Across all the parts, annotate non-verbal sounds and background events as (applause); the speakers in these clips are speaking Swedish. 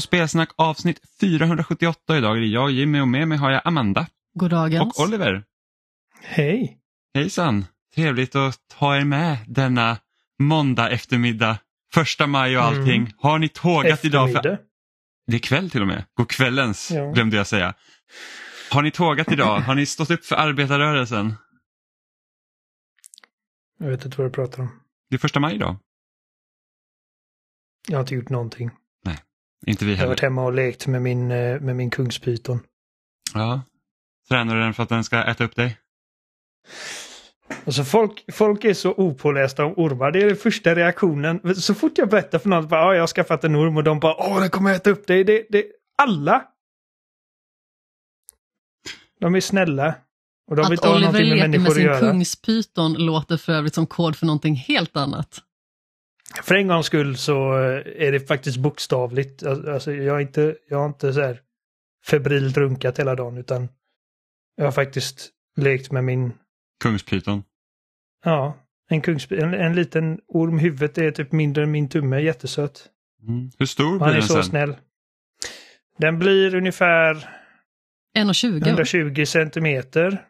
På Spelsnack avsnitt 478 idag. Det är jag Jimmy och med mig har jag Amanda Goddagens. och Oliver. Hej! Hejsan! Trevligt att ha er med denna måndag eftermiddag. Första maj och allting. Mm. Har ni tågat idag? För... Det är kväll till och med. God kvällens Ja. glömde jag säga. Har ni tågat idag? Har ni stått upp för arbetarrörelsen? Jag vet inte vad du pratar om. Det är första maj idag. Jag har inte gjort någonting. Inte vi Jag har heller. varit hemma och lekt med min, eh, med min kungspyton. Ja. Tränar du den för att den ska äta upp dig? Alltså folk, folk är så opålästa om ormar. Det är den första reaktionen. Så fort jag berättar för någon bara, "Ja, jag har skaffat en orm och de bara åh den kommer äta upp dig. Det, det, alla! De är snälla. Och de vill Att inte ha Oliver någonting med leker med att sin göra. kungspyton låter för övrigt som kod för någonting helt annat. För en gångs skull så eh, är det faktiskt bokstavligt. Al- Alltså jag har inte, jag har inte så här febrilt runkat hela dagen utan jag har faktiskt lekt med min, Kungspyton. ja, en kungsby, en, en liten orm. Huvudet är typ mindre än min tumme, jättesöt. Mm. Hur stor blir han är den så sen? snäll. Den blir ungefär 1,20. 120 centimeter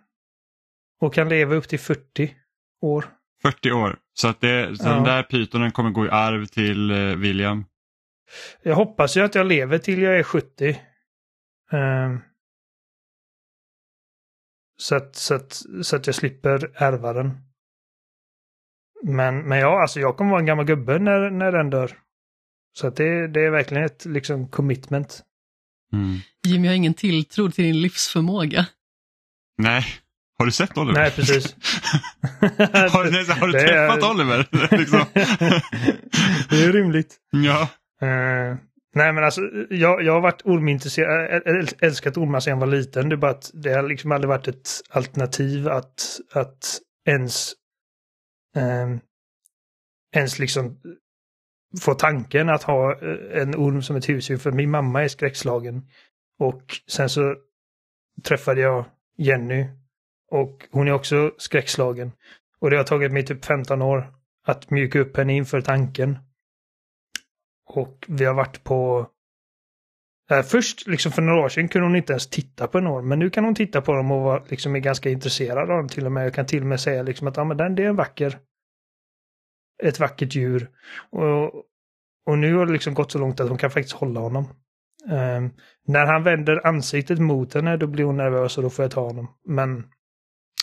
och kan leva upp till 40 år. 40 år. Så att det, så Ja. den där pytonen kommer gå i arv till eh, William. Jag hoppas ju att jag lever till jag är 70. Ehm. så, att, så, att, så att jag slipper ärva den. Men, men ja, alltså jag kommer vara en gammal gubbe när, när den dör. Så att det, det är verkligen ett liksom commitment. Mm. Jimmy har ingen tilltro till din livsförmåga. Nej, har du sett Oliver? Nej, precis. (laughs) har, du- nej, har du Det är- träffat Oliver? (laughs) liksom. det är rimligt. ja. Eh, nej men alltså jag, jag har varit ormintresserad, äl- äl- älskat ormar sedan jag var liten. Det är bara att det har liksom aldrig varit ett alternativ att, att ens, eh, ens liksom få tanken att ha eh, en orm som ett husdjur. För min mamma är skräckslagen. Och sen så träffade jag Jenny och hon är också skräckslagen. Och det har tagit mig typ 15 år att mjuka upp henne inför tanken. Och vi har varit på... Äh, först, liksom för några år sedan, kunde hon inte ens titta på en orm. Men nu kan hon titta på dem och vara, liksom, är ganska intresserad av dem till och med. Jag kan till och med säga liksom att ah, men den, det är en vacker... Ett vackert djur. Och, och nu har det liksom gått så långt att hon kan faktiskt hålla honom. Um, när han vänder ansiktet mot henne då blir hon nervös och då får jag ta honom. Men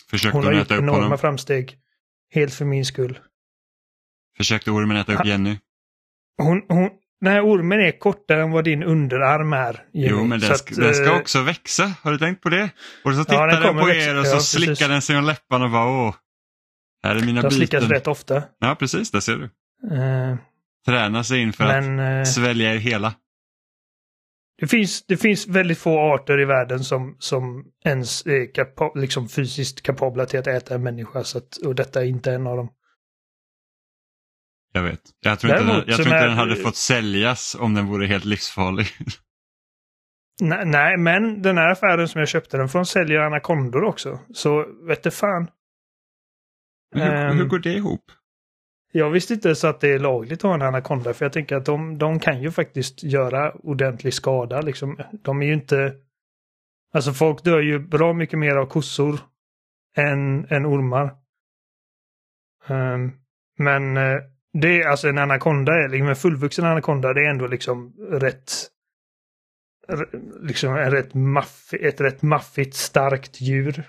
Försökte hon har gjort enorma honom? framsteg. Helt för min skull. Försökte ormen äta upp Ha- Jenny? Hon, hon, den här ormen är kortare än vad din underarm är. Jimmy. Jo, men den, att, den ska eh, också växa. Har du tänkt på det? Och så Ja, tittar den den, kommer på växa. er och så Ja, precis. slickar den sig om läpparna och bara åh. Här är mina De slickas rätt ofta. Ja, precis. Där ser du. Eh, Träna sig in för att men eh, svälja er hela. Det, finns, det finns väldigt få arter i världen som, som ens är kapa, liksom fysiskt kapabla till att äta en människa. Så att, och detta är inte en av dem. Jag vet. Jag tror inte, den, Däremot jag tror inte när- den hade fått säljas om den vore helt livsfarlig. (laughs) Nej, nej, men den här affären som jag köpte den från säljer anakondor också. Så vet du fan. Hur, Ehm. hur går det ihop? Jag visste inte så att det är lagligt att ha en anakonda för jag tänker att de, de kan ju faktiskt göra ordentlig skada. Liksom. De är ju inte... Alltså folk dör ju bra mycket mer av kossor än, än ormar. Um, men eh, det är alltså en anakonda, liksom en fullvuxen anakonda, det är ändå liksom rätt... Liksom en rätt maff, ett rätt maffigt starkt djur.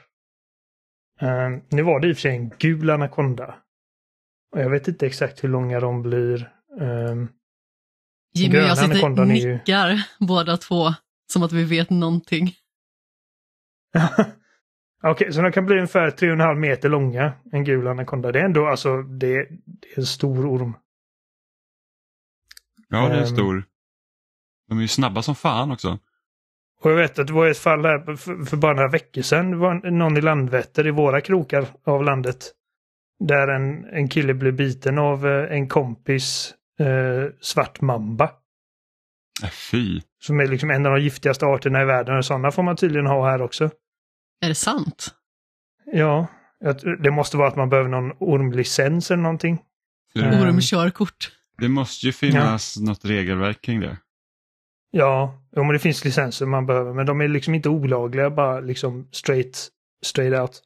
Um, nu var det i och för sig en gul anakonda. Och jag vet inte exakt hur långa de blir. Ehm, Jimmy och jag sitter anakondan är ju- nickar båda två, som att vi vet någonting. (laughs) Okej, så de kan bli ungefär 3,5 meter långa, en gul anakonda. Det är ändå alltså, det, det är en stor orm. Ja, det är Ehm. stor. De är ju snabba som fan också. Och jag vet att det var ett fall här för, för bara några veckor sedan. Det var någon i Landvetter i våra krokar av landet. Där en, en kille blev biten av eh, en kompis eh, svart mamba. Äh, fy. Som är liksom en av de giftigaste arterna i världen. Och sådana får man tydligen ha här också. Är det sant? Ja, det måste vara att man behöver någon ormlicens eller någonting. Mm. Ormkörkort. det måste ju finnas något regelverk kring det. Ja, jo, men det finns licenser man behöver, men de är liksom inte olagliga, bara liksom straight, straight out.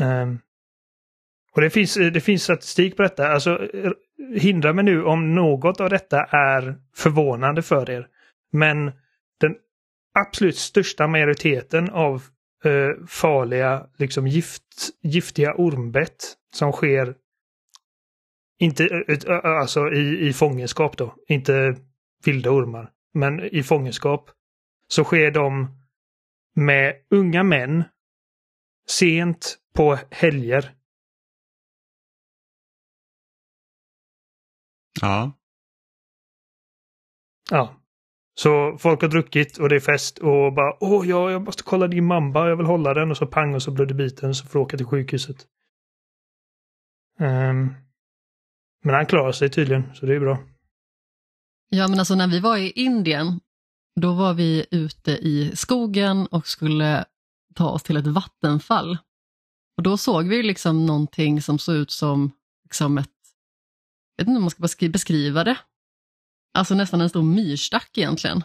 Ehm, och det finns, det finns statistik på detta. Alltså, hindra mig nu om något av detta är förvånande för er. Men den absolut största majoriteten av eh, farliga, liksom gift, giftiga ormbett som sker inte eh, eh, alltså i, i fångenskap då, inte vilda ormar, men i fångenskap så sker de med unga män sent på helger. Ja. Ja. Så folk har druckit och det är fest och bara åh ja, jag måste kolla din mamba, jag vill hålla den och så pang och så blödde biten så får du åka till sjukhuset. Um, men han klarar sig tydligen, så det är bra. Ja, men alltså när vi var i Indien, då var vi ute i skogen och skulle ta oss till ett vattenfall. Och då såg vi liksom någonting som såg ut som liksom ett, jag vet inte om man ska beskriva det, alltså nästan en stor myrstack egentligen.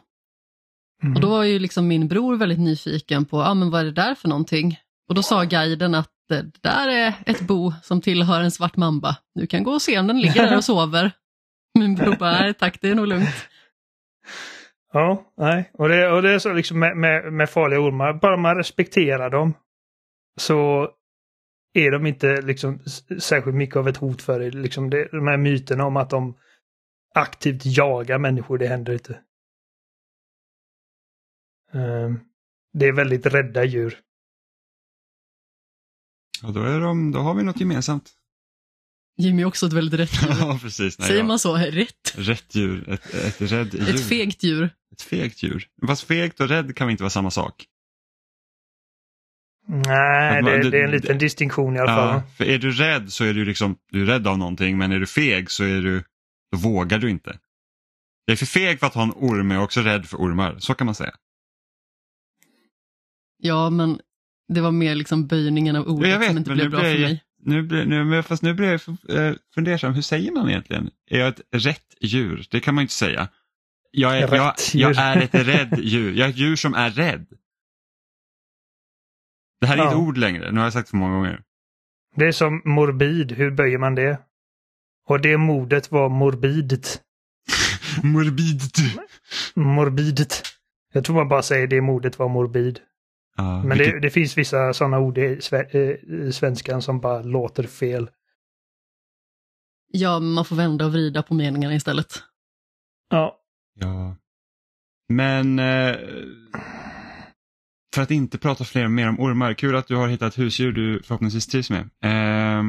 Mm. Och då var ju liksom min bror väldigt nyfiken på, ah, men vad är det där för någonting? Och då sa guiden att det där är ett bo som tillhör en svart mamba. Du kan gå och se om den ligger där och sover. (laughs) Min bror bara, nej tack, det är nog lugnt. Ja, nej. Och det, och det är så liksom med, med, med farliga ormar, bara man respekterar dem så är de inte liksom särskilt mycket av ett hot för dig. Liksom det, de här myterna om att de aktivt jagar människor, det händer inte. Um, det är väldigt rädda djur. Ja, då, är de, då har vi något gemensamt. Jimmy är också ett väldigt rätt djur. (laughs) ja, precis. Nej, Säger ja. man så? Rätt? Rätt djur. Ett, ett rädd djur. Ett fegt djur. Ett fegt djur. Fast fegt och rädd kan väl inte vara samma sak? Nej, man, det, det, är en liten distinktion i alla fall. Ja, för är du rädd så är du liksom, du är rädd av någonting, men är du feg så är du, då vågar du inte. Jag är för feg för att ha en orm, men jag är också rädd för ormar. Så kan man säga. Ja, men det var mer liksom böjningen av ordet vet, som inte blev bra för mig. Nu blir, nu, fast nu blir jag eh, fundersam, hur säger man egentligen? Är jag ett rätt djur? Det kan man inte säga. Jag är, jag, jag är ett rädd djur. Jag är ett djur som är rädd. Det här är ja. ett ord längre, nu har jag sagt för många gånger. Det är som morbid, hur böjer man det? Och det mordet var morbidt. (laughs) morbidt. Morbidt. Jag tror man bara säger det mordet var morbid. Uh, Men vilket... det, det, finns vissa sådana ord i, i svenskan som bara låter fel. Ja, man får vända och vrida på meningarna istället. Ja. Ja. Men eh, för att inte prata fler, mer om ormar, kul att du har hittat husdjur du förhoppningsvis trivs med. Eh,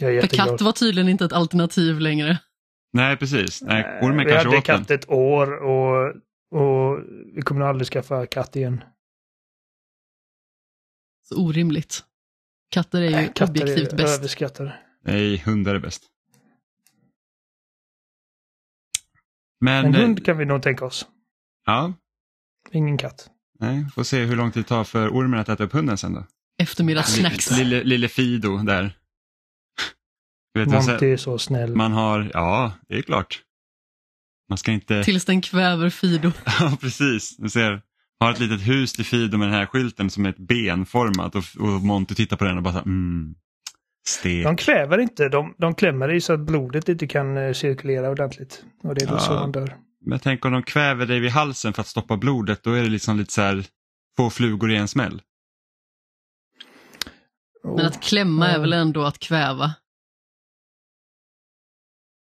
jag är för katt var tydligen inte ett alternativ längre. Nej, precis. Nej, ormen kanske Vi hade katt ett år och, och vi kommer nog aldrig skaffa katt igen. Så orimligt. Katter är ju Nej, katter objektivt är bäst. Överskattade. Nej, hundar är bäst. Men, en hund kan vi nog tänka oss. Ja. Ingen katt. Nej, får se hur lång tid det tar för ormen att äta upp hunden sen då. Eftermiddagssnacks. Lille, lille Fido där. Vet Monty är så snäll. Man har, ja, det är klart. Man ska inte... (laughs) Tills den kväver Fido. ja, precis. Du ser, har ett litet hus till Fido med den här skylten som är ett benformat och, och Monty tittar på den och bara så mm, stek. De kväver inte, de, de klämmer i så att blodet inte kan eh, cirkulera ordentligt. Och det är då ja, så man dör. Men tänk om de kväver dig vid halsen för att stoppa blodet, då är det liksom lite så här få flugor i en smäll. Men att klämma är väl ändå att kväva?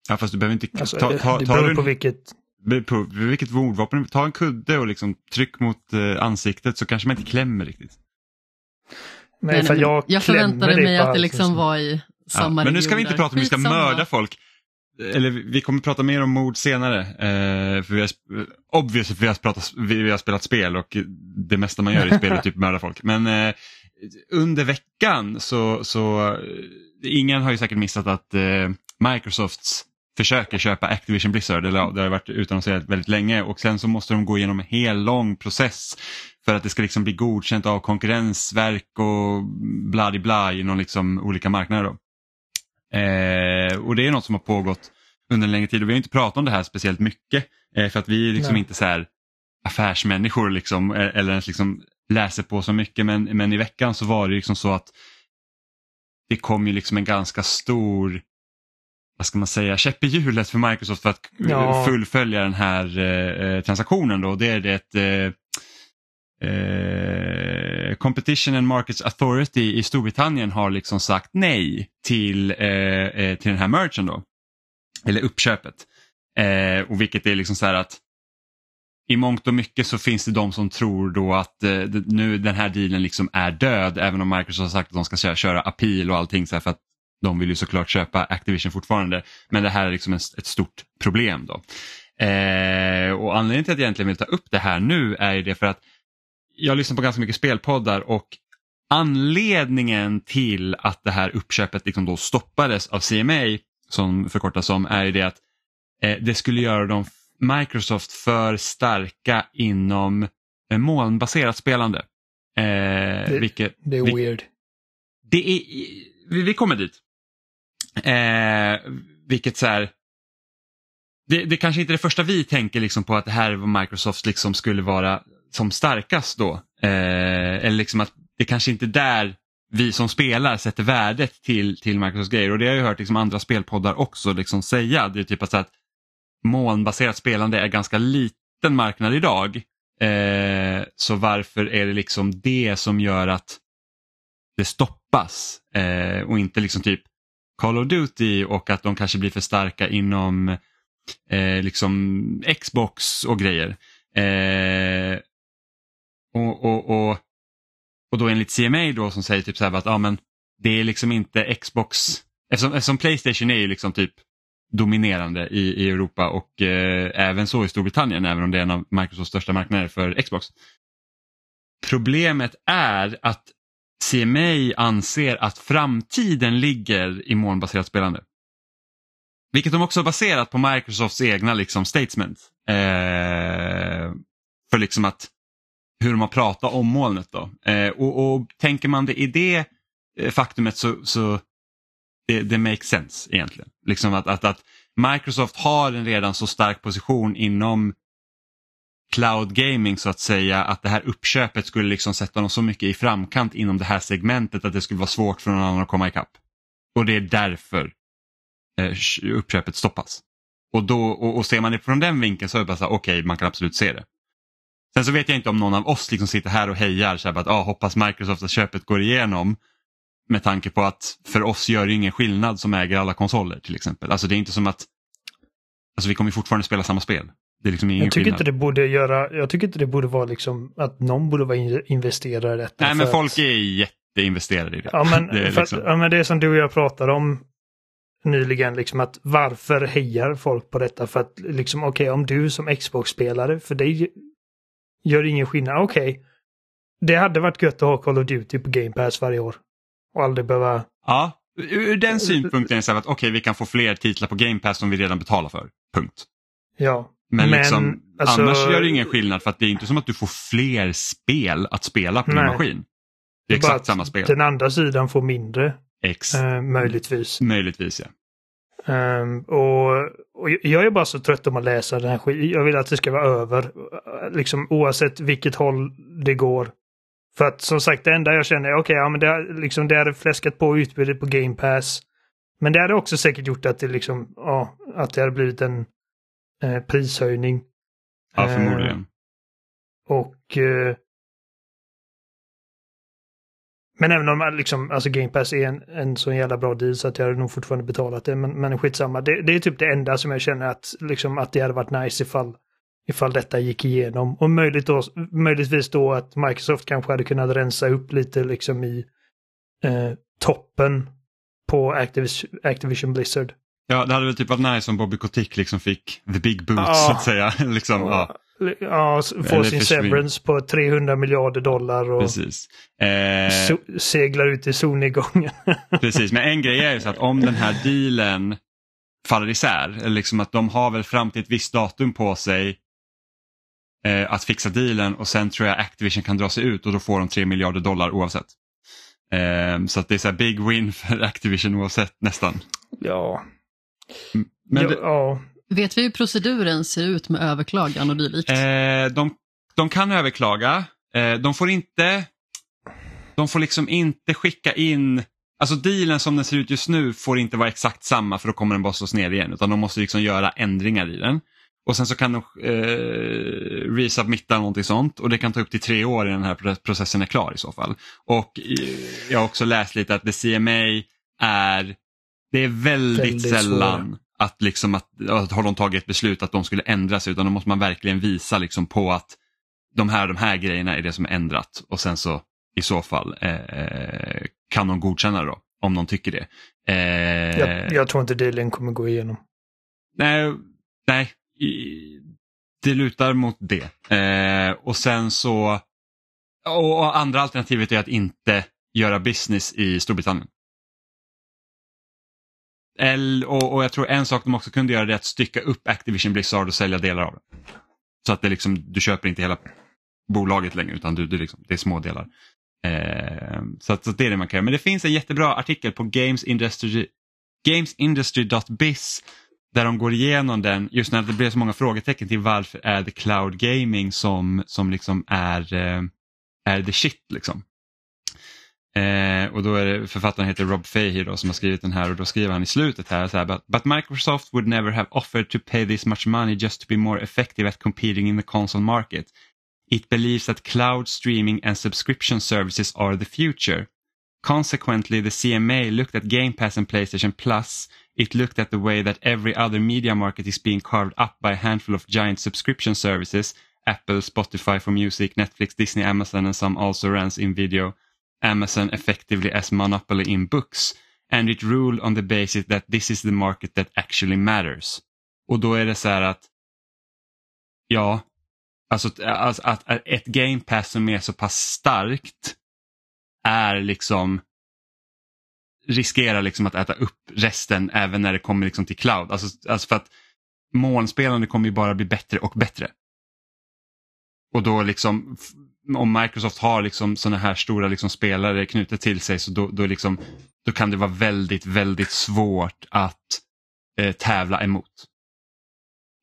Ja fast du behöver inte... Alltså, ta, ta, det beror på vilket på vilket mordvapen, ta en kudde och liksom tryck mot eh, ansiktet så kanske man inte klämmer riktigt. Men, nej, nej, jag, jag förväntade mig att det liksom var i samma ja, Men nu ska vi inte prata om att vi ska mörda folk. Eller vi kommer prata mer om mord senare. Eh, för vi har, obviously, vi har, pratat, vi, vi har spelat spel och det mesta man gör i spel är typ (laughs) mörda folk. Men eh, under veckan så, så eh, ingen har ju säkert missat att eh, Microsofts försöker köpa Activision Blizzard, eller det har varit utannonserat väldigt länge och sen så måste de gå igenom en hel lång process för att det ska liksom bli godkänt av konkurrensverk och bla bla i någon liksom olika marknader. Då. Eh, och det är något som har pågått under en längre tid och vi har inte pratat om det här speciellt mycket Eh, för att vi är liksom Nej. inte så här affärsmänniskor liksom, eh, eller ens liksom läser på så mycket men, men i veckan så var det liksom så att det kom ju liksom en ganska stor vad ska man säga, käpp i hjulet för Microsoft för att ja. fullfölja den här eh, transaktionen. Då. Det är det eh, eh, Competition and Markets Authority i Storbritannien har liksom sagt nej till, eh, eh, till den här merchen då. Eller uppköpet. Eh, och vilket är liksom så här att i mångt och mycket så finns det de som tror då att eh, nu den här dealen liksom är död även om Microsoft har sagt att de ska köra, köra appeal och allting så här för att de vill ju såklart köpa Activision fortfarande. Men det här är liksom ett, ett stort problem då. Eh, och anledningen till att jag egentligen vill ta upp det här nu är det för att jag lyssnar på ganska mycket spelpoddar och anledningen till att det här uppköpet liksom då stoppades av CMA, som förkortas som, är det att eh, det skulle göra dem Microsoft för starka inom eh, molnbaserat spelande. Eh, det, vilket, det är weird. Det är, vi, vi kommer dit. Eh, vilket så här, det, det kanske inte är det första vi tänker liksom på att det här är vad Microsoft liksom skulle vara som starkast då. Eh, eller liksom att det kanske inte är där vi som spelar sätter värdet till, till Microsofts grejer och det har jag hört liksom andra spelpoddar också liksom säga. Det är typ att, att molnbaserat spelande är ganska liten marknad idag. Eh, så varför är det liksom det som gör att det stoppas eh, och inte liksom typ Call of Duty och att de kanske blir för starka inom eh, liksom Xbox och grejer. Eh, och, och, och, och då enligt CMA då som säger typ så här att ja, men det är liksom inte Xbox, eftersom, eftersom Playstation är ju liksom typ dominerande i, i Europa och eh, även så i Storbritannien även om det är en av Microsofts största marknader för Xbox. Problemet är att CMA anser att framtiden ligger i molnbaserat spelande. Vilket de också har baserat på Microsofts egna liksom, statements. Eh, för liksom att hur de har pratat om molnet. Då. Eh, och, och, Tänker man det i det eh, faktumet så, så det, det makes sense egentligen. Liksom att, att, att Microsoft har en redan så stark position inom cloud gaming så att säga att det här uppköpet skulle liksom sätta dem så mycket i framkant inom det här segmentet att det skulle vara svårt för någon annan att komma ikapp. Och det är därför eh, uppköpet stoppas. Och, då, och, och ser man det från den vinkeln så är det bara så okej, okay, man kan absolut se det. Sen så vet jag inte om någon av oss liksom sitter här och hejar så här att ah, hoppas Microsoft att köpet går igenom. Med tanke på att för oss gör det ingen skillnad som äger alla konsoler till exempel. Alltså det är inte som att Alltså vi kommer fortfarande spela samma spel. Det är liksom ingen jag tycker skillnad. inte det borde göra, jag tycker inte det borde vara liksom att någon borde vara investerare i detta. Nej men folk att... är jätteinvesterade i det. Ja men, (laughs) det är liksom... att, ja men det är som du och jag pratade om nyligen, liksom att varför hejar folk på detta? För att liksom okej okay, om du som Xbox-spelare, för dig gör ingen skillnad. Okej, okay. det hade varit gött att ha Call of Duty på Game Pass varje år. Och aldrig behöva... Ja, ur den synpunkten är det så att okej okay, vi kan få fler titlar på Game Pass som vi redan betalar för. Punkt. Ja, men, men liksom, alltså, annars gör det ingen skillnad för att det är inte som att du får fler spel att spela på din maskin. Det är exakt samma spel. Den andra sidan får mindre. Ex. Eh, möjligtvis. Möjligtvis ja. Um, och, och, jag är bara så trött om att läsa den här skiten. Jag vill att det ska vara över. Liksom oavsett vilket håll det går. För att som sagt det enda jag känner är okej, okay, ja men det, liksom, det hade fläskat på utbudet på Game Pass. Men det hade också säkert gjort att det liksom, ja, att det hade blivit en eh, prishöjning. Ja, förmodligen. Eh, och eh, men även om liksom, alltså Game Pass är en, en så jävla bra deal så att jag hade nog fortfarande betalat det. Men, men skitsamma. Det, det är typ det enda som jag känner att, liksom, att det hade varit nice ifall, ifall detta gick igenom. Och möjligt då, möjligtvis då att Microsoft kanske hade kunnat rensa upp lite liksom i eh, toppen på Activision, Activision Blizzard. Ja, det hade väl typ varit nice om Bobby Kotick liksom fick the big boots ja. så att säga. (laughs) liksom, ja. Ja, få sin severance på 300 miljarder dollar och. Eh, seglar ut i solnedgången. (laughs) Precis, men en grej är ju så att om den här dealen faller isär, liksom att de har väl fram till ett visst datum på sig eh, att fixa dealen och sen tror jag Activision kan dra sig ut och då får de 3 miljarder dollar oavsett. Eh, så att det är så big win för Activision oavsett nästan. Ja, men det, ja, Vet vi hur proceduren ser ut med överklagan och dylikt? Eh, de, de kan överklaga. Eh, de får inte de får liksom inte skicka in Alltså dealen som den ser ut just nu får inte vara exakt samma för då kommer den bara slås ner igen utan de måste liksom göra ändringar i den. Och sen så kan de eh, resubmitta någonting sånt och det kan ta upp till tre år innan den här processen är klar i så fall. Och jag har också läst lite att det CMA är, det är väldigt, väldigt sällan svår. Att, liksom att, att har de tagit ett beslut att de skulle ändra sig utan då måste man verkligen visa liksom på att de här de här grejerna är det som är ändrat och sen så i så fall eh, kan de godkänna det då om de tycker det. Eh, jag, jag, tror inte dealen kommer gå igenom. Nej, nej det lutar mot det. Eh, och sen så, och andra alternativet är att inte göra business i Storbritannien. Och, och, jag tror en sak de också kunde göra är att stycka upp Activision Blizzard och sälja delar av det. Så att det liksom, du köper inte hela bolaget längre utan du, du liksom, det är små delar. Eh, så, att, så det är det man kan göra. Men det finns en jättebra artikel på gamesindustry, gamesindustry.biz där de går igenom den just när det blir så många frågetecken till varför är det cloud gaming som, som liksom är, eh, är the shit. Liksom. Eh, och då är det, författaren heter Rob Fahey då, som har skrivit den här och då skriver han i slutet här så här but, but Microsoft would never have offered to pay this much money just to be more effective at competing in the console market. It believes that cloud streaming and subscription services are the future. Consequently, the CMA looked at Game Pass and PlayStation Plus. It looked at the way that every other media market is being carved up by a handful of giant subscription services Apple, Spotify for music, Netflix, Disney, Amazon, and some also runs in video. Amazon effectively as monopoly in books. And it ruled on the basis that this is the market that actually matters. Och då är det så här att ja, Alltså, alltså att ett game pass som är så pass starkt är liksom riskerar liksom att äta upp resten även när det kommer liksom till cloud. Alltså, alltså för att molnspelande kommer ju bara bli bättre och bättre. Och då liksom om Microsoft har liksom sådana här stora liksom spelare knutet till sig så då, då, liksom, då kan det vara väldigt, väldigt svårt att eh, tävla emot.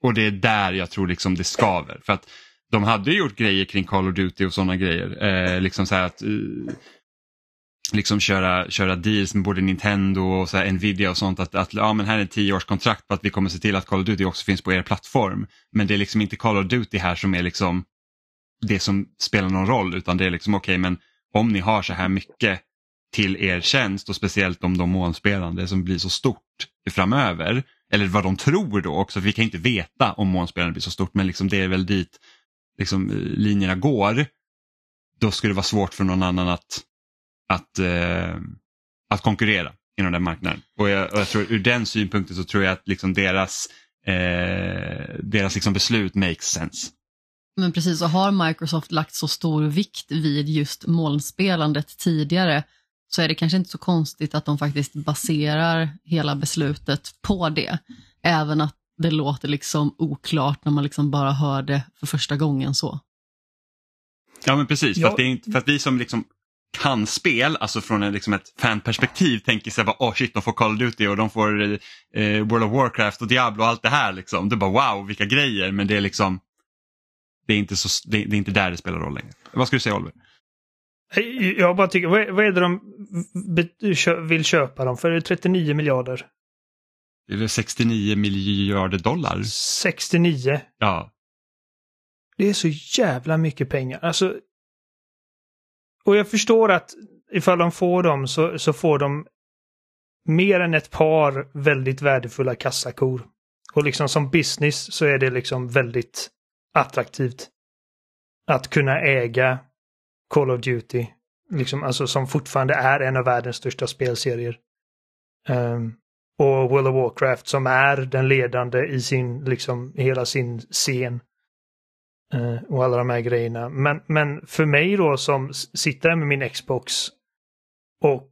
Och det är där jag tror liksom det skaver. För att de hade gjort grejer kring Call of Duty och sådana grejer. Eh, liksom så att eh, liksom köra, köra deals med både Nintendo och så Nvidia och sånt. Att, att ja, men här är ett tioårskontrakt på att vi kommer se till att Call of Duty också finns på er plattform. Men det är liksom inte Call of Duty här som är liksom det som spelar någon roll utan det är liksom okej okay, men om ni har så här mycket till er tjänst och speciellt om de månspelande som blir så stort framöver. Eller vad de tror då också, för vi kan inte veta om månspelande blir så stort men liksom det är väl dit liksom, eh, linjerna går, då skulle det vara svårt för någon annan att, att, eh, att konkurrera inom den marknaden. Och jag, och jag, tror ur den synpunkten så tror jag att liksom deras, eh, deras liksom beslut makes sense. Men precis, och har Microsoft lagt så stor vikt vid just molnspelandet tidigare så är det kanske inte så konstigt att de faktiskt baserar hela beslutet på det. Även att det låter liksom oklart när man liksom bara hör det för första gången så. Ja men precis, för, att, det är för att vi som liksom kan spel, alltså från en, liksom ett fanperspektiv tänker sig bara oh shit de får Call of Duty och de får eh, World of Warcraft och Diablo och allt det här. Liksom. Det är bara wow vilka grejer men det är liksom det är inte, så, det, det är inte där det spelar roll längre. Vad ska du säga Oliver? Jag bara tycker, vad är, vad är det de vill köpa dem för? 39 miljarder? Är det 69 miljarder dollar? 69? Ja. Det är så jävla mycket pengar. Alltså. Och jag förstår att ifall de får dem så, så får de mer än ett par väldigt värdefulla kassakor. Och liksom som business så är det liksom väldigt attraktivt. Att kunna äga Call of Duty. Liksom, alltså som fortfarande är en av världens största spelserier. Um, och World of Warcraft som är den ledande i sin, liksom, hela sin scen. Uh, och alla de här grejerna. Men, men för mig då som sitter med min Xbox och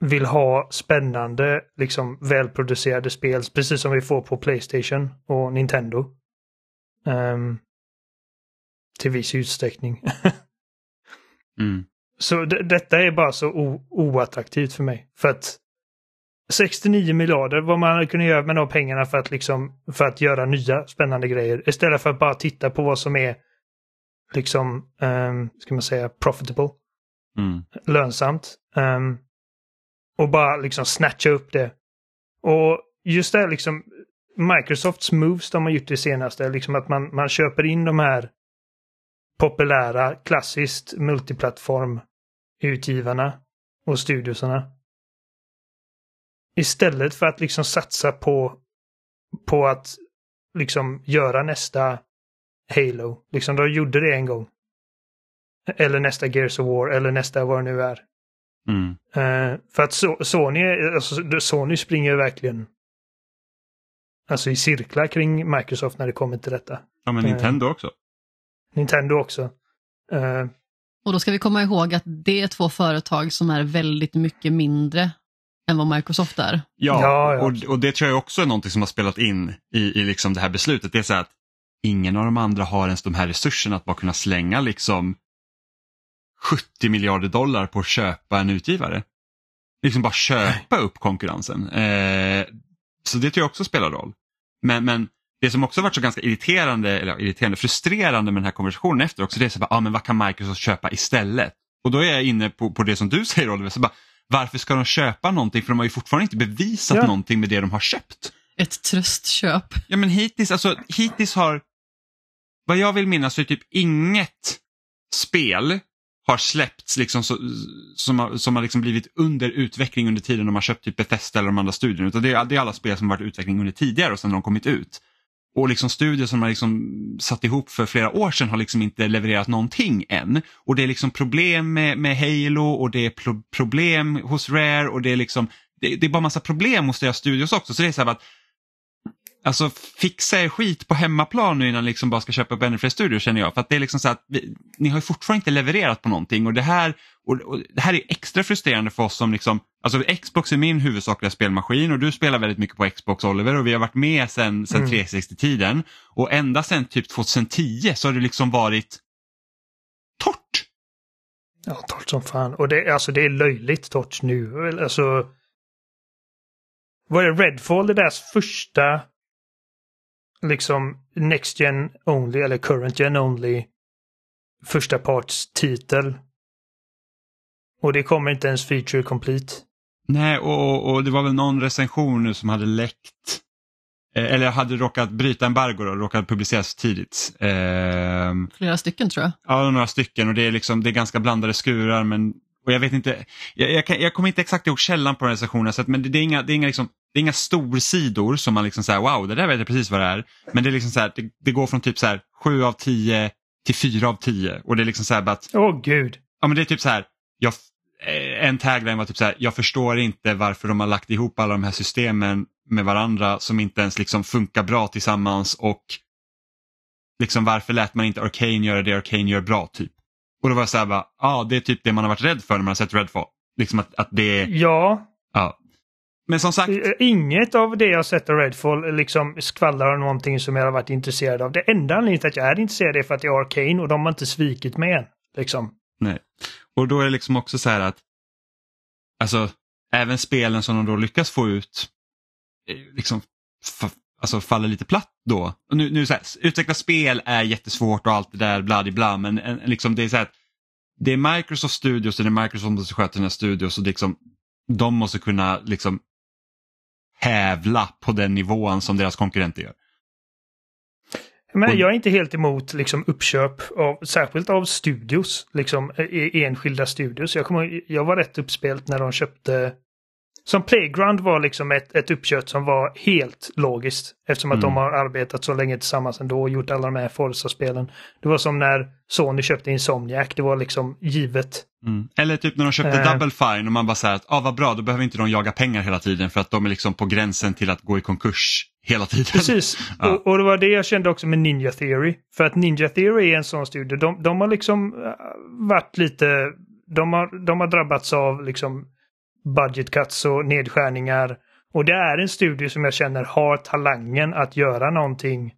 vill ha spännande, liksom välproducerade spel, precis som vi får på Playstation och Nintendo. Um, till viss utsträckning. (laughs) mm. Så detta är bara så oattraktivt för mig. För att 69 miljarder, vad man kunnat göra med de pengarna för att, liksom, för att göra nya spännande grejer. Istället för att bara titta på vad som är liksom, um, ska man säga, profitable. Mm. Lönsamt. Um, och bara liksom snatcha upp det. Och just det liksom, Microsofts moves de har gjort det senaste, liksom att man, man köper in de här populära, klassiskt multiplattform-utgivarna och studiosarna. Istället för att liksom satsa på, på att liksom göra nästa Halo. Liksom de gjorde det en gång. Eller nästa Gears of War eller nästa vad det nu är. Mm. Uh, för att so Sony, alltså, Sony springer verkligen alltså i cirklar kring Microsoft när det kommer till detta. Ja, men Nintendo uh, också. Nintendo också. Uh, och då ska vi komma ihåg att det är två företag som är väldigt mycket mindre än vad Microsoft är. Ja, ja, ja. Och, och, det tror jag också är någonting som har spelat in i, i liksom det här beslutet. Det är så att ingen av de andra har ens de här resurserna att bara kunna slänga liksom 70 miljarder dollar på att köpa en utgivare. Liksom bara köpa upp konkurrensen. Eh, så det tror jag också spelar roll. Men, men det som också varit så ganska irriterande, eller irriterande, frustrerande med den här konversationen efter också, det är så bara, ah, men vad kan Microsoft köpa istället? Och då är jag inne på, på det som du (laughs) säger Oliver, så bara, varför ska de köpa någonting? För de har ju fortfarande inte bevisat ja. någonting med det de har köpt. Ett tröstköp. Ja men hittills, alltså, hittills har, vad jag vill minnas så är typ inget spel har släppts liksom så, som har, som har liksom blivit under utveckling under tiden de har köpt typ Bethesda eller de andra studierna. Utan det är, det är alla spel som har varit utveckling under tidigare och sen har de kommit ut. Och liksom studier som man liksom satt ihop för flera år sedan har liksom inte levererat någonting än. Och det är liksom problem med, med Halo och det är pro problem hos Rare och det är liksom det, det, är bara massa problem hos deras studios också. Så det är så här att Alltså fixa er skit på hemmaplan nu innan liksom bara ska köpa upp ännu fler studior känner jag. För att det är liksom så att vi, ni har ju fortfarande inte levererat på någonting och det här, och, och, det här är extra frustrerande för oss som liksom, alltså Xbox är min huvudsakliga spelmaskin och du spelar väldigt mycket på Xbox Oliver och vi har varit med sedan sen mm. 360-tiden och ända sedan typ 2010 så har det liksom varit torrt. Ja, torrt som fan. Och det, alltså, det är löjligt torrt nu. Alltså, var det Redfall, det deras första liksom Next Gen Only eller Current Gen Only första parts titel. Och det kommer inte ens feature complete. Nej, och, och det var väl någon recension nu som hade läckt eh, eller hade råkat bryta embargo och råkat publiceras tidigt. Eh, Flera stycken tror jag. Ja, några stycken och det är, liksom, det är ganska blandade skurar men och jag vet inte, jag, jag, kan, jag kommer inte exakt ihåg källan på den recensionen så att, men det, det, är inga, det är inga liksom det är inga storsidor som man liksom säger wow det där vet jag precis vad det är. Men det är liksom så här, det, det, går från typ så här 7 av 10 till 4 av 10 och det är liksom så här att. Åh oh, gud. Ja men det är typ så här, jag, eh, en tagline var typ så här, jag förstår inte varför de har lagt ihop alla de här systemen med varandra som inte ens liksom funkar bra tillsammans och liksom varför lät man inte Arcane göra det Arcane gör bra typ. Och då var jag så här, ja ah, det är typ det man har varit rädd för när man har sett Redfall. Liksom att, att det Ja. Ja, men som sagt. Inget av det jag sett av Redfall liksom skvallrar om någonting som jag har varit intresserad av. Det enda anledningen till att jag är intresserad är för att det är Arcane och de har inte svikit mig än. Liksom. Nej. Och då är det liksom också så här att alltså även spelen som de då lyckas få ut eh, liksom alltså faller lite platt då. Och nu, nu så här, utveckla spel är jättesvårt och allt det där bla bla men en, liksom det är så här det är Microsoft Studios och det är Microsoft som sköter sina studios och liksom, de måste kunna liksom hävla på den nivån som deras konkurrenter gör. Men jag är inte helt emot liksom, uppköp, av, särskilt av studios, liksom enskilda studios. Jag, kommer, jag var rätt uppspelt när de köpte som Playground var liksom ett, ett uppköp som var helt logiskt. Eftersom att mm. de har arbetat så länge tillsammans ändå och gjort alla de här Forza-spelen. Det var som när Sony köpte Insomniac, det var liksom givet. Mm. Eller typ när de köpte äh... Double Fine och man bara säger att ah, vad bra, då behöver inte de jaga pengar hela tiden för att de är liksom på gränsen till att gå i konkurs hela tiden. Precis, (laughs) ja. och, och, det var det jag kände också med Ninja Theory. För att Ninja Theory är en sån studio, de, de har liksom äh, varit lite, de har, de har drabbats av liksom budget cuts och nedskärningar. Och det är en studio som jag känner har talangen att göra någonting.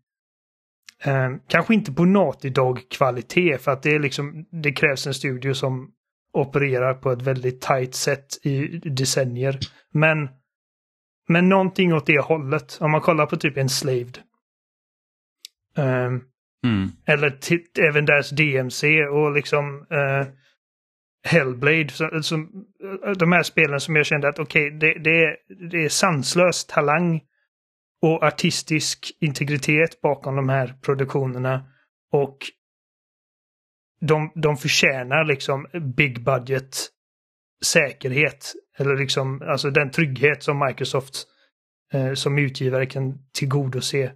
Eh, kanske inte på Naughty kvalitet för att det är liksom det krävs en studio som opererar på ett väldigt tight sätt i decennier. Men men någonting åt det hållet. Om man kollar på typ Enslaved. Um, mm. Eller även deras DMC och liksom uh, Hellblade. Som, som, de här spelen som jag kände att okej, okay, det, det, det är sanslös talang och artistisk integritet bakom de här produktionerna. Och de, de förtjänar liksom big budget säkerhet. Eller liksom alltså den trygghet som Microsoft eh, som utgivare kan tillgodose.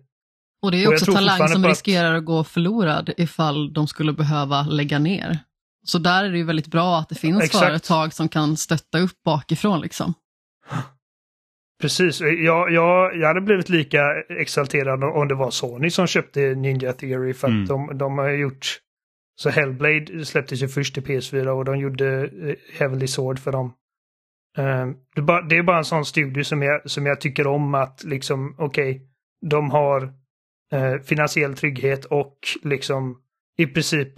Och det är också talang som riskerar att gå förlorad ifall de skulle behöva lägga ner. Så där är det ju väldigt bra att det finns Exakt. företag som kan stötta upp bakifrån liksom. Precis, jag, jag, jag hade blivit lika exalterad om det var Sony som köpte Ninja Theory för att mm. de, de har gjort så Hellblade släpptes ju först till PS4 och de gjorde eh, Heavenly Sword för dem. Ehm, det är bara en sån studio som jag, som jag tycker om att liksom, okej, okay, de har eh, finansiell trygghet och liksom i princip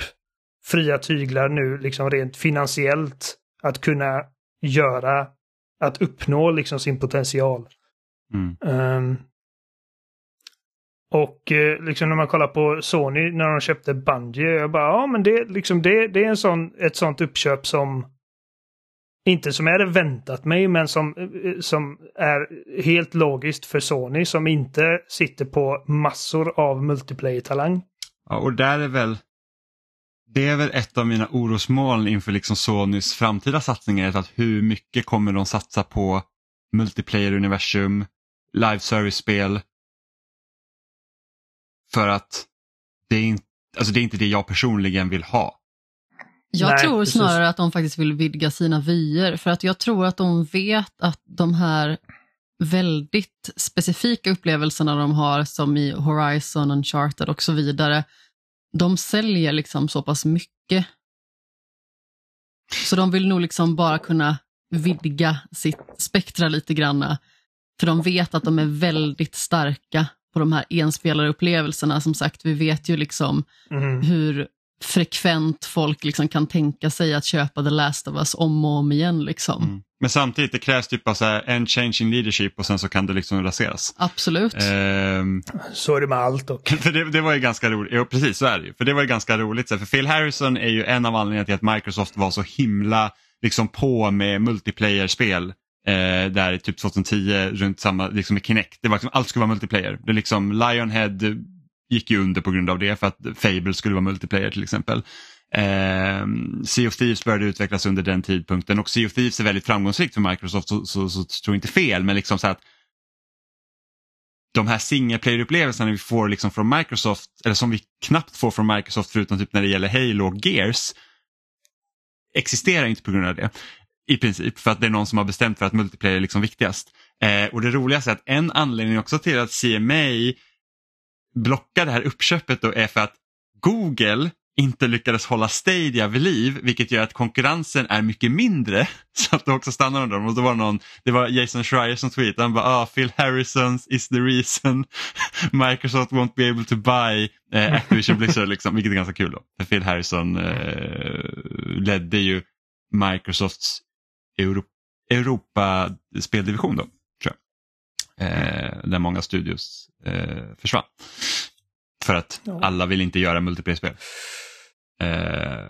fria tyglar nu, liksom rent finansiellt, att kunna göra, att uppnå liksom sin potential. Mm. Um, och eh, liksom när man kollar på Sony när de köpte Bungie, jag bara ja men det, liksom det, det är en sån, ett sånt uppköp som inte som jag hade väntat mig men som, eh, som är helt logiskt för Sony som inte sitter på massor av multiplayer-talang. Ja, och där är väl det är väl ett av mina orosmoln inför liksom Sonys framtida satsningar. Att hur mycket kommer de satsa på multiplayer-universum, live service-spel för att det är, inte, alltså det är inte det jag personligen vill ha. Jag Nej, tror precis. snarare att de faktiskt vill vidga sina vyer för att jag tror att de vet att de här väldigt specifika upplevelserna de har som i Horizon, Uncharted och så vidare, de säljer liksom så pass mycket. Så de vill nog liksom bara kunna vidga sitt spektra lite granna. För de vet att de är väldigt starka på de här enspelarupplevelserna. Som sagt, vi vet ju liksom mm. hur frekvent folk liksom kan tänka sig att köpa The Last of Us om och om igen. Liksom. Mm. Men samtidigt, det krävs typ bara så här, en change in leadership och sen så kan det liksom raseras. Absolut. Ehm, så är det med allt och. (laughs) För det, det var ju ganska roligt, ja precis så är det ju. För det var ju ganska roligt, för Phil Harrison är ju en av anledningarna till att Microsoft var så himla liksom på med multiplayer-spel Eh, där typ 2010 runt samma, liksom med Kinect. Det var liksom, allt skulle vara multiplayer. Det liksom, Lionhead gick ju under på grund av det för att Fable skulle vara multiplayer till exempel. Eh, sea of Thieves började utvecklas under den tidpunkten och Sea of Thieves är väldigt framgångsrikt för Microsoft så, så, så, så tror inte fel men liksom så att de här single player-upplevelserna vi får liksom från Microsoft, eller som vi knappt får från Microsoft förutom typ när det gäller Halo och Gears, existerar inte på grund av det. I princip, för att det är någon som har bestämt för att multiplayer är liksom viktigast. Eh, och det roligaste är att en anledning också till att CMA blockar det här uppköpet då är för att Google inte lyckades hålla Stadia vid liv vilket gör att konkurrensen är mycket mindre. (laughs) Så att det också stannar under dem. Och då var någon, det var Jason Schreier som tweetade, han bara ah, Phil Harrisons is the reason (laughs) Microsoft won't be able to buy eh, Activision Blizzard, (laughs) liksom, vilket är ganska kul. Då. För Phil Harrison eh, ledde ju Microsofts Euro Europa-speldivision då, tror jag. Eh, där många studios eh, försvann. För att ja. alla vill inte göra multiplayer-spel. Eh,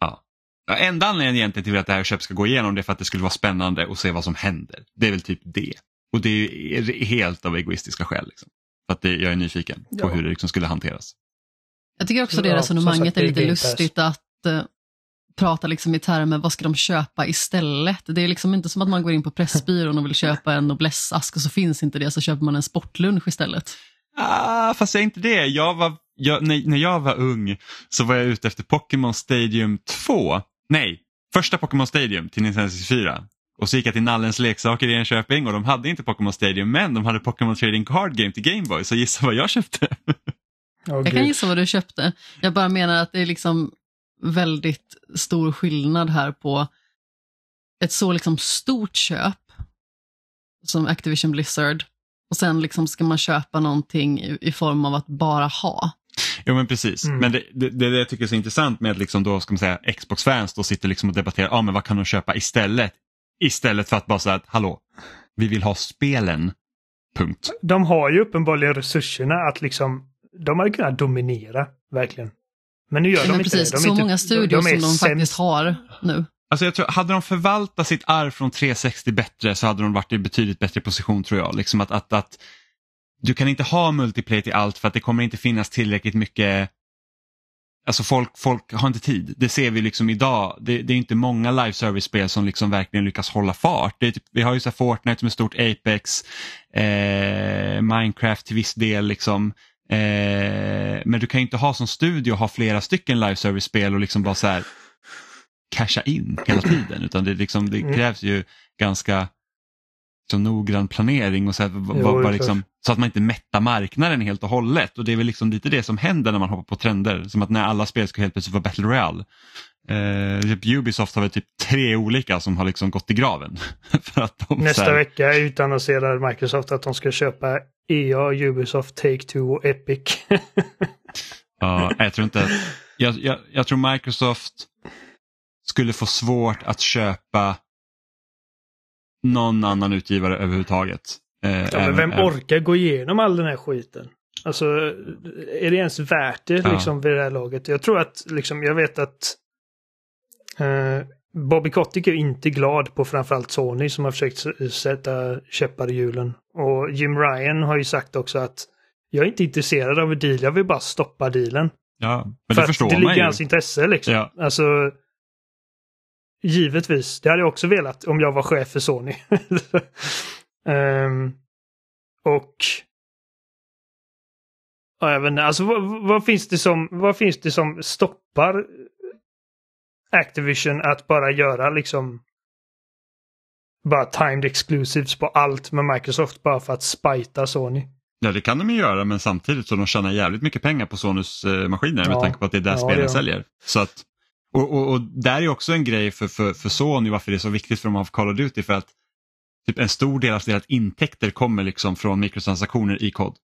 ja. Enda anledningen egentligen till att det här köpet ska gå igenom det är för att det skulle vara spännande att se vad som händer. Det är väl typ det. Och det är helt av egoistiska skäl. Liksom. För att det, jag är nyfiken på ja. hur det liksom skulle hanteras. Jag tycker också det resonemanget är lite lustigt att uh, prata liksom i termer vad ska de köpa istället. Det är liksom inte som att man går in på Pressbyrån och vill köpa en Noblesse-ask och så finns inte det så köper man en sportlunch istället. Ah, fast jag är inte det. Jag var, jag, när, när jag var ung så var jag ute efter Pokémon Stadium 2. Nej, första Pokémon Stadium till Nintendo 64. Och så gick jag till Nallens leksaker i Enköping och de hade inte Pokémon Stadium men de hade Pokémon Trading Card Game till Gameboy så gissa vad jag köpte. Oh, jag kan gissa vad du köpte. Jag bara menar att det är liksom väldigt stor skillnad här på ett så liksom stort köp som Activision Blizzard och sen liksom ska man köpa någonting i, i form av att bara ha. Jo men precis, mm. men det, det, det jag tycker är så intressant med att liksom då, ska man säga, Xbox-fans då sitter liksom och debatterar, ah, men vad kan de köpa istället? Istället för att bara säga att hallå, Vi vill ha spelen. Punkt. De har ju uppenbarligen resurserna att liksom, de hade kunnat dominera, verkligen. Men nu gör Ja, de men inte precis, det. De så inte, många studios de är som de faktiskt har nu. Alltså jag tror, hade de förvaltat sitt arv från 360 bättre så hade de varit i betydligt bättre position tror jag. Liksom att, att, att Du kan inte ha multiplayer till allt för att det kommer inte finnas tillräckligt mycket Alltså folk, folk har inte tid. Det ser vi liksom idag. Det, det är inte många live service-spel som liksom verkligen lyckas hålla fart. Det är typ, vi har ju så här Fortnite som är stort, Apex, eh, Minecraft till viss del. Liksom. Eh, men du kan ju inte ha som studio ha flera stycken live service-spel och liksom bara så här casha in hela tiden. Utan det, liksom, det Mm. krävs ju ganska så noggrann planering och så, här, Jo, är liksom, så att man inte mättar marknaden helt och hållet. Och det är väl liksom lite det som händer när man hoppar på trender. Som att när alla spel ska helt plötsligt vara Battle Royale. Eh, typ Ubisoft har väl typ tre olika som har liksom gått i graven. (laughs) För att de, så Nästa här, vecka utannonserar Microsoft att de ska köpa EA, Ubisoft, Take-Two och Epic. (laughs) Ja, jag tror inte jag, jag, jag tror Microsoft skulle få svårt att köpa någon annan utgivare överhuvudtaget. Eh, ja, men vem även- orkar gå igenom all den här skiten? Alltså, är det ens värt det Ja. liksom vid det här laget? Jag tror att, liksom, jag vet att eh, Bobby Kotick är inte glad på framförallt Sony som har försökt sätta käppar i hjulen. Och Jim Ryan har ju sagt också att jag är inte intresserad av en deal, jag vill bara stoppa dealen. Ja, men För det förstår det man ligger i ju. hans intresse liksom. Ja. Alltså, givetvis. Det hade jag också velat om jag var chef för Sony. (laughs) Ehm, och ja, jag vet inte, alltså vad, vad, finns det som, vad finns det som stoppar Activision att bara göra liksom bara timed exclusives på allt med Microsoft bara för att spita Sony? Ja, det kan de ju göra men samtidigt så de tjänar jävligt mycket pengar på Sonys eh, maskiner med Ja. tanke på att det är där Ja, spelen säljer. Så att, och, och, och där är också en grej för, för, för Sony varför det är så viktigt för dem att ha Call of Duty för att typ en stor del av deras intäkter kommer liksom från mikrotransaktioner i kod.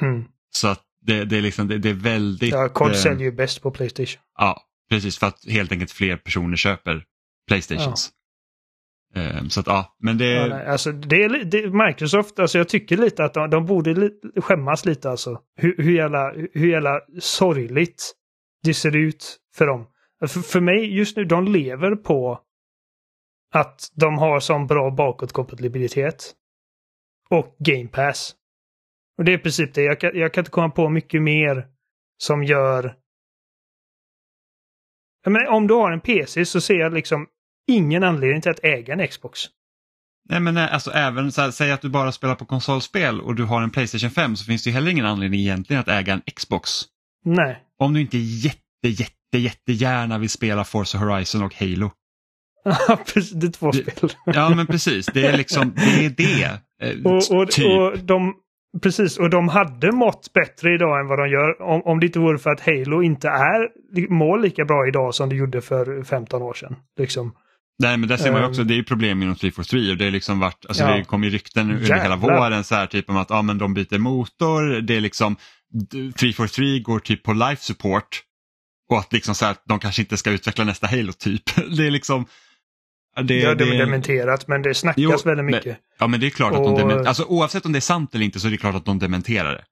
Mm. Så att det, det, är, liksom, det, det är väldigt... Ja, COD eh, säljer ju bäst på Playstation. Ja, precis för att helt enkelt fler personer köper Playstations. Eh, Eh, så att ja, men det... Ja, nej, alltså, det är, li- det, Microsoft, alltså jag tycker lite att de, de borde li, skämmas lite alltså. Hur, hur, jävla, hur jävla sorgligt det ser ut för dem. För, för mig just nu, de lever på att de har sån bra bakåtkompatibilitet. Och Game Pass. Och det är i princip det. Jag kan, jag kan inte komma på mycket mer som gör... Men om du har en PC så ser jag liksom ingen anledning till att äga en Xbox. Nej men nej, alltså även så här, säg att du bara spelar på konsolspel och du har en Playstation 5 så finns det ju heller ingen anledning egentligen att äga en Xbox. Nej. Om du inte jätte, jätte, jättegärna vill spela Forza Horizon och Halo. Ja, (laughs) precis. Det är två spel. Ja men precis, det är liksom det. Är det. Eh, (laughs) Och, och, typ. och de, precis, och de hade mått bättre idag än vad de gör. Om, om det inte vore för att Halo inte är, mår lika bra idag som det gjorde för 15 år sedan. Liksom. Nej men där ser man ju Ehm. också, det är ju problem inom 343 och det är liksom varit, alltså Ja. det kom ju rykten under Jävlar. hela våren så här typ om att ja men de byter motor, det är liksom 343 går typ på life support och att liksom så här att de kanske inte ska utveckla nästa Halo typ. (laughs) Det är liksom det, de det- dementerat, men det snackas Jo, väldigt men- mycket. Ja men det är klart att de Och- dementerar, alltså oavsett om det är sant eller inte så är det klart att de dementerar det.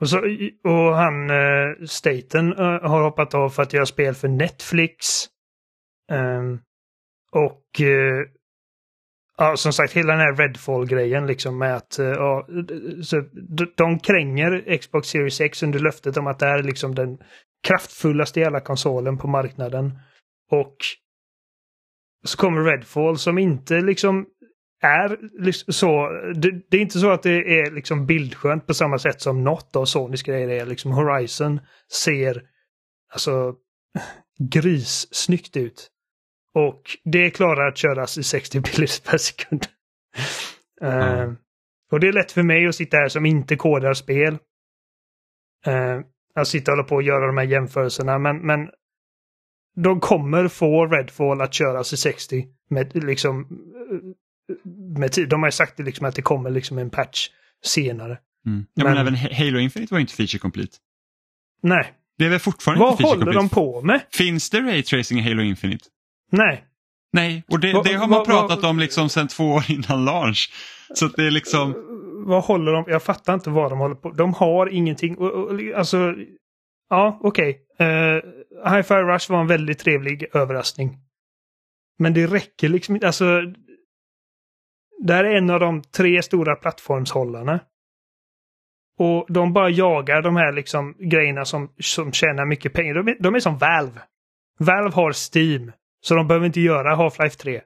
Och, så, och han, uh, Staten, eh, har hoppat av för att göra spel för Netflix. Ehm, och eh, ja, som sagt, hela den här Redfall-grejen liksom med att eh, ja, så, de, de kränger Xbox Series X under löftet om att det här är liksom den kraftfullaste jävla konsolen på marknaden. Och så kommer Redfall som inte liksom är liksom så. Det, det är inte så att det är liksom bildskönt på samma sätt som något av Sonys grejer är. Liksom Horizon ser alltså (laughs) grissnyggt ut. Och det klarar att köras i 60 bilder per sekund. Eh, och det är lätt för mig att sitta här som inte kodar spel. Uh, att sitta och hålla på och göra de här jämförelserna. Men, men de kommer få Redfall att köras i 60 med liksom eh, med tid. De har ju sagt liksom att det kommer liksom en patch senare. Mm. Ja, men, Men- även Halo Infinite var ju inte feature complete. Nej, Det är väl fortfarande vad inte feature håller complete. de på med? Finns det Ray Tracing i Halo Infinite? Nej, Nej, och det, Va- det har man va- pratat va- om liksom sedan två år innan launch. Så det är liksom, Vad håller de? Jag fattar inte vad de håller på. De har ingenting. Alltså, ja, okej. Okay. Hi-Fi Rush var en väldigt trevlig överraskning. Men det räcker liksom inte. Alltså, det här är en av de tre stora plattformshållarna. Och de bara jagar de här liksom grejerna som, som tjänar mycket pengar. De är, de är som Valve. Valve har Steam. Så de behöver inte göra Half-Life 3.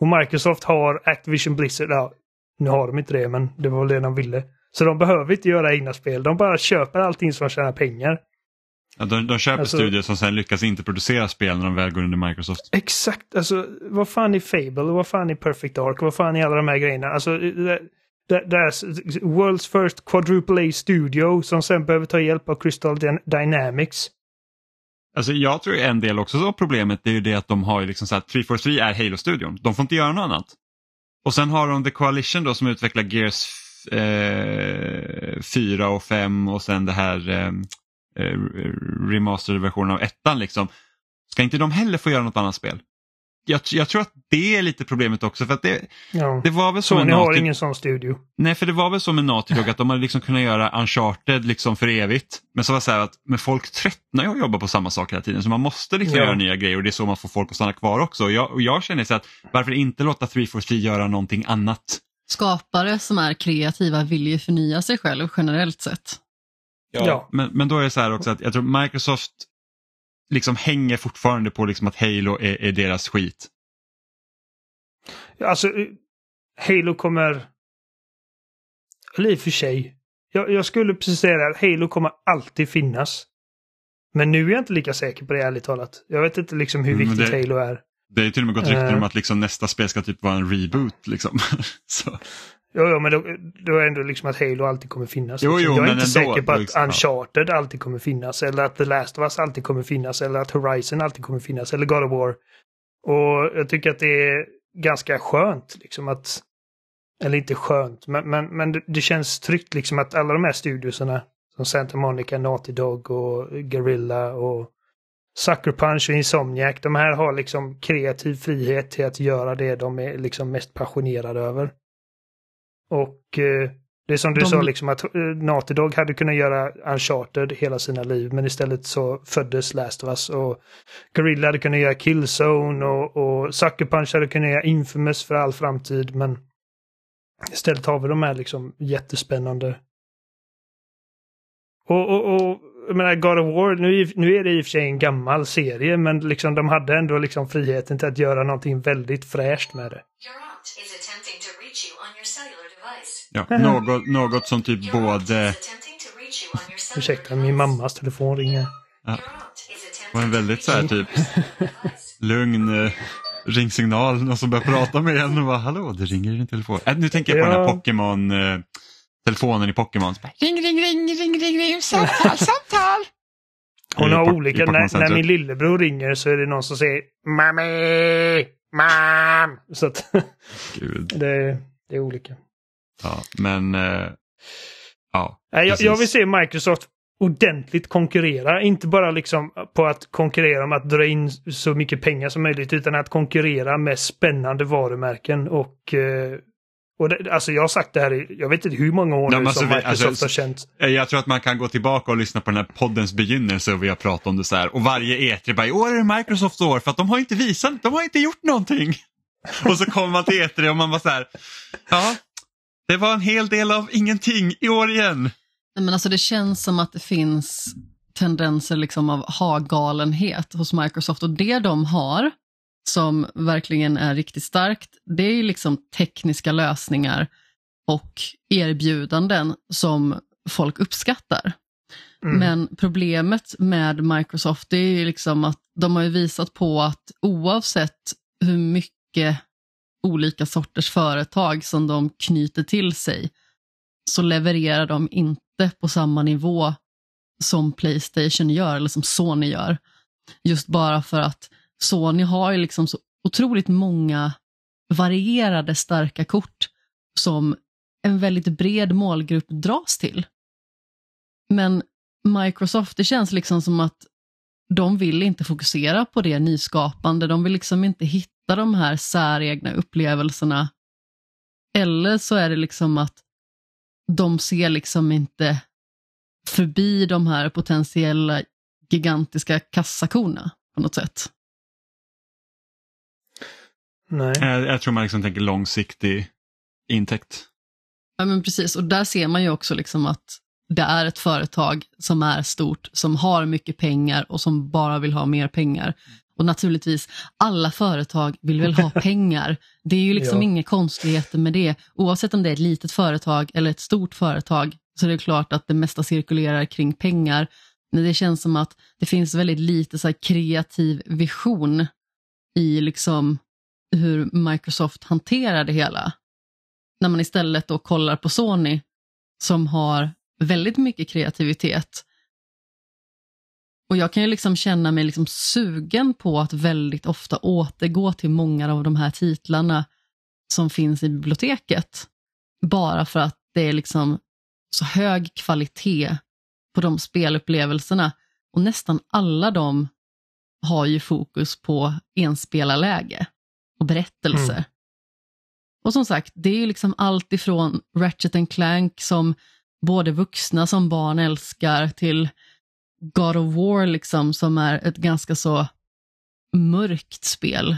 Och Microsoft har Activision Blizzard. Ja, nu har de inte det, men det var väl det de ville. Så de behöver inte göra egna spel. De bara köper allting som tjänar pengar. ja, de, de köper Alltså- studier som sen lyckas inte producera spel när de väl går under Microsoft. Exakt, alltså vad fan är Fable, vad fan är Perfect Dark, vad fan är alla de här grejerna? Alltså, det, det, det är World's First Quadruple A Studio som sen behöver ta hjälp av Crystal Dyn- Dynamics. Alltså jag tror en del också av problemet är ju det att de har ju liksom så här, 343 är Halo-studion. De får inte göra något annat. Och sen har de The Coalition då som utvecklar Gears eh, 4 och 5 och sen det här eh, eh, remasterade versionen av ettan liksom. Ska inte de heller få göra något annat spel? Jag, jag tror att det är lite problemet också för att det, Ja. det var väl så Sony har ingen sån studio. Nej, för det var väl så med Naughty Dog att de hade liksom kunnat göra Uncharted liksom för evigt. Men så var det så här att men folk tröttnar ju att jobba på samma sak hela tiden så man måste liksom Ja. göra nya grejer och det är så man får folk att stanna kvar också. Och jag, och jag känner så att varför inte låta 343 göra någonting annat? Skapare som är kreativa vill ju förnya sig själv generellt sett. Ja. Men, men då är det så här också att jag tror Microsoft liksom hänger fortfarande på liksom att Halo är, är deras skit. Alltså, eh, Halo kommer... Eller i och för sig. Jag, jag skulle precis säga att Halo kommer alltid finnas. Men nu är jag inte lika säker på det ärligt talat. Jag vet inte liksom hur Mm, viktigt det- Halo är. Det är till och med gått rykten Eh. om att liksom nästa spel ska typ vara en reboot. Liksom. (laughs) så. Jo, jo, men då, då är ändå liksom att Halo alltid kommer finnas. Jo, jo, jag är inte säker på att liksom. Uncharted alltid kommer finnas. Eller att The Last of Us alltid kommer finnas. Eller att Horizon alltid kommer finnas. Eller God of War. Och jag tycker att det är ganska skönt liksom att... Eller inte skönt, men, men, men det, känns tryggt liksom att alla de här studiosarna som Santa Monica, Naughty Dog och Guerrilla och Sucker Punch och Insomniac, de här har liksom kreativ frihet till att göra det de är liksom mest passionerade över. Och eh, det är som du De- sa, liksom att eh, Naughty Dog hade kunnat göra Uncharted hela sina liv, men istället så föddes Last of Us och Guerrilla hade kunnat göra Killzone och, och Sucker Punch hade kunnat göra Infamous för all framtid, men istället har vi de här liksom jättespännande. Och, och, och jag menar, God of War, nu, är- nu är det i och för sig en gammal serie, men liksom de hade ändå liksom friheten till att göra någonting väldigt fräscht med det. Ja, något, något som typ både... Ursäkta, min mammas telefon ringer. Ja, var en väldigt så här typ (laughs) lugn eh, ringsignal, någon som börjar prata med en och bara hallå, det ringer i din telefon. Äh, nu tänker jag på den här Ja. Pokémon, eh, telefonen i Pokémon. Ring, ring, ring, ring, ring, ring, samtal, samtal. Hon har olika, när, när min lillebror ringer så är det någon som säger Mami! Mam! Så att (laughs) Gud. det, det är olika. Ja, men eh, ja. Jag, jag vill se Microsoft ordentligt konkurrera. Inte bara liksom på att konkurrera om att dra in så mycket pengar som möjligt utan att konkurrera med spännande varumärken och eh, och det, alltså jag har sagt det här i, jag vet inte hur många år Ja, nu som alltså vi- Microsoft alltså, har känt. Eh, Jag tror att man kan gå tillbaka och lyssna på den här poddens begynnelse och vi har pratat om det så här. Och varje E3 bara, i år är det Microsofts år för att de har inte visat, de har inte gjort någonting. (laughs) Och så kommer man till E3 och man bara så här, ja, det var en hel del av ingenting i år igen. Nej, Men alltså det känns som att det finns tendenser liksom av ha-galenhet hos Microsoft och det de har som verkligen är riktigt starkt, det är ju liksom tekniska lösningar och erbjudanden som folk uppskattar. Mm. Men problemet med Microsoft det är ju liksom att de har ju visat på att oavsett hur mycket olika sorters företag som de knyter till sig så levererar de inte på samma nivå som Playstation gör eller som Sony gör. Just bara för att Sony har ju liksom så otroligt många varierade starka kort som en väldigt bred målgrupp dras till. Men Microsoft, det känns liksom som att de vill inte fokusera på det nyskapande. De vill liksom inte hitta de här säregna upplevelserna. Eller så är det liksom att de ser liksom inte förbi de här potentiella gigantiska kassakorna på något sätt. Nej. Jag, jag tror man liksom tänker långsiktig intäkt. Ja men precis, och där ser man ju också liksom att det är ett företag som är stort, som har mycket pengar och som bara vill ha mer pengar. Och naturligtvis, alla företag vill väl ha (laughs) pengar. Det är ju liksom Ja. inga konstigheter med det. Oavsett om det är ett litet företag eller ett stort företag så är det klart att det mesta cirkulerar kring pengar. Men det känns som att det finns väldigt lite så här kreativ vision i liksom hur Microsoft hanterar det hela. När man istället då kollar på Sony som har väldigt mycket kreativitet. Och jag kan ju liksom känna mig liksom sugen på att väldigt ofta återgå till många av de här titlarna som finns i biblioteket. Bara för att det är liksom så hög kvalitet på de spelupplevelserna. Och nästan alla de har ju fokus på enspelarläge och berättelse. Mm. Och som sagt, det är ju liksom allt ifrån Ratchet and Clank som både vuxna som barn älskar till God of War liksom som är ett ganska så mörkt spel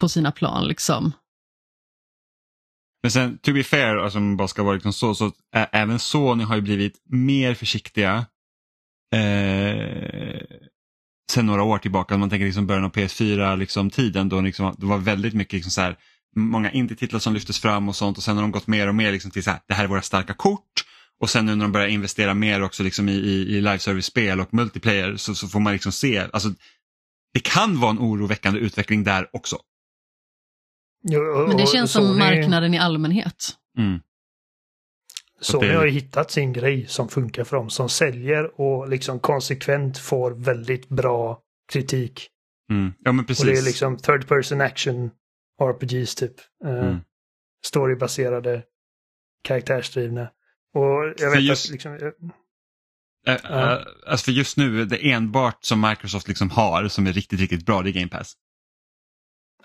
på sina plan liksom. Men sen, to be fair, alltså, bara ska vara liksom så, så även Sony har ju blivit mer försiktiga eh, sen några år tillbaka. Man tänker liksom början av PS4-tiden liksom, tiden då liksom, det var väldigt mycket liksom så här, många indie-titlar som lyftes fram och sånt och sen har de gått mer och mer liksom till så här, det här är våra starka kort. Och sen nu när de börjar investera mer också liksom i, i, i live service-spel och multiplayer så, så får man liksom se, alltså det kan vara en oroväckande utveckling där också. Men det känns som marknaden i allmänhet. Mm. Sony det- har ju hittat sin grej som funkar för dem, som säljer och liksom konsekvent får väldigt bra kritik. Mm. Ja men precis. Och det är liksom third person action RPGs typ. Eh, Mm. Storybaserade, karaktärsdrivna. Och jag vet just- att liksom, Ja. äh, alltså för just nu, det enbart som Microsoft liksom har som är riktigt, riktigt bra, det är Game Pass.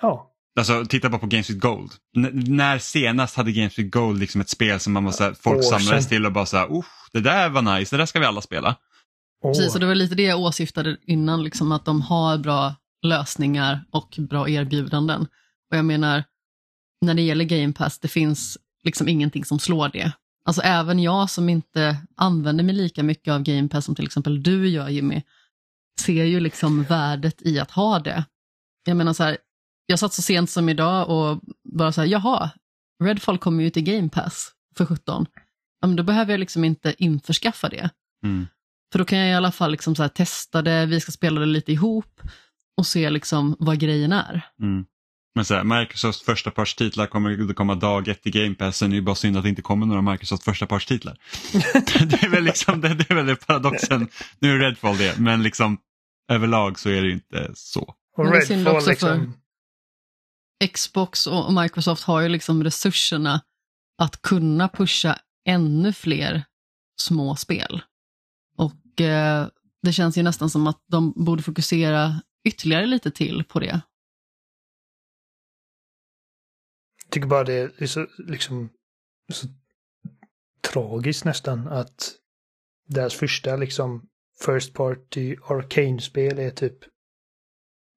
ja, Alltså titta bara på Games with Gold. N- när senast hade Games with Gold liksom ett spel som man var så här, folk samlades till och bara så här, "Usch, det där var nice, det där ska vi alla spela. Åh, Precis, och det var lite det jag åsyftade innan, liksom att de har bra lösningar och bra erbjudanden. Och jag menar, när det gäller Game Pass, det finns liksom ingenting som slår det. Alltså även jag som inte använder mig lika mycket av Game Pass som till exempel du gör Jimmy, ser ju liksom värdet i att ha det. Jag menar så här, jag satt så sent som idag och bara så här, jaha, Redfall kommer ju till Game Pass för 17. Ja, men då behöver jag liksom inte införskaffa det. Mm. För då kan jag i alla fall liksom så här testa det, vi ska spela det lite ihop och se liksom vad grejen är. Mm. Men så här, Microsofts första partstitlar kommer att komma dag ett i Game Pass, sen är det bara synd att det inte kommer några Microsoft första partstitlar. (laughs) det är väl liksom det, det är väl det paradoxen. Nu är Redfall det, men liksom överlag så är det ju inte så. och Men det är synd Redfall också liksom. Xbox och Microsoft har ju liksom resurserna att kunna pusha ännu fler små spel. Och eh, det känns ju nästan som att de borde fokusera ytterligare lite till på det. Jag tycker bara det är så, liksom, så tragiskt nästan att deras första liksom First Party Arcane-spel är typ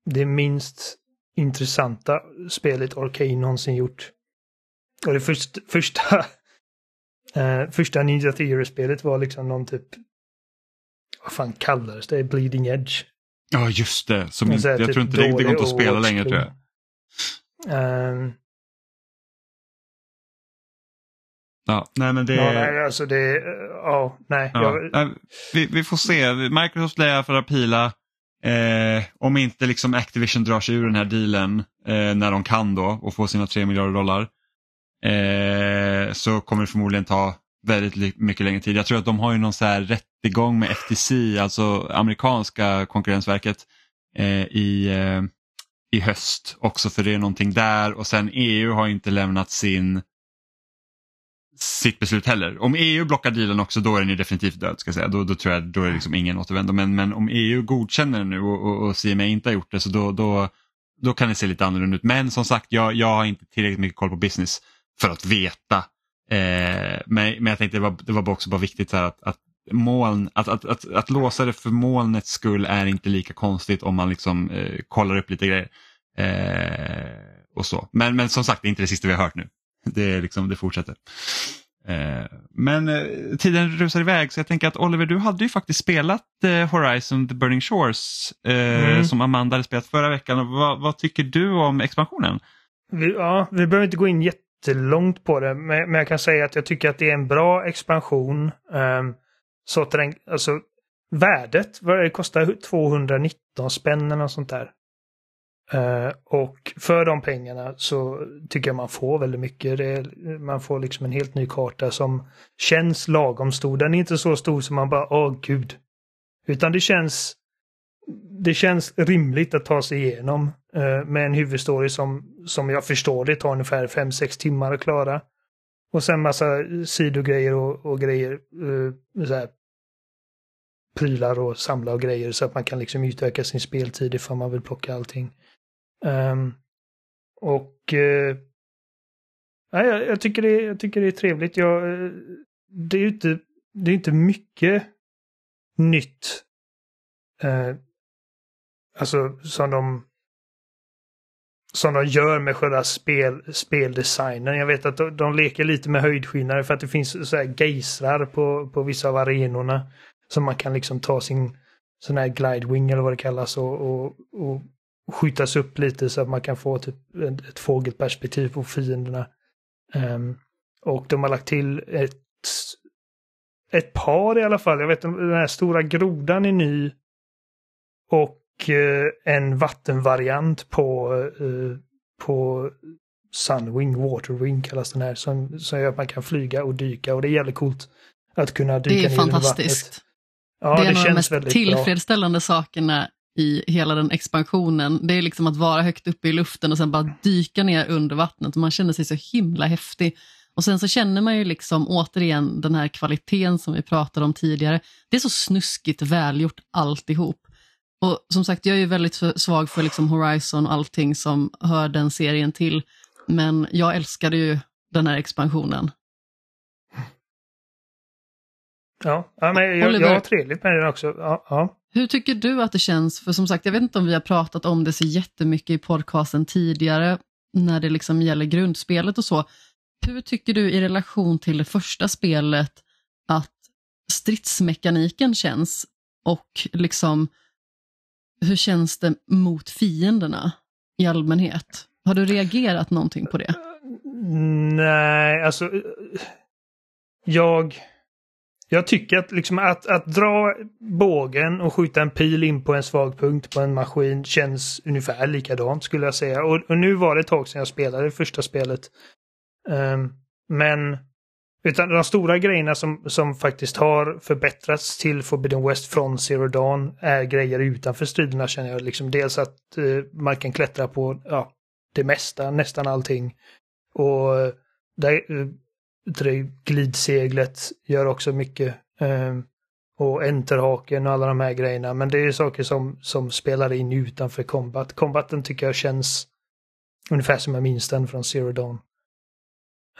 det minst intressanta spelet Arcane någonsin gjort. Och det först, första (laughs) eh, första Ninja Theory-spelet var liksom någon typ vad fan kallades det? Bleeding Edge. Ja just det, som inte, jag typ tror inte det, det går inte att spela längre tror jag. Ehm, Ja, nej men det... Ja, nej, alltså det, ja, nej. Ja, Jag, nej, vi, vi får se. Microsoft lär alla fall pila. Eh, om inte liksom Activision drar sig ur den här dealen eh, när de kan då och får sina 3 miljarder dollar. Eh, så kommer det förmodligen ta väldigt mycket längre tid. Jag tror att de har ju någon så här rättegång med FTC, alltså amerikanska konkurrensverket eh, i, eh, i höst också för det är någonting där och sen EU har inte lämnat sin sitt beslut heller. Om EU blockar dealen också då är den ju definitivt död. Ska jag säga. Då, då tror jag då är det liksom ingen återvändo. Men, men om EU godkänner den nu och, och, och CMA inte har gjort det så då, då, då kan det se lite annorlunda ut. Men som sagt, jag, jag har inte tillräckligt mycket koll på business för att veta. Eh, men, men jag tänkte det var, det var också bara viktigt så här att, att moln, att, att, att, att låsa det för molnets skull är inte lika konstigt om man liksom eh, kollar upp lite grejer. Eh, och så. Men, men som sagt, det är inte det sista vi har hört nu. Det, är liksom, det fortsätter. Eh, men eh, tiden rusar iväg så jag tänker att Oliver, du hade ju faktiskt spelat eh, Horizon The Burning Shores Mm. som Amanda hade spelat förra veckan. Vad, vad tycker du om expansionen? Ja, vi behöver inte gå in jättelångt på det, men, jag kan säga att jag tycker att det är en bra expansion. Um, så alltså värdet, det kostar 219 spänn eller något sånt där. Eh, och för de pengarna så tycker jag man får väldigt mycket. Det är, man får liksom en helt ny karta som känns lagom stor. Den är inte så stor som man bara, åh gud. Utan det känns det känns rimligt att ta sig igenom uh, med en huvudstory som, som jag förstår det tar ungefär 5-6 timmar att klara. Och sen massa sidogrejer och, och grejer, Uh, så här, prylar och samla och grejer så att man kan liksom utöka sin speltid ifall man vill plocka allting. Um, och eh, uh, ja, jag, jag, tycker det, jag tycker det är trevligt. Jag, eh, det är ju inte, det är inte mycket nytt Uh, alltså som de som de gör med själva spel, speldesignen. Jag vet att de, de leker lite med höjdskillnader för att det finns så här gejsrar på, på vissa av arenorna. Som man kan liksom ta sin sån här glidewing eller vad det kallas och, och, och skjutas upp lite så att man kan få typ ett, fågelperspektiv på fienderna. Ehm, och de har lagt till ett, ett par i alla fall. Jag vet den här stora grodan är ny. Och eh, en vattenvariant på, eh, på Sunwing, Waterwing kallas den här, som, som gör att man kan flyga och dyka och det är jävligt coolt att kunna dyka Det är ner under fantastiskt. vattnet. Ja, det är det, en av de känns mest väldigt bra. tillfredsställande sakerna i hela den expansionen. Det är liksom att vara högt uppe i luften och sen bara dyka ner under vattnet. Och man känner sig så himla häftig. Och sen så känner man ju liksom återigen den här kvaliteten som vi pratade om tidigare. Det är så snuskigt välgjort alltihop. Och som sagt, jag är ju väldigt svag för liksom Horizon och allting som hör den serien till. Men jag älskade ju den här expansionen. Ja, ja men jag, jag har trevligt med den också. Ja, ja. Hur tycker du att det känns? För som sagt, jag vet inte om vi har pratat om det så jättemycket i podcasten tidigare, när det liksom gäller grundspelet och så. Hur tycker du i relation till det första spelet att stridsmekaniken känns? Och liksom, hur känns det mot fienderna i allmänhet? Har du reagerat någonting på det? Nej, alltså. Jag. Jag tycker att, liksom att, att dra bågen och skjuta en pil in på en svag punkt på en maskin känns ungefär likadant skulle jag säga. Och, och nu var det ett tag sedan jag spelade det första spelet. Um, men utan de stora grejerna som, som faktiskt har förbättrats till Forbidden West från Zero Dawn är grejer utanför striderna känner jag. Liksom dels att uh, man kan klättra på ja, det mesta, nästan allting. Och eh, där, eh, glidseglet gör också mycket. Eh, och enterhaken och alla de här grejerna. Men det är saker som, som spelar in utanför combat. Combaten tycker jag känns ungefär som jag minns den från Zero Dawn.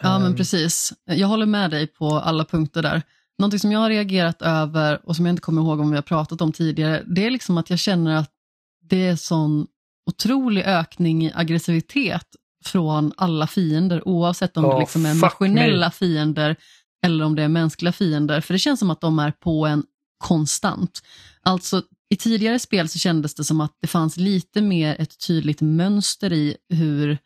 Ja, men Ehm, precis. Jag håller med dig på alla punkter där. Någonting som jag har reagerat över och som jag inte kommer ihåg om vi har pratat om tidigare, det är liksom att jag känner att det är sån otrolig ökning i aggressivitet från alla fiender, oavsett om Ja, det liksom är maskinella fiender eller om det är mänskliga fiender. För det känns som att de är på en konstant. Alltså, i tidigare spel så kändes det som att det fanns lite mer ett tydligt mönster i hur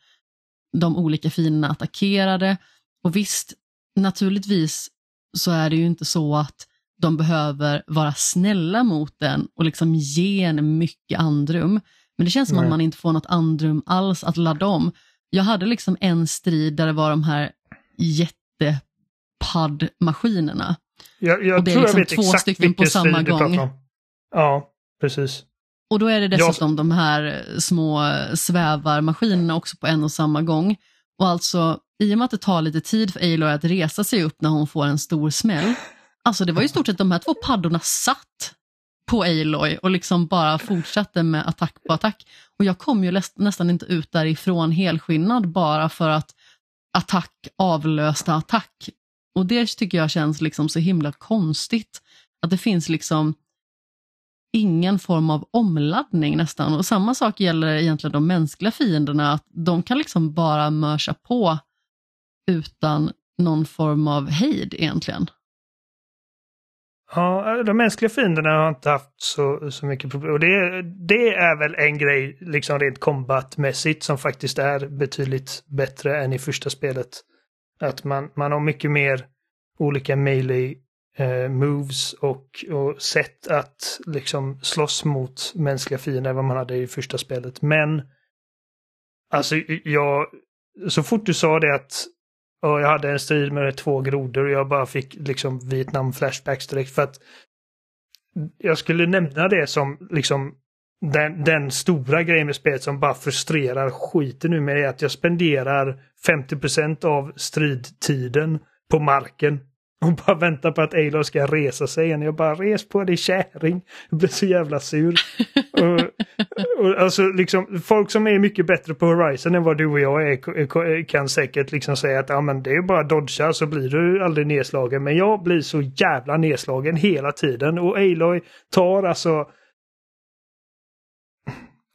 de olika fienderna attackerade. Och visst, naturligtvis så är det ju inte så att de behöver vara snälla mot den och liksom ge en mycket andrum. Men det känns som Nej. att man inte får något andrum alls att ladda om. Jag hade liksom en strid där det var de här jättepaddmaskinerna. Jag, jag Och det är tror liksom jag vet två exakt stycken på samma gång. om. Ja, precis. Och då är det Jag- dessutom de här små svävarmaskinerna också på en och samma gång. Och alltså, i och med att det tar lite tid för Aloy att resa sig upp när hon får en stor smäll. Alltså det var ju i stort sett de här två paddorna satt på Aloy och liksom bara fortsatte med attack på attack. Och jag kom ju läst- nästan inte ut därifrån helskinnad bara för att attack avlöste attack. Och det tycker jag känns liksom så himla konstigt. Att det finns liksom ingen form av omladdning nästan. Och samma sak gäller egentligen de mänskliga fienderna, att de kan liksom bara mörsa på utan någon form av hejd egentligen. Ja, de mänskliga fienderna har inte haft så, så mycket problem. Och det, det är väl en grej, liksom rent kombatmässigt, som faktiskt är betydligt bättre än i första spelet. Att man, man har mycket mer olika melee eh, moves och, och sätt att liksom slåss mot mänskliga fiender än vad man hade i första spelet. Men alltså jag, så fort du sa det att och jag hade en strid med två grodor och jag bara fick liksom Vietnam-flashbacks direkt för att jag skulle nämna det som liksom den, den stora grejen med spelet som bara frustrerar skiten nu med är att jag spenderar 50% av stridtiden på marken och bara väntar på att Aloy ska resa sig igen. Jag bara res på dig kärring. Jag blir så jävla sur. (laughs) och, och, alltså liksom folk som är mycket bättre på Horizon än vad du och jag är kan säkert liksom säga att ja, men det är bara att dodga så blir du aldrig nedslagen. Men jag blir så jävla nedslagen hela tiden och Aloy tar alltså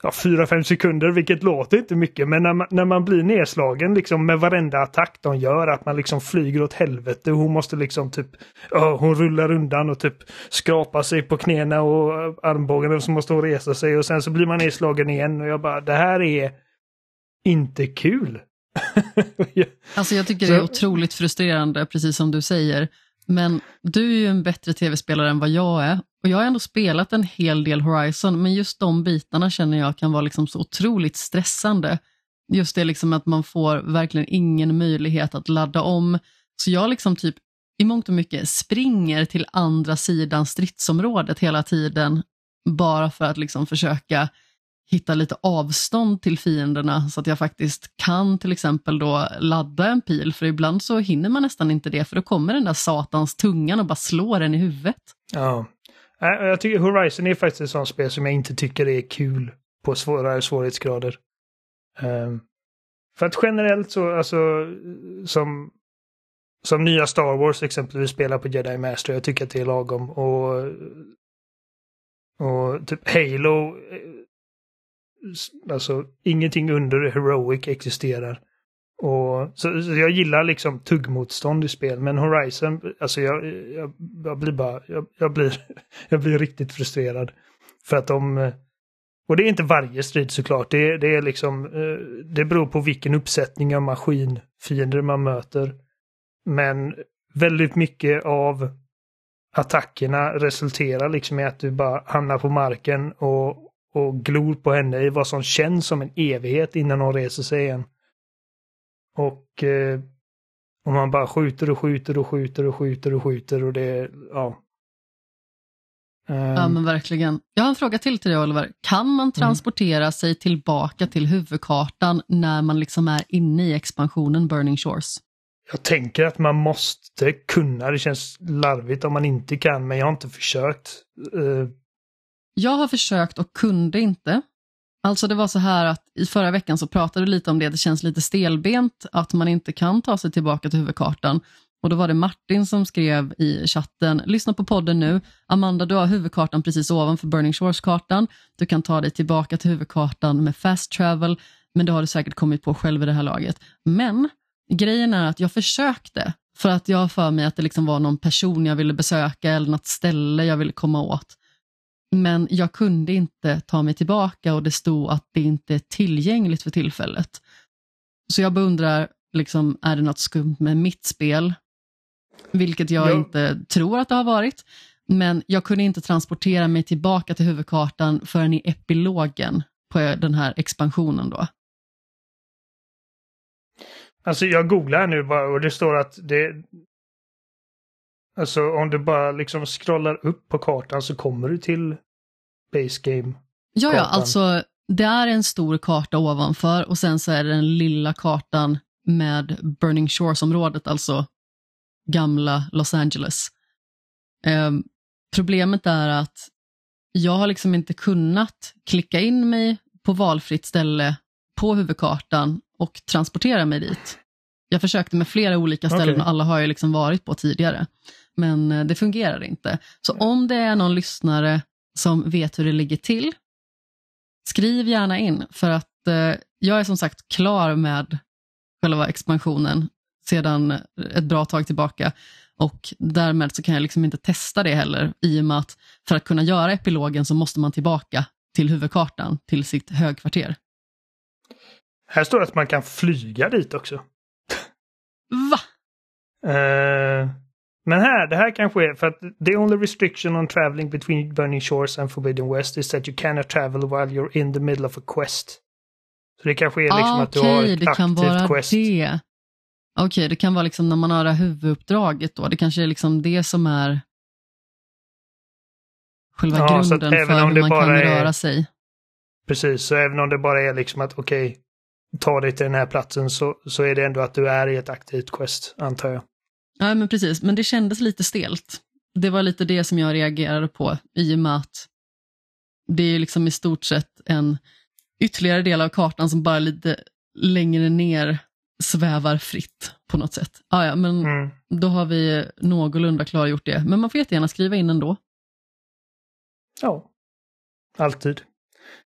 ja, 4-5 sekunder, vilket låter inte mycket. Men när man, när man blir nedslagen liksom med varenda attack de gör, att man liksom flyger åt helvete. Hon måste liksom typ, oh, hon rullar undan och typ skrapar sig på knäna och armbågen och så måste hon resa sig och sen så blir man nedslagen igen och jag bara, det här är inte kul. (laughs) alltså jag tycker det är otroligt frustrerande, precis som du säger. Men du är ju en bättre tv-spelare än vad jag är. Och Jag har ändå spelat en hel del Horizon, men just de bitarna känner jag kan vara liksom så otroligt stressande. Just det liksom att man får verkligen ingen möjlighet att ladda om. Så jag liksom typ i mångt och mycket springer till andra sidan stridsområdet hela tiden, bara för att liksom försöka hitta lite avstånd till fienderna så att jag faktiskt kan till exempel då ladda en pil, för ibland så hinner man nästan inte det, för då kommer den där satans tungan och bara slår en i huvudet. Ja, äh, jag tycker Horizon är faktiskt ett sånt spel som jag inte tycker är kul på svårare svårighetsgrader. Um, för att generellt så, alltså, som, som nya Star Wars exempelvis spelar på Jedi Master, jag tycker att det är lagom. Och, och typ Halo Alltså ingenting under Heroic existerar. Och, så, så, jag gillar liksom tuggmotstånd i spel, men Horizon, alltså jag, jag, jag blir bara, jag, jag, blir, (laughs) jag blir riktigt frustrerad. För att de, eh, och det är inte varje strid såklart, det, det är liksom, eh, det beror på vilken uppsättning av maskinfiender man möter. Men väldigt mycket av attackerna resulterar liksom i att du bara hamnar på marken och och glor på henne i vad som känns som en evighet innan hon reser sig igen. Och eh, och man bara skjuter och skjuter och skjuter och skjuter och skjuter och det, ja. Um, ja men verkligen. Jag har en fråga till till dig Oliver. Kan man mm. transportera mm. sig tillbaka till huvudkartan när man liksom är inne i expansionen Burning Shores? Jag tänker att man måste kunna. Det känns larvigt om man inte kan, men jag har inte försökt. Jag har försökt och kunde inte. Alltså det var så här att i förra veckan så pratade vi lite om det, det känns lite stelbent att man inte kan ta sig tillbaka till huvudkartan. Och då var det Martin som skrev i chatten, lyssna på podden nu. Amanda, du har huvudkartan precis ovanför Burning Shores-kartan. Du kan ta dig tillbaka till huvudkartan med fast travel, men det har du säkert kommit på själv i det här laget. Men grejen är att jag försökte, för att jag har för mig att det liksom var någon person jag ville besöka eller något ställe jag ville komma åt. Men jag kunde inte ta mig tillbaka och det stod att det inte är tillgängligt för tillfället. Så jag beundrar, liksom, är det något skumt med mitt spel? Vilket jag ja. inte tror att det har varit. Men jag kunde inte transportera mig tillbaka till huvudkartan förrän i epilogen på den här expansionen då. Alltså jag googlar nu bara och det står att det, Alltså om du bara liksom scrollar upp på kartan så kommer du till base game. Ja, ja, alltså det är en stor karta ovanför och sen så är det den lilla kartan med Burning Shores-området, alltså gamla Los Angeles. Eh, problemet är att jag har liksom inte kunnat klicka in mig på valfritt ställe på huvudkartan och transportera mig dit. Jag försökte med flera olika ställen och alla har jag liksom varit på tidigare. Men eh, det fungerar inte. Så om det är någon lyssnare som vet hur det ligger till, skriv gärna in för att eh, jag är som sagt klar med själva expansionen sedan ett bra tag tillbaka. Och därmed så kan jag liksom inte testa det heller i och med att för att kunna göra epilogen så måste man tillbaka till huvudkartan, till sitt högkvarter. Här står det att man kan flyga dit också. Va? Eh, men här, det här kanske är för att the only restriction on traveling between Burning Shores and Forbidden West is that you cannot travel while you're in the middle of a quest. Så det kanske är liksom Ah, att du har Okej, ett det kan aktivt vara quest. det. Okej, det kan vara liksom när man har det här huvuduppdraget då. Det kanske är liksom det som är själva Ja, grunden för hur man kan är- röra sig. Precis, så även om det bara är liksom att okej, ta dig till den här platsen så, så är det ändå att du är i ett aktivt quest, antar jag. Ja, men precis. Men det kändes lite stelt. Det var lite det som jag reagerade på i och med att det är liksom i stort sett en ytterligare del av kartan som bara lite längre ner svävar fritt på något sätt. Ah, ja, men Mm. då har vi någorlunda klargjort det. Men man får jättegärna skriva in ändå. Ja, alltid.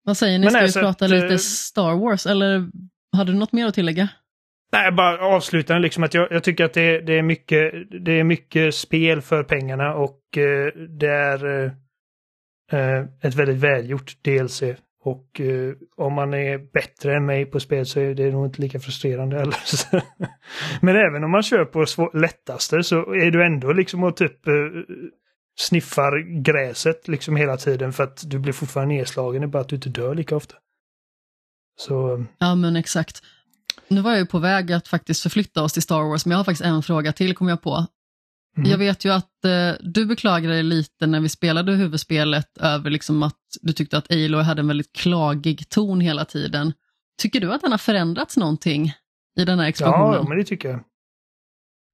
Vad säger ni, Men ska vi prata att, lite eh, Star Wars eller hade du något mer att tillägga? Nej, bara avsluta liksom att jag, jag tycker att det, det, är mycket, det är mycket spel för pengarna och eh, det är eh, eh ett väldigt välgjort DLC. Och eh, om man är bättre än mig på spel så är det nog inte lika frustrerande heller. (laughs) Men även om man kör på svår, lättaste så är du ändå liksom och typ eh, sniffar gräset liksom hela tiden för att du blir fortfarande nedslagen. Det är bara att du inte dör lika ofta. Så Ja, men exakt. Nu var jag ju på väg att faktiskt förflytta oss till Star Wars, men jag har faktiskt en fråga till, kom jag på. Mm. Jag vet ju att eh, du beklagade dig lite när vi spelade huvudspelet över liksom att du tyckte att Aloy hade en väldigt klagig ton hela tiden. Tycker du att den har förändrats någonting i den här expansionen? ja, men det tycker jag.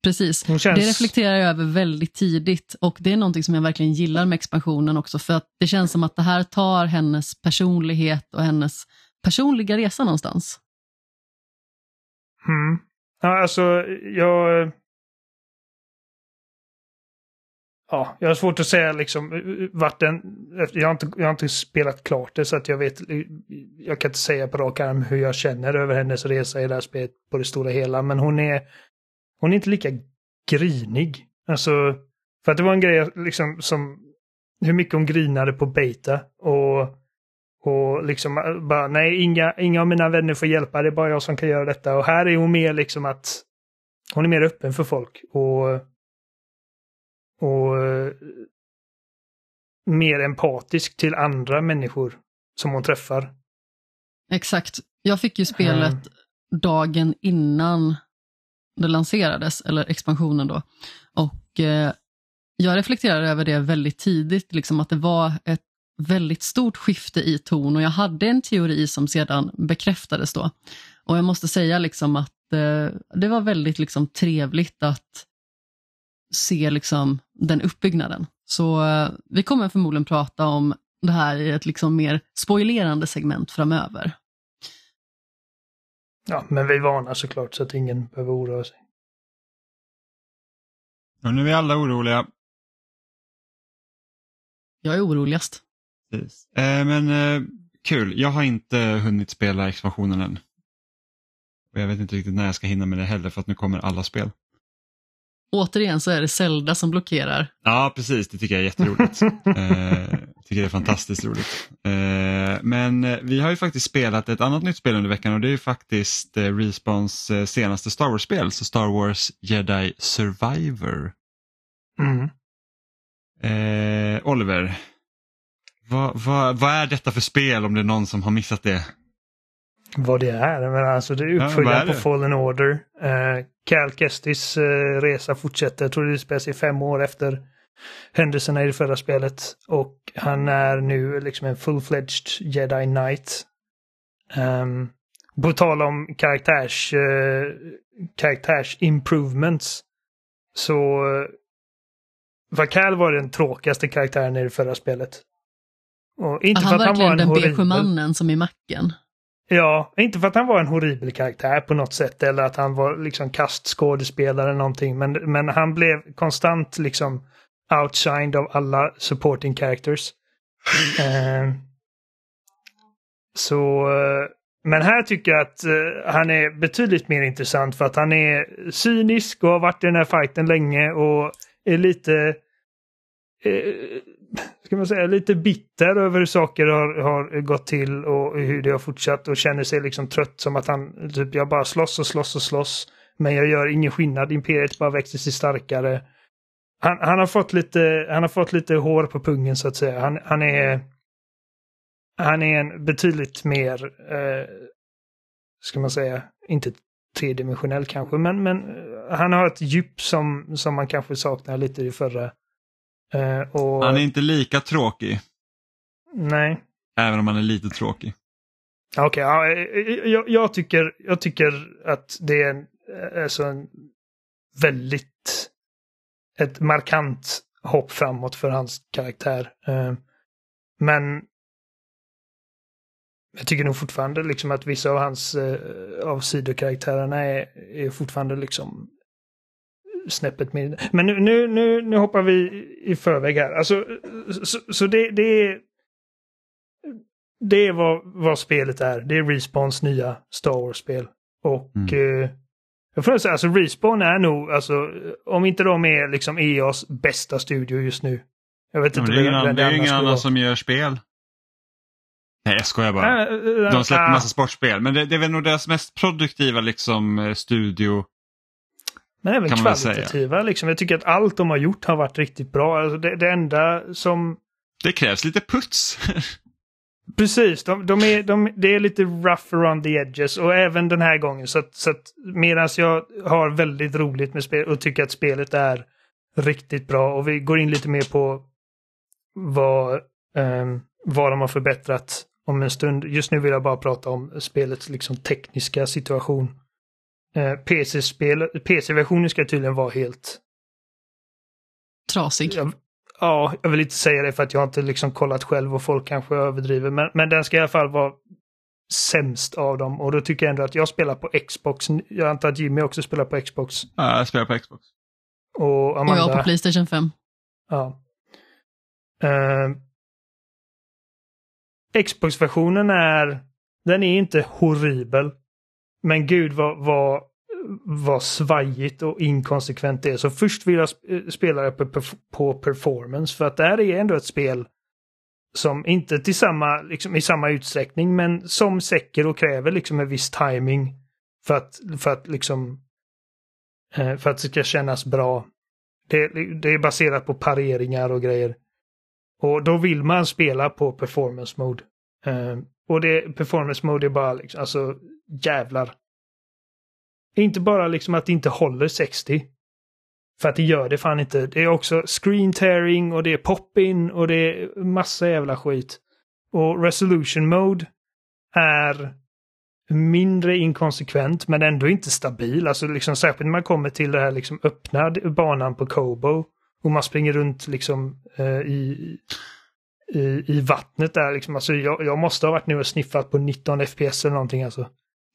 Precis. Känns... Det reflekterar jag över väldigt tidigt och det är någonting som jag verkligen gillar med expansionen också för att det känns som att det här tar hennes personlighet och hennes personliga resa någonstans. Mm. Ja, alltså, jag... Ja, jag har svårt att säga liksom eh, eh, vart den... Jag har, inte, jag har inte spelat klart det så att jag vet... Eh, jag kan inte säga på rak arm hur jag känner över hennes resa i det här spelet på det stora hela. Men hon är... Hon är inte lika grinig. Alltså, för att det var en grej liksom som... Hur mycket hon grinade på Beta och... Och liksom bara, nej, inga, inga av mina vänner får hjälpa, det är bara jag som kan göra detta. Och här är hon mer liksom att hon är mer öppen för folk och, och eh, mer empatisk till andra människor som hon träffar. Exakt. Jag fick ju spelet Mm. dagen innan det lanserades, eller expansionen då. Och eh, jag reflekterade över det väldigt tidigt, liksom att det var ett väldigt stort skifte i ton och jag hade en teori som sedan bekräftades då. Och jag måste säga liksom att eh, det var väldigt liksom trevligt att se liksom den uppbyggnaden. Så eh, vi kommer förmodligen prata om det här i ett liksom mer spoilerande segment framöver. Ja, men vi varnar såklart så att ingen behöver oroa sig. Och nu är vi alla oroliga. Jag är oroligast. Precis. Eh, men eh, kul, jag har inte hunnit spela expansionen än. Och jag vet inte riktigt när jag ska hinna med det heller för att nu kommer alla spel. Återigen så är det Zelda som blockerar. Ja, precis, det tycker jag är jätteroligt. (laughs) eh, tycker det är fantastiskt roligt. Eh, men eh, vi har ju faktiskt spelat ett annat nytt spel under veckan och det är ju faktiskt eh, Respawns eh, senaste Star Wars-spel, så Star Wars Jedi Survivor. Mm. Eh, Oliver, vad, vad, vad är detta för spel om det är någon som har missat det? Vad det är, men alltså det är Ja, uppföljaren det? på Fallen Order. Uh, Cal Kestis eh, resa fortsätter. Jag tror det spelas i fem år efter händelserna i det förra spelet. Och han är nu liksom en full-fledged Jedi Knight. Um, på tal om karaktärs, uh, karaktärs improvements. Så uh, Vakal var den tråkigaste karaktären i det förra spelet. Och inte han för att han var en den beige mannen som i macken. Ja, inte för att han var en horribel karaktär på något sätt eller att han var liksom kastskådespelare eller någonting. Men, men han blev konstant liksom outshined av alla supporting characters. Eh, så, eh, men här tycker jag att eh, han är betydligt mer intressant för att han är cynisk och har varit i den här fighten länge och är lite eh, ska man säga, lite bitter över hur saker har, har gått till och hur det har fortsatt och känner sig liksom trött som att han, typ jag bara slåss och slåss och slåss. Men jag gör ingen skillnad, imperiet bara växer sig starkare. Han, han, har fått lite, han har fått lite hår på pungen så att säga. Han, han är han är en betydligt mer, eh, ska man säga, inte tredimensionell kanske, men, men eh, han har ett djup som, som man kanske saknar lite i förra. Eh, och, Han är inte lika tråkig, Nej. även om han är lite tråkig. Okej, ja, eh, jag, jag, tycker, jag tycker att det är en, alltså en väldigt ett markant hopp framåt för hans karaktär. Eh, Men jag tycker nog fortfarande liksom att vissa av hans eh, av sidokaraktärerna är, är fortfarande liksom snäppet mer. Men nu, nu, nu, nu hoppar vi i förväg här. Alltså, så, så det, det är det är vad, vad spelet är. Det är Respawns nya Star Wars-spel. Och Mm. eh, jag får säga, alltså Respawn är nog, alltså, om inte de är liksom EAs bästa studio just nu. Jag vet Ja, inte det är ingen, vem det är ingen annan som gör spel. Nej, jag skojar bara. Äh, äh, De släpper ah. massa sportspel, men det, det är väl nog deras mest produktiva liksom, eh, studio. Men även kan kvalitativa liksom. Jag tycker att allt de har gjort har varit riktigt bra. Alltså det, det enda som... Det krävs lite puts. (laughs) Precis, de, de är, de, det är lite rough around the edges och även den här gången. Så att, så att medan jag har väldigt roligt med spel och tycker att spelet är riktigt bra och vi går in lite mer på vad, ehm, vad de har förbättrat om en stund. Just nu vill jag bara prata om spelets liksom tekniska situation. Eh, PC-spel, PC-versionen ska tydligen vara helt Trasig. jag, ja, jag vill inte säga det för att jag har inte liksom kollat själv och folk kanske överdriver. Men, men den ska i alla fall vara sämst av dem. Och då tycker jag ändå att jag spelar på Xbox. Jag antar att Jimmy också spelar på Xbox. Ja, jag spelar på Xbox. Och Och Amanda. jag på Playstation 5. Ja. Eh, Xbox-versionen är, den är inte horribel. Men gud vad, vad, vad svajigt och inkonsekvent det är. Så först vill jag eh, spela det på, på performance. För att det här är ändå ett spel som inte till samma, liksom, i samma utsträckning men som säcker och kräver liksom en viss timing för att, för att liksom eh, för att det ska kännas bra. Det, det är baserat på pareringar och grejer. Och då vill man spela på performance mode. Eh, och det, performance mode är bara liksom, alltså jävlar. Inte bara liksom att det inte håller 60. För att det gör det fan inte. Det är också screen tearing och det är pop-in och det är massa jävla skit. Och resolution mode är mindre inkonsekvent men ändå inte stabil. Alltså liksom särskilt när man kommer till det här liksom öppna banan på Kobo och man springer runt liksom eh, i, i, i vattnet där liksom. Alltså jag, jag måste ha varit nu och sniffat på 19 FPS eller någonting alltså.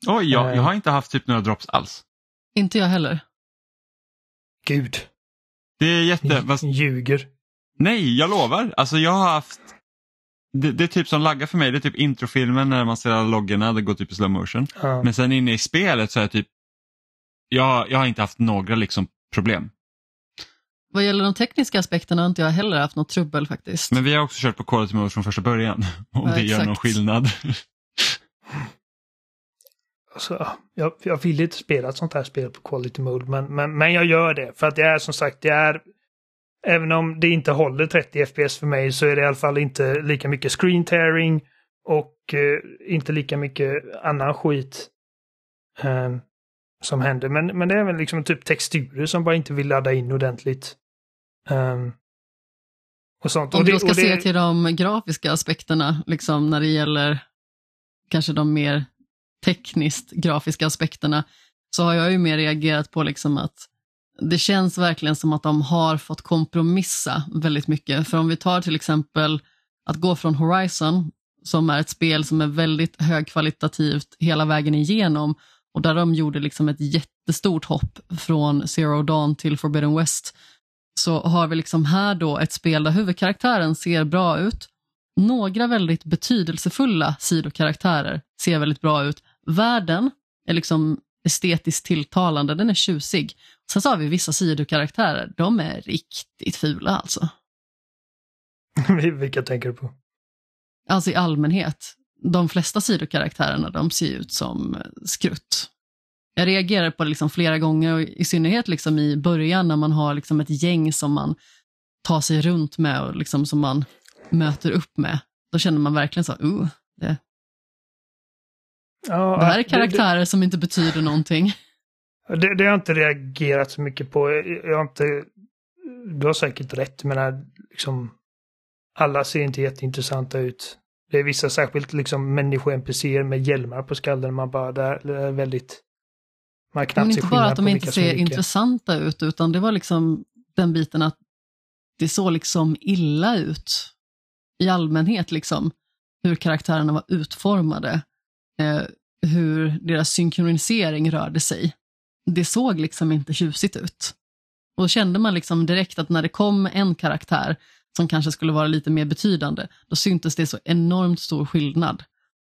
Oj, jag, Eh. jag har inte haft typ några drops alls. Inte jag heller. Gud, Det är jätte... ni Fast, ljuger. nej, jag lovar. Alltså jag har haft... Det, det är typ som laggar för mig. Det är typ introfilmen när man ser alla loggorna. Det går typ i slow motion. Ja. Men sen inne i spelet så är jag typ... Jag, jag har inte haft några liksom problem. Vad gäller de tekniska aspekterna har inte jag heller haft något trubbel faktiskt. Men vi har också kört på quality mode från första början. (laughs) Om Ja, det gör någon skillnad. (laughs) Alltså, jag, jag vill inte spela ett sånt här spel på quality mode, men, men, men jag gör det. För att det är som sagt, det är... Även om det inte håller 30 FPS för mig så är det i alla fall inte lika mycket screen tearing och eh, inte lika mycket annan skit eh, som händer. Men, men det är väl liksom typ texturer som bara inte vill ladda in ordentligt. Um, och sånt. Om och du det, då ska det, se till de grafiska aspekterna, liksom när det gäller kanske de mer tekniskt grafiska aspekterna, så har jag ju mer reagerat på liksom att det känns verkligen som att de har fått kompromissa väldigt mycket. För om vi tar till exempel att gå från Horizon, som är ett spel som är väldigt högkvalitativt hela vägen igenom och där de gjorde liksom ett jättestort hopp från Zero Dawn till Forbidden West, så har vi liksom här då ett spel där huvudkaraktären ser bra ut. Några väldigt betydelsefulla sidokaraktärer ser väldigt bra ut. Världen är liksom estetiskt tilltalande, den är tjusig. Sen så har vi vissa sidokaraktärer, de är riktigt fula alltså. (laughs) Vilka tänker du på? Alltså i allmänhet. De flesta sidokaraktärerna de ser ut som skrutt. Jag reagerar på det liksom flera gånger och i synnerhet liksom i början när man har liksom ett gäng som man tar sig runt med och liksom som man möter upp med. Då känner man verkligen så, uh, det, Ja, det här är det- karaktärer som inte betyder någonting. Det, det har jag inte reagerat så mycket på. Jag, har inte... Du har säkert rätt. Menar, liksom... Alla ser inte jätteintressanta ut. Det är vissa särskilt liksom människo-NPCer med hjälmar på skallen. Man bara, det är- det väldigt... Man Men knappt se inte bara att de inte ser intressanta ut, utan det var liksom den biten att det såg liksom illa ut i allmänhet, liksom hur karaktärerna var utformade, eh, hur deras synkronisering rörde sig. Det såg liksom inte tjusigt ut. Och då kände man liksom direkt att när det kom en karaktär som kanske skulle vara lite mer betydande, då syntes det så enormt stor skillnad.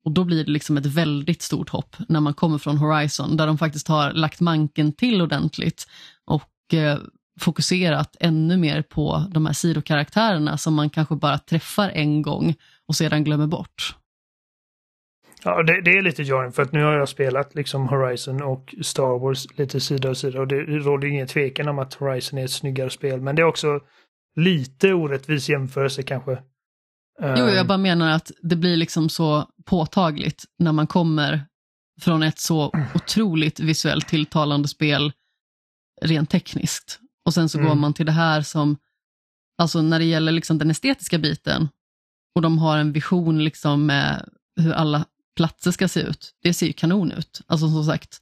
Och då blir det liksom ett väldigt stort hopp när man kommer från Horizon, där de faktiskt har lagt manken till ordentligt och eh, fokuserat ännu mer på de här sidokaraktärerna som man kanske bara träffar en gång och sedan glömmer bort. Ja, det, det är lite jarring för att nu har jag spelat liksom Horizon och Star Wars lite sida och sida och det, det råder ingen tvekan om att Horizon är ett snyggare spel. Men det är också lite orättvis jämförelse kanske. Jo, Ehm, jag bara menar att det blir liksom så påtagligt när man kommer från ett så otroligt visuellt tilltalande spel rent tekniskt. Och sen så Mm. går man till det här som, alltså när det gäller liksom den estetiska biten och de har en vision liksom med hur alla platser ska se ut. Det ser ju kanon ut. Alltså som sagt,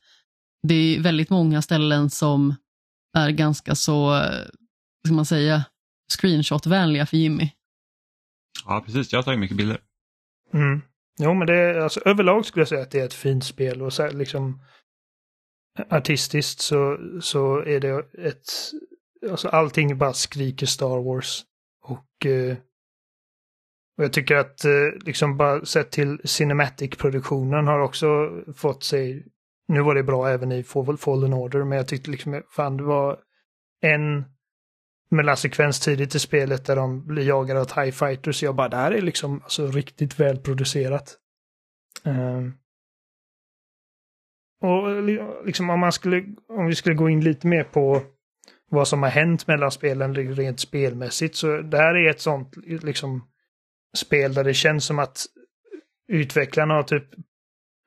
det är väldigt många ställen som är ganska så, ska man säga, screenshot-vänliga för Jimmy. Ja, precis. Jag har tagit mycket bilder. Mm. Jo, men det är, alltså, överlag skulle jag säga att det är ett fint spel och så, liksom artistiskt så, så är det ett, alltså allting bara skriker Star Wars. Och, eh, och jag tycker att eh, liksom bara sett till Cinematic-produktionen har också fått sig, nu var det bra även i Fallen Order, men jag tyckte liksom, fan det var en mellansekvens tidigt i spelet där de blir jagade av TIE Fighters. Jag bara, det här är liksom alltså, riktigt välproducerat. Um, och liksom om man skulle, om vi skulle gå in lite mer på vad som har hänt mellan spelen rent spelmässigt så det här är ett sånt liksom spel där det känns som att utvecklarna har typ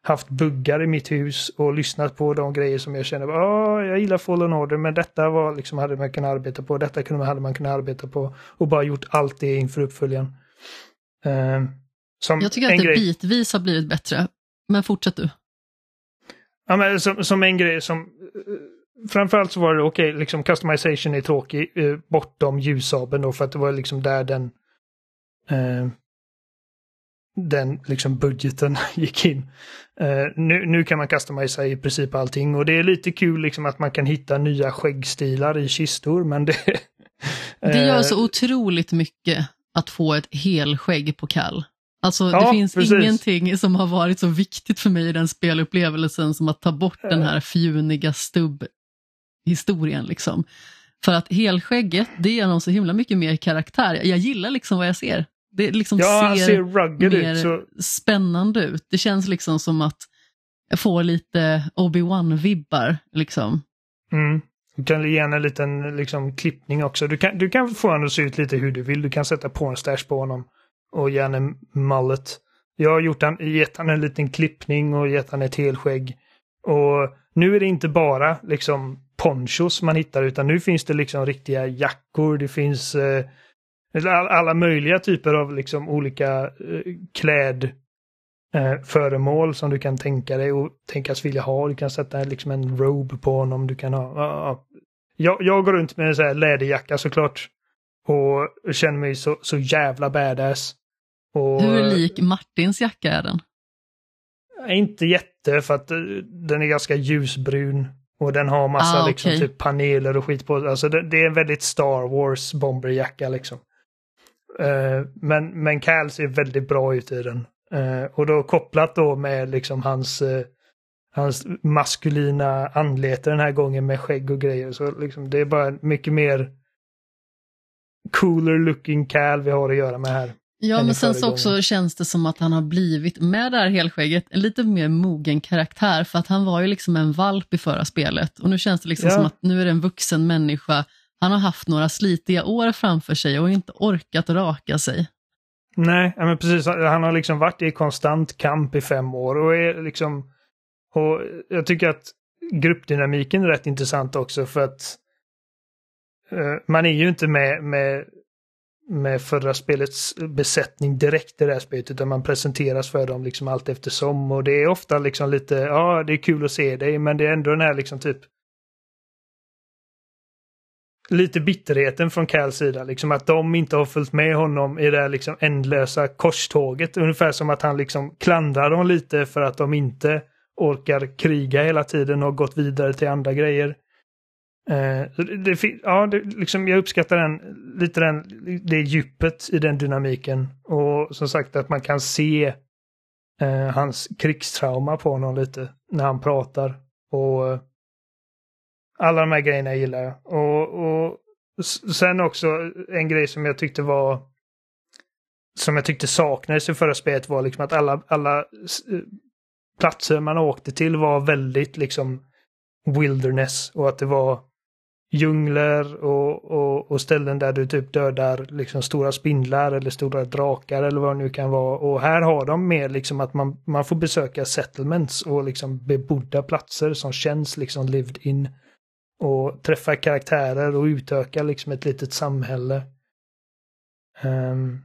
haft buggar i mitt hus och lyssnat på de grejer som jag känner, ja, jag gillar Fallen Order, men detta var liksom, hade man kunnat arbeta på, detta kunde man, hade man kunnat arbeta på och bara gjort allt det inför uppföljaren. Som Jag tycker att det grej- bitvis har blivit bättre. Men fortsätt du. Ja, men som, som en grej som... eh, Framförallt så var det okej, liksom customization är tråkig eh, bortom ljussabeln då för att det var liksom där den... Eh, den liksom budgeten (laughs) gick in. Eh, nu, nu kan man customisa i princip allting och det är lite kul liksom att man kan hitta nya skäggstilar i kistor men det... (laughs) Det gör eh, så otroligt mycket att få ett helskägg på kall. Alltså det Ja, finns precis. ingenting som har varit så viktigt för mig i den spelupplevelsen som att ta bort den här fjuniga stubbhistorien. Liksom. För att helskägget, det ger honom så himla mycket mer karaktär. Jag gillar liksom vad jag ser. Det liksom Ja, ser, ser mer ut. Så, spännande ut. Det känns liksom som att jag får lite Obi-Wan-vibbar. Liksom. Mm. Du kan ge henne en liten liksom, klippning också. Du kan, du kan få honom att se ut lite hur du vill. Du kan sätta pornstash på honom och ge henne mullet. Jag har gjort han, gett han en liten klippning och gett han ett helskägg. Och nu är det inte bara liksom ponchos man hittar utan nu finns det liksom riktiga jackor. Det finns eh, alla möjliga typer av liksom olika eh, kläd eh, föremål som du kan tänka dig och tänkas vilja ha. Du kan sätta liksom en robe på honom. Du kan ha... ja, ja. Jag, jag går runt med en sån här läderjacka såklart. Och känner mig så, så jävla badass. Och, Hur lik Martins jacka är den? Inte jätte för att eh, den är ganska ljusbrun. Och den har massa Ah, liksom, typ paneler och skit på. Alltså det, det är en väldigt Star Wars bomberjacka liksom. Eh, men, men Cal ser väldigt bra ut i den. Eh, och då kopplat då med liksom hans, eh, hans maskulina anlete den här gången med skägg och grejer. Så liksom, det är bara mycket mer cooler looking Cal vi har att göra med här. Ja, men sen så också känns det som att han har blivit, med det här helskägget, en lite mer mogen karaktär. För att han var ju liksom en valp i förra spelet. Och nu känns det liksom Ja. som att nu är det en vuxen människa. Han har haft några slitiga år framför sig och inte orkat raka sig. Nej, men precis. Han har liksom varit i konstant kamp i fem år och är liksom... Och jag tycker att gruppdynamiken är rätt intressant också för att uh, man är ju inte med, med, med förra spelets besättning direkt i det här spelet utan man presenteras för dem liksom allt eftersom och det är ofta liksom lite, ja det är kul att se dig men det är ändå den här liksom typ lite bitterheten från Cals sida, liksom att de inte har följt med honom i det här liksom ändlösa korståget. Ungefär som att han liksom klandrar dem lite för att de inte orkar kriga hela tiden och gått vidare till andra grejer. Eh, det, ja, det, liksom, jag uppskattar den, lite den, det djupet i den dynamiken. Och som sagt att man kan se eh, hans krigstrauma på honom lite när han pratar. Och eh, alla de här grejerna gillar jag. Och, och sen också en grej som jag tyckte var som jag tyckte saknades i förra spelet var liksom att alla, alla platser man åkte till var väldigt liksom wilderness och att det var djungler och, och, och ställen där du typ dödar liksom stora spindlar eller stora drakar eller vad det nu kan vara. Och här har de mer liksom att man, man får besöka settlements och liksom bebodda platser som känns liksom lived in. Och träffa karaktärer och utöka liksom ett litet samhälle. Um,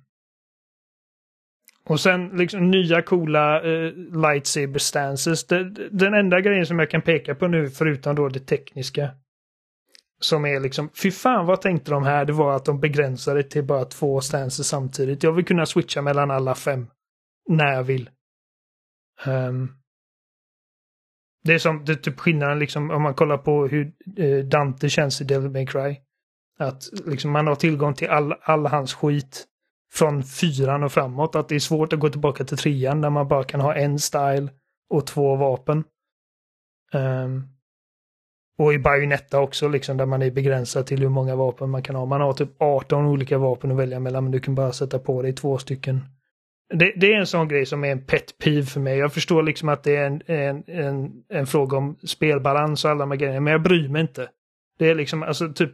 Och sen liksom nya coola uh, lightsaber stances. Det, den enda grejen som jag kan peka på nu förutom då det tekniska. Som är liksom, fy fan vad tänkte de här? Det var att de begränsade till bara två stances samtidigt. Jag vill kunna switcha mellan alla fem. När jag vill. Um, det är som, det är typ skillnaden liksom om man kollar på hur eh, Dante känns i Devil May Cry. Att liksom man har tillgång till all, all hans skit från fyran och framåt. Att det är svårt att gå tillbaka till trean där man bara kan ha en style och två vapen. Um, och i Bayonetta också, liksom, där man är begränsad till hur många vapen man kan ha. Man har typ 18 olika vapen att välja mellan, men du kan bara sätta på dig två stycken. Det, det är en sån grej som är en pet peeve för mig. Jag förstår liksom att det är en, en, en, en fråga om spelbalans och alla de här grejerna, men jag bryr mig inte. Det är liksom, alltså typ,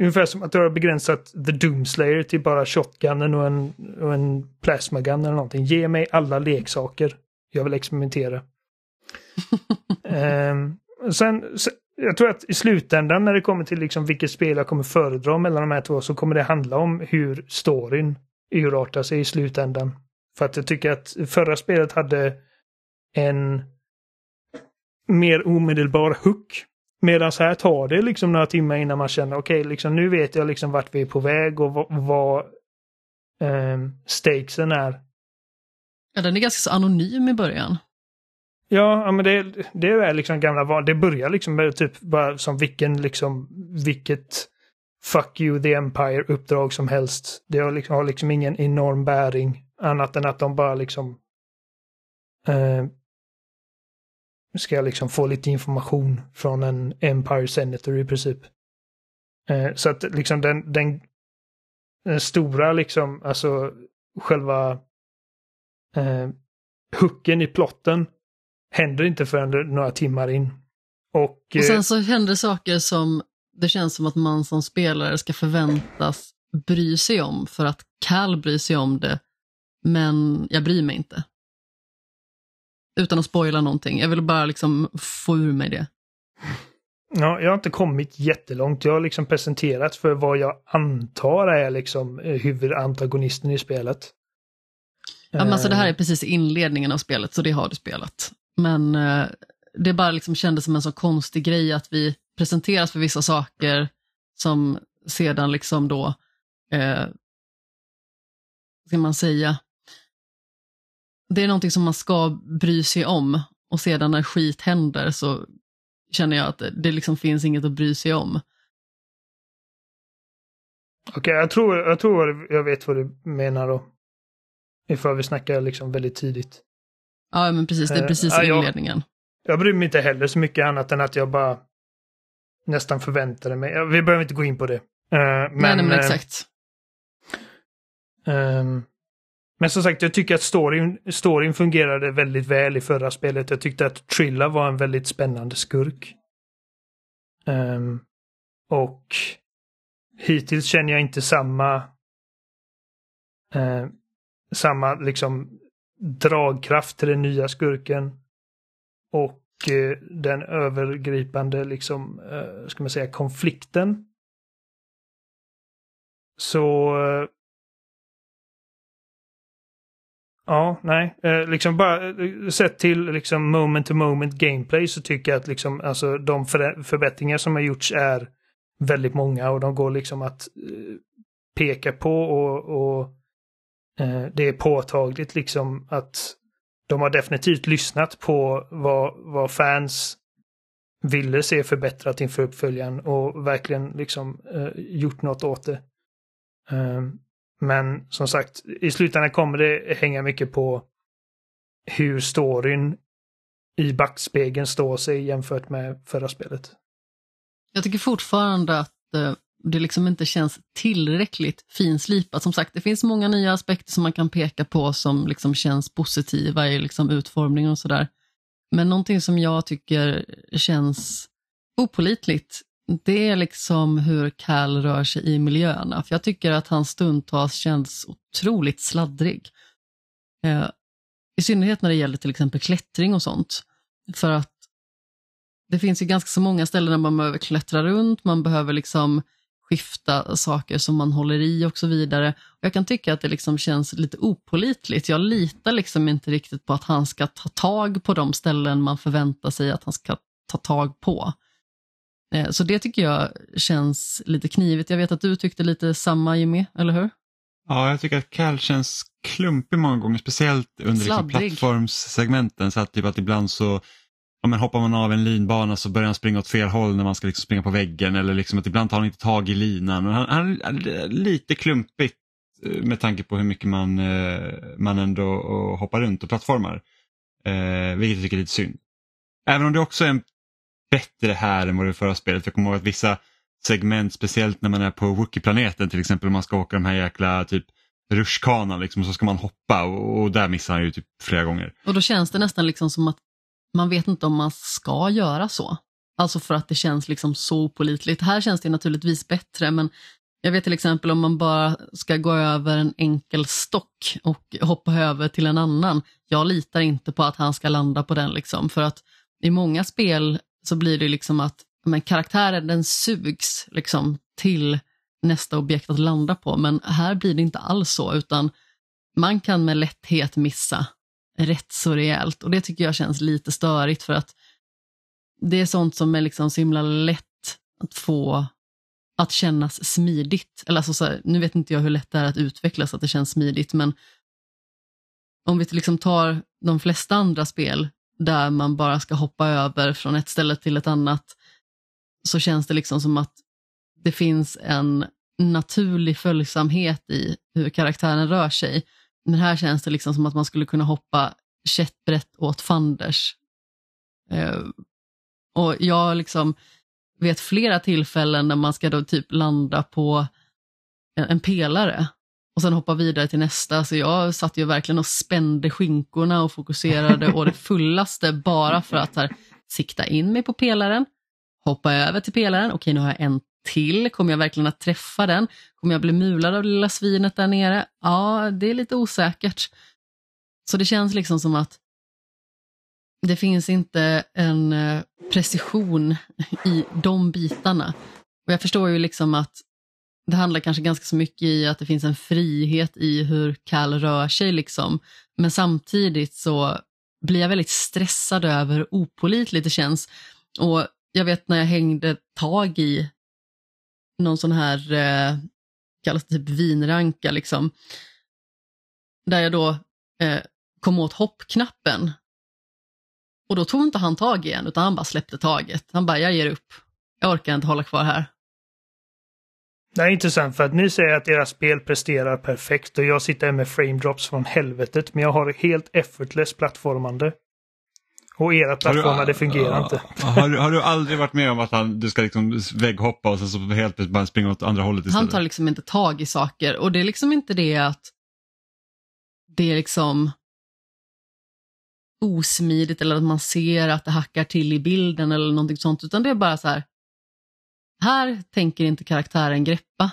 ungefär som att du har begränsat The Doomslayer till bara shotgunnen och en, och en plasmagun eller någonting. Ge mig alla leksaker. Jag vill experimentera. (laughs) Ehm, sen, sen, jag tror att i slutändan när det kommer till liksom vilket spel jag kommer föredra mellan de här två så kommer det handla om hur storyn urartar sig i slutändan. För att jag tycker att förra spelet hade en mer omedelbar hook. Medan här tar det liksom några timmar innan man känner okej, liksom nu vet jag liksom vart vi är på väg och vad, ehm, stakesen är. Ja, den är ganska så anonym i början. Ja, men det, det är liksom gamla van. Det börjar liksom med typ bara som vilken liksom, vilket fuck you the empire-uppdrag som helst. Det har liksom, har liksom ingen enorm bäring annat än att de bara liksom eh, ska liksom få lite information från en Empire Senator i princip. Eh, så att liksom den, den, den stora liksom, alltså själva eh, hooken i plotten händer inte förrän några timmar in. Och, Och eh, sen så händer saker som det känns som att man som spelare ska förväntas bry sig om för att Cal bryr sig om det, men jag bryr mig inte. Utan att spoila någonting. Jag vill bara liksom få ur mig det. Ja, jag har inte kommit jättelångt. Jag har liksom presenterat för vad jag antar är liksom eh, huvudantagonisten i spelet. Ja, men alltså det här är Eh, precis i inledningen av spelet, så det har du spelat. Men eh, det bara liksom kändes som en så konstig grej att vi presenteras för vissa saker som sedan liksom då, eh, ska man säga, det är någonting som man ska bry sig om och sedan när skit händer så känner jag att det liksom finns inget att bry sig om. Okej, jag tror, jag tror jag vet vad du menar då. Ifall vi snackar liksom väldigt tidigt. Ja, men precis, det är Eh, precis ja, i jag- inledningen. Jag bryr mig inte heller så mycket annat än att jag bara nästan förväntade mig. Vi behöver inte gå in på det. Eh, men, nej, nej, men eh, exakt. ehm, men som sagt, jag tycker att storyn, storyn fungerade väldigt väl i förra spelet. Jag tyckte att Trilla var en väldigt spännande skurk. Ehm, och hittills känner jag inte samma eh, samma liksom dragkraft till den nya skurken. Och Eh, den övergripande liksom, eh, ska man säga, konflikten. Så eh, Ja, nej. Liksom bara sett till liksom moment to moment gameplay så tycker jag att liksom alltså de förbättringar som har gjorts är väldigt många och de går liksom att peka på och, och eh, det är påtagligt liksom att de har definitivt lyssnat på vad, vad fans ville se förbättrat inför uppföljaren och verkligen liksom eh, gjort något åt det. Um, men som sagt, i slutändan kommer det hänga mycket på hur storyn i backspegeln står sig jämfört med förra spelet. Jag tycker fortfarande att eh, det liksom inte känns tillräckligt finslipat. Som sagt, det finns många nya aspekter som man kan peka på som liksom känns positiva i liksom utformningen och sådär. Men någonting som jag tycker känns opolitligt, det är liksom hur Cal rör sig i miljöerna. För jag tycker att han stundtals känns otroligt sladdrig. Eh, I synnerhet när det gäller till exempel klättring och sånt. För att det finns ju ganska så många ställen där man behöver klättra runt, man behöver liksom skifta saker som man håller i och så vidare. Och jag kan tycka att det liksom känns lite opolitligt. Jag litar liksom inte riktigt på att han ska ta tag på de ställen man förväntar sig att han ska ta tag på. Eh, Så det tycker jag känns lite knivigt. Jag vet att du tyckte lite samma Jimmy, eller hur? Ja, jag tycker att Cal känns klumpig många gånger, speciellt under liksom plattformssegmenten. Så att, typ att ibland så ja, men hoppar man av en linbana så börjar han springa åt fel håll när man ska liksom springa på väggen. Eller liksom att ibland tar han inte tag i linan. Han, han är lite klumpigt eh, med tanke på hur mycket man, eh, man ändå eh, hoppar runt och plattformar. Eh, vilket jag tycker är lite synd. Även om det också är en bättre här än vad det var i förra spelet. Jag kommer ihåg att vissa segment, speciellt när man är på Wookie-planeten till exempel, om man ska åka de här jäkla typ rutschkanan liksom, så ska man hoppa och, och där missar han ju typ flera gånger. Och då känns det nästan liksom som att man vet inte om man ska göra så. Alltså för att det känns liksom så opolitligt. Här känns det naturligtvis bättre, men jag vet till exempel om man bara ska gå över en enkel stock och hoppa över till en annan. Jag litar inte på att han ska landa på den, liksom, för att i många spel så blir det liksom att men karaktären den sugs liksom till nästa objekt att landa på, men här blir det inte alls så, utan man kan med lätthet missa rätt så rejält och det tycker jag känns lite störigt för att det är sånt som är liksom så himla lätt att få att kännas smidigt. Eller alltså så här, nu vet inte jag hur lätt det är att utveckla så att det känns smidigt, men om vi liksom tar de flesta andra spel där man bara ska hoppa över från ett ställe till ett annat, så känns det liksom som att det finns en naturlig följsamhet i hur karaktären rör sig. Men här känns det liksom som att man skulle kunna hoppa käpprätt åt fanders. Eh, och jag liksom vet flera tillfällen när man ska då typ landa på en, en pelare och sen hoppa vidare till nästa. Så jag satt ju verkligen och spände skinkorna och fokuserade å det (laughs) fullaste bara för att här, sikta in mig på pelaren, hoppa över till pelaren. Okej, nu har jag en till. Kommer jag verkligen att träffa den? Kommer jag bli mulad av det lilla svinet där nere? Ja, det är lite osäkert. Så det känns liksom som att det finns inte en eh, precision (laughs) i de bitarna. Och jag förstår ju liksom att det handlar kanske ganska så mycket i att det finns en frihet i hur Kall rör sig liksom. Men samtidigt så blir jag väldigt stressad över hur opolitligt det känns. Och jag vet när jag hängde tag i någon sån här, eh, kallas det typ vinranka liksom. Där jag då eh, kom åt hoppknappen. Och då tog inte han tag igen, utan han bara släppte taget. Han bara, jag ger upp. Jag orkar inte hålla kvar här. Det är intressant för att ni säger att era spel presterar perfekt och jag sitter här med frame drops från helvetet men jag har helt effortless plattformande. Och era plattformar, det fungerar inte. Har, du- har du aldrig varit med om att han, du ska liksom vägghoppa och sen så helt plötsligt bara springa åt andra hållet istället? Han tar liksom inte tag i saker och det är liksom inte det att det är liksom osmidigt eller att man ser att det hackar till i bilden eller någonting sånt, utan det är bara så här. Här tänker inte karaktären greppa.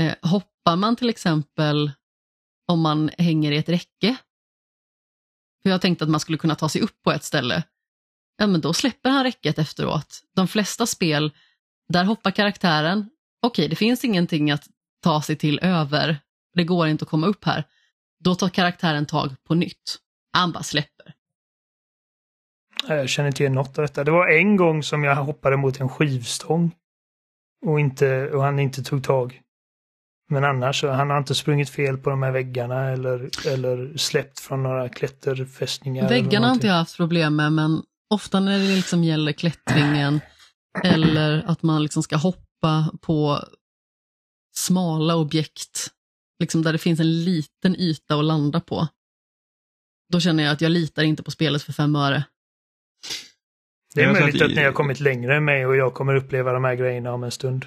Eh, hoppar man till exempel om man hänger i ett räcke, hur jag tänkte att man skulle kunna ta sig upp på ett ställe, ja men då släpper han räcket efteråt. De flesta spel, där hoppar karaktären, okej det finns ingenting att ta sig till över, det går inte att komma upp här. Då tar karaktären tag på nytt. Han bara släpper. Jag känner inte igen något av detta. Det var en gång som jag hoppade mot en skivstång. Och, inte, och han inte tog tag. Men annars, så han har inte sprungit fel på de här väggarna eller, eller släppt från några klätterfästningar. Väggarna har inte jag haft problem med, men ofta när det liksom gäller klättringen eller att man liksom ska hoppa på smala objekt, liksom där det finns en liten yta att landa på. Då känner jag att jag litar inte på spelet för fem öre. Det är möjligt att- ni har kommit längre än mig och jag kommer uppleva de här grejerna om en stund.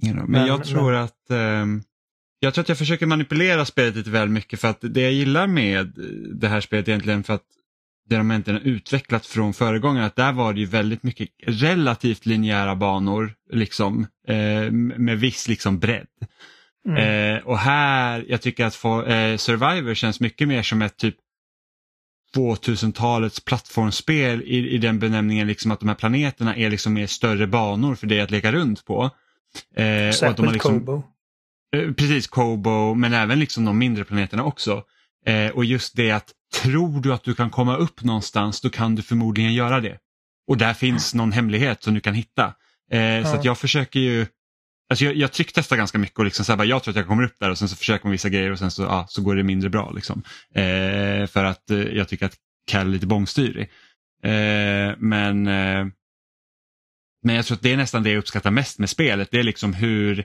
Ja, Men, Men- jag tror att ehm, jag tror att jag försöker manipulera spelet lite väl mycket för att det jag gillar med det här spelet egentligen för att det de egentligen har utvecklat från föregångaren att där var det ju väldigt mycket relativt linjära banor liksom eh, med viss liksom bredd. Mm. Eh, och här, jag tycker att få, eh, Survivor känns mycket mer som ett typ 2000-talets plattformsspel i, i den benämningen liksom att de här planeterna är liksom mer större banor för dig att leka runt på. Eh, och att de Särskilt har liksom, Kobo. Eh, Precis, Kobo, men även liksom de mindre planeterna också. Eh, och just det att tror du att du kan komma upp någonstans, då kan du förmodligen göra det. Och där finns någon hemlighet som du kan hitta. Eh, Så Ja. att jag försöker ju, alltså jag, jag trycktestar ganska mycket och liksom så här, bara, jag tror att jag kommer upp där och sen så försöker man vissa grejer och sen så, ja, så går det mindre bra. Liksom. Eh, för att eh, jag tycker att Cal är lite bångstyrig. Eh, men, men jag tror att det är nästan det jag uppskattar mest med spelet. Det är liksom hur,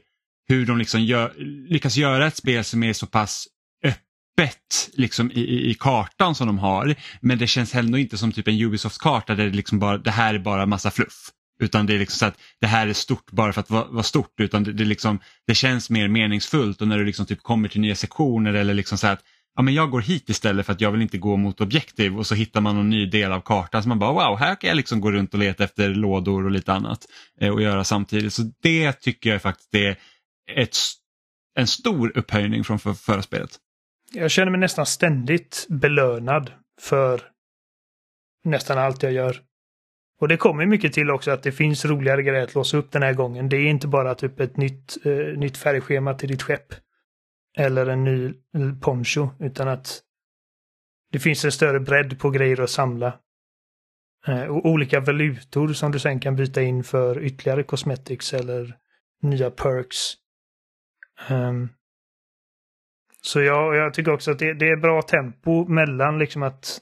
hur de liksom gör, lyckas göra ett spel som är så pass öppet liksom i, i, i kartan som de har. Men det känns ändå inte som typ en Ubisoft-karta där det, liksom bara, det här är bara massa fluff. Utan det är liksom så att det här är stort bara för att vara, vara stort. Utan det, det, liksom, det känns mer meningsfullt och när du liksom typ kommer till nya sektioner eller liksom så här att ja, men jag går hit istället för att jag vill inte gå mot objektiv och så hittar man någon ny del av kartan så man bara wow, här kan jag liksom gå runt och leta efter lådor och lite annat eh, och göra samtidigt. Så det tycker jag faktiskt är ett, en stor upphöjning från för, förra spelet. Jag känner mig nästan ständigt belönad för nästan allt jag gör. Och det kommer mycket till också att det finns roligare grejer att låsa upp den här gången. Det är inte bara typ ett nytt, eh, nytt färgschema till ditt skepp. Eller en ny poncho, utan att det finns en större bredd på grejer att samla. Eh, och olika valutor som du sen kan byta in för ytterligare cosmetics eller nya perks. Ehm, så jag, jag tycker också att det, det är bra tempo mellan liksom att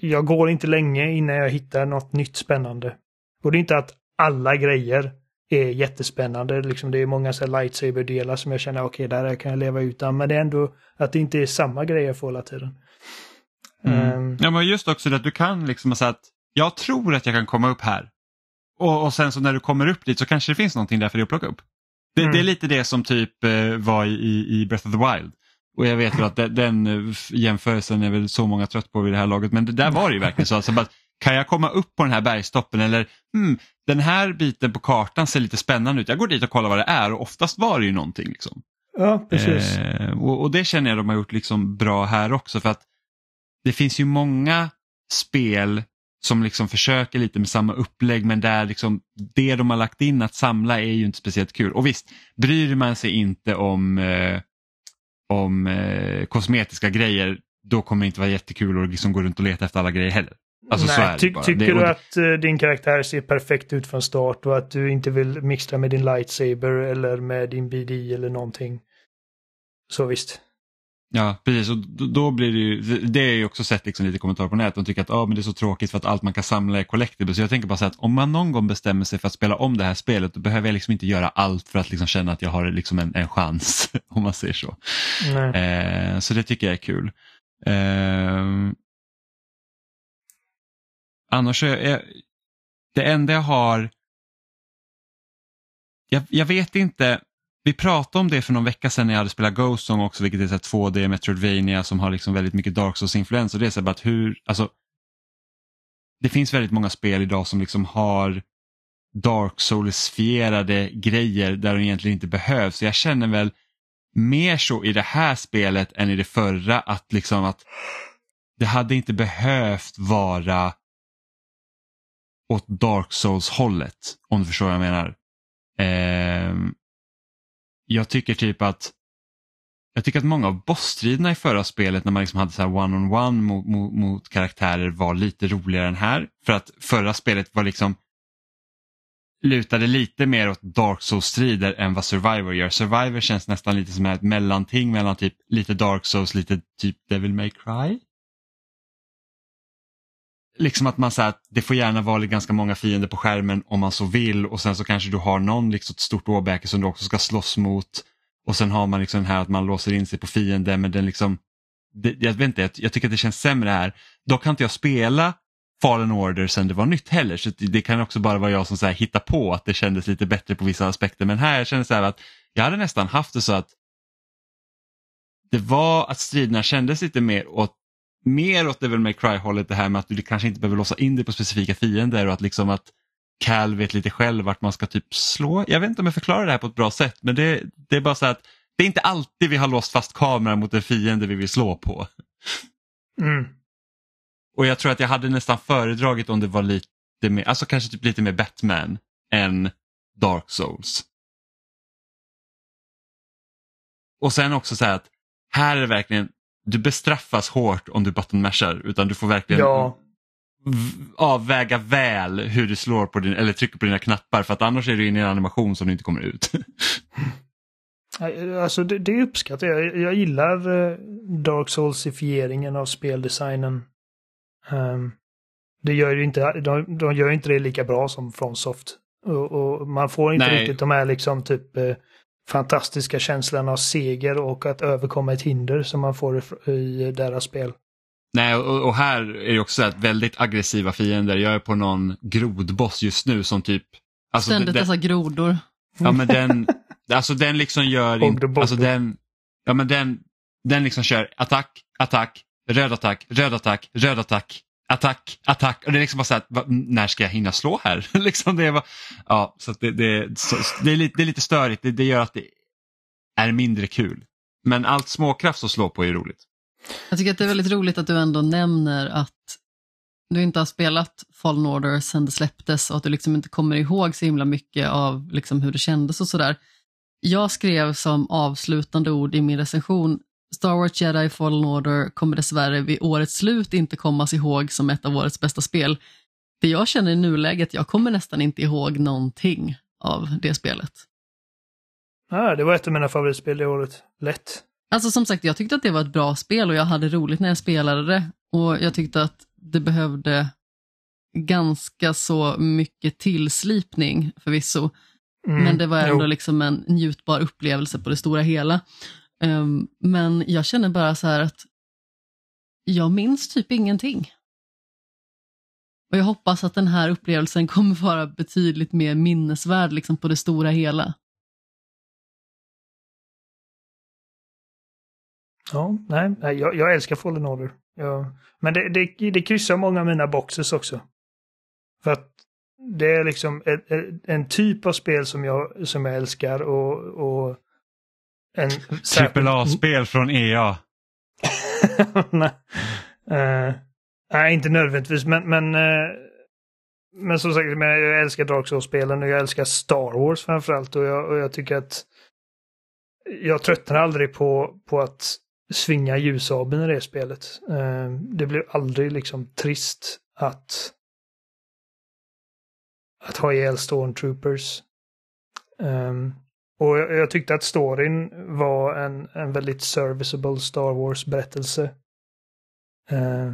jag går inte länge innan jag hittar något nytt spännande. Och det är inte att alla grejer är jättespännande. Liksom det är många så lightsaber-delar som jag känner, okej, där kan jag leva utan. Men det är ändå att det inte är samma grejer jag får hela tiden. Ehm, Ja, men just också det att du kan liksom säga att jag tror att jag kan komma upp här. Och, och sen så när du kommer upp dit så kanske det finns någonting där för dig att plocka upp. Det, Mm. det är lite det som typ eh, var i, i Breath of the Wild. Och jag vet ju att de, den eh, jämförelsen är väl så många trött på vid det här laget men det där var det ju verkligen så. Alltså, bara, kan jag komma upp på den här bergstoppen eller hmm, den här biten på kartan ser lite spännande ut. Jag går dit och kollar vad det är och oftast var det ju någonting. Liksom. ja, precis. Eh, och, och det känner jag de har gjort liksom bra här också för att det finns ju många spel som liksom försöker lite med samma upplägg men där liksom det de har lagt in att samla är ju inte speciellt kul. Och visst, bryr man sig inte om, eh, om eh, kosmetiska grejer då kommer det inte vara jättekul att liksom gå runt och leta efter alla grejer heller. Alltså det ty- tycker det, och du att eh, din karaktär ser perfekt ut från start och att du inte vill mixtra med din lightsaber eller med din BD eller någonting? Så visst. Ja, precis. Och då, blir det ju, det är ju också sett liksom lite kommentarer på nätet. De tycker att ah, men det är så tråkigt för att allt man kan samla är collectibles. Så jag tänker bara så att om man någon gång bestämmer sig för att spela om det här spelet då behöver jag liksom inte göra allt för att liksom känna att jag har liksom en, en chans. (laughs) Om man säger så. Eh, så det tycker jag är kul. Eh, annars är jag, det enda jag har jag, jag vet inte, vi pratade om det för någon vecka sedan när jag hade spelat Ghost Song också, vilket är så 2D Metroidvania som har liksom väldigt mycket Dark Souls-influens. det är så bara att hur, alltså, det finns väldigt många spel idag som liksom har Dark Souls-fierade grejer där de egentligen inte behövs. Jag känner väl mer så i det här spelet än i det förra att liksom att det hade inte behövt vara åt Dark Souls-hållet, om du förstår vad jag menar. Eh, jag tycker typ att jag tycker att många av bossstriderna i förra spelet när man liksom hade så one-on-one mot, mot, mot, karaktärer var lite roligare än här. För att förra spelet var liksom lutade lite mer åt Dark Souls-strider än vad Survivor gör. Survivor känns nästan lite som ett mellanting mellan typ lite Dark Souls, lite typ Devil May Cry liksom att man säger att det får gärna vara ganska många fiender på skärmen om man så vill. Och sen så kanske du har någon liksom ett stort åbäke som du också ska slåss mot. Och sen har man liksom den här att man låser in sig på fienden men den liksom det, jag vet inte, jag, jag, tycker att det känns sämre här. Då kan inte jag spela Fallen Order sen det var nytt heller så det kan också bara vara jag som så här hittar på att det kändes lite bättre på vissa aspekter. Men här jag känner så här att jag hade nästan haft det så att det var att striderna kändes lite mer åt mer åt Devil May Cry-hållet det här med att du kanske inte behöver låsa in dig på specifika fiender och att liksom att Cal vet lite själv vart man ska typ slå. Jag vet inte om jag förklarar det här på ett bra sätt men det, det är bara så att det är inte alltid vi har låst fast kameran mot en fiende vi vill slå på. Mm. Och jag tror att jag hade nästan föredragit om det var lite mer, alltså kanske typ lite mer Batman än Dark Souls. Och sen också så här att här är det verkligen, du bestraffas hårt om du buttonmashar utan du får verkligen ja. avväga väl hur du slår på din, eller trycker på dina knappar för att annars är du inne i en animation som du inte kommer ut. (laughs) alltså det, det uppskattar jag. Jag gillar uh, Dark Soulsifieringen av speldesignen. Um, det gör ju inte, de, de gör inte det lika bra som Fromsoft. Och, och man får inte Nej. riktigt de här liksom typ uh, fantastiska känslan av seger och att överkomma ett hinder som man får i deras spel. Nej, och, och här är det också att väldigt aggressiva fiender. Jag är på någon grodboss just nu som typ... Alltså Ständigt dessa grodor. Ja men den, alltså den liksom gör inte, alltså den, ja men den, den liksom kör attack, attack, röd attack, röd attack, röd attack, attack, attack. Och det är liksom bara så här, när ska jag hinna slå här? (laughs) liksom det är bara, ja, så det, det, så, det, är lite, det är lite störigt, det, det gör att det är mindre kul. Men allt småkraft att slå på är roligt. Jag tycker att det är väldigt roligt att du ändå nämner att du inte har spelat Fallen Order sedan det släpptes och att du liksom inte kommer ihåg så himla mycket av liksom hur det kändes och sådär. Jag skrev som avslutande ord i min recension Star Wars Jedi Fallen Order kommer dessvärre vid årets slut inte kommas ihåg som ett av årets bästa spel. Det jag känner i nuläget, jag kommer nästan inte ihåg någonting av det spelet. Ah, det var ett av mina favoritspel i året. Lätt. Alltså som sagt, jag tyckte att det var ett bra spel och jag hade roligt när jag spelade det. Och jag tyckte att det behövde ganska så mycket tillslipning förvisso. Mm, Men det var ändå jo. liksom en njutbar upplevelse på det stora hela. Um, men jag känner bara så här att jag minns typ ingenting. Och jag hoppas att den här upplevelsen (laughs) kommer vara betydligt mer minnesvärd liksom på det stora hela. Ja, nej, jag, jag älskar Fallen Order. Ja. Men det, det, det kryssar många av mina boxes också. För att det är liksom en, en typ av spel som jag, som jag älskar och, och en Trippel A-spel från EA. (laughs) nej. Uh, nej, inte nödvändigtvis, men, men, uh, men som sagt, men jag älskar Dark Souls-spelen och jag älskar Star Wars framförallt och jag, och jag tycker att jag tröttnar aldrig på, på att svinga ljusabeln i det spelet. Uh, det blir aldrig liksom trist att att ha ihjäl Stormtroopers. Um, Och jag, jag tyckte att storyn var en, en väldigt serviceable Star Wars-berättelse. Eh,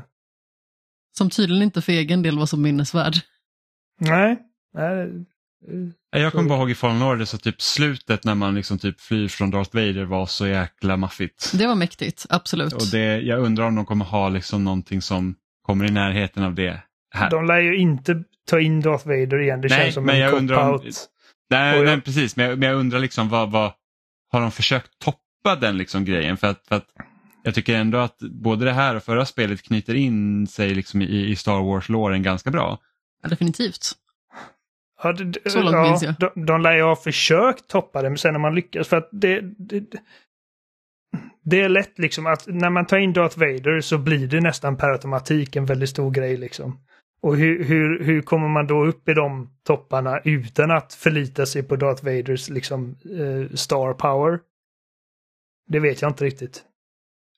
Som tydligen inte för egen del var så minnesvärd. nej, nej, Jag kommer bara ihåg i Fallen Order så typ slutet när man liksom typ flyr från Darth Vader var så jäkla maffigt. Det var mäktigt, absolut. Och det, jag undrar om de kommer ha liksom någonting som kommer i närheten av det här. de lär ju inte ta in Darth Vader igen. Det Nej, känns som men en jag undrar om- cop-out. Nej, jag- nej precis, men jag, men jag undrar liksom vad, vad har de försökt toppa den liksom grejen? För att, för att jag tycker ändå att både det här och förra spelet knyter in sig liksom i, i Star Wars-låren ganska bra. Ja, definitivt. Ja, det, det, Så långt ja, minns jag. De, de lär ju ha försökt toppa det, men sen när man lyckas, för att det, det, det är lätt liksom att när man tar in Darth Vader så blir det nästan per automatik en väldigt stor grej liksom. Och hur, hur, hur kommer man då upp i de topparna utan att förlita sig på Darth Vaders liksom eh, star power? Det vet jag inte riktigt.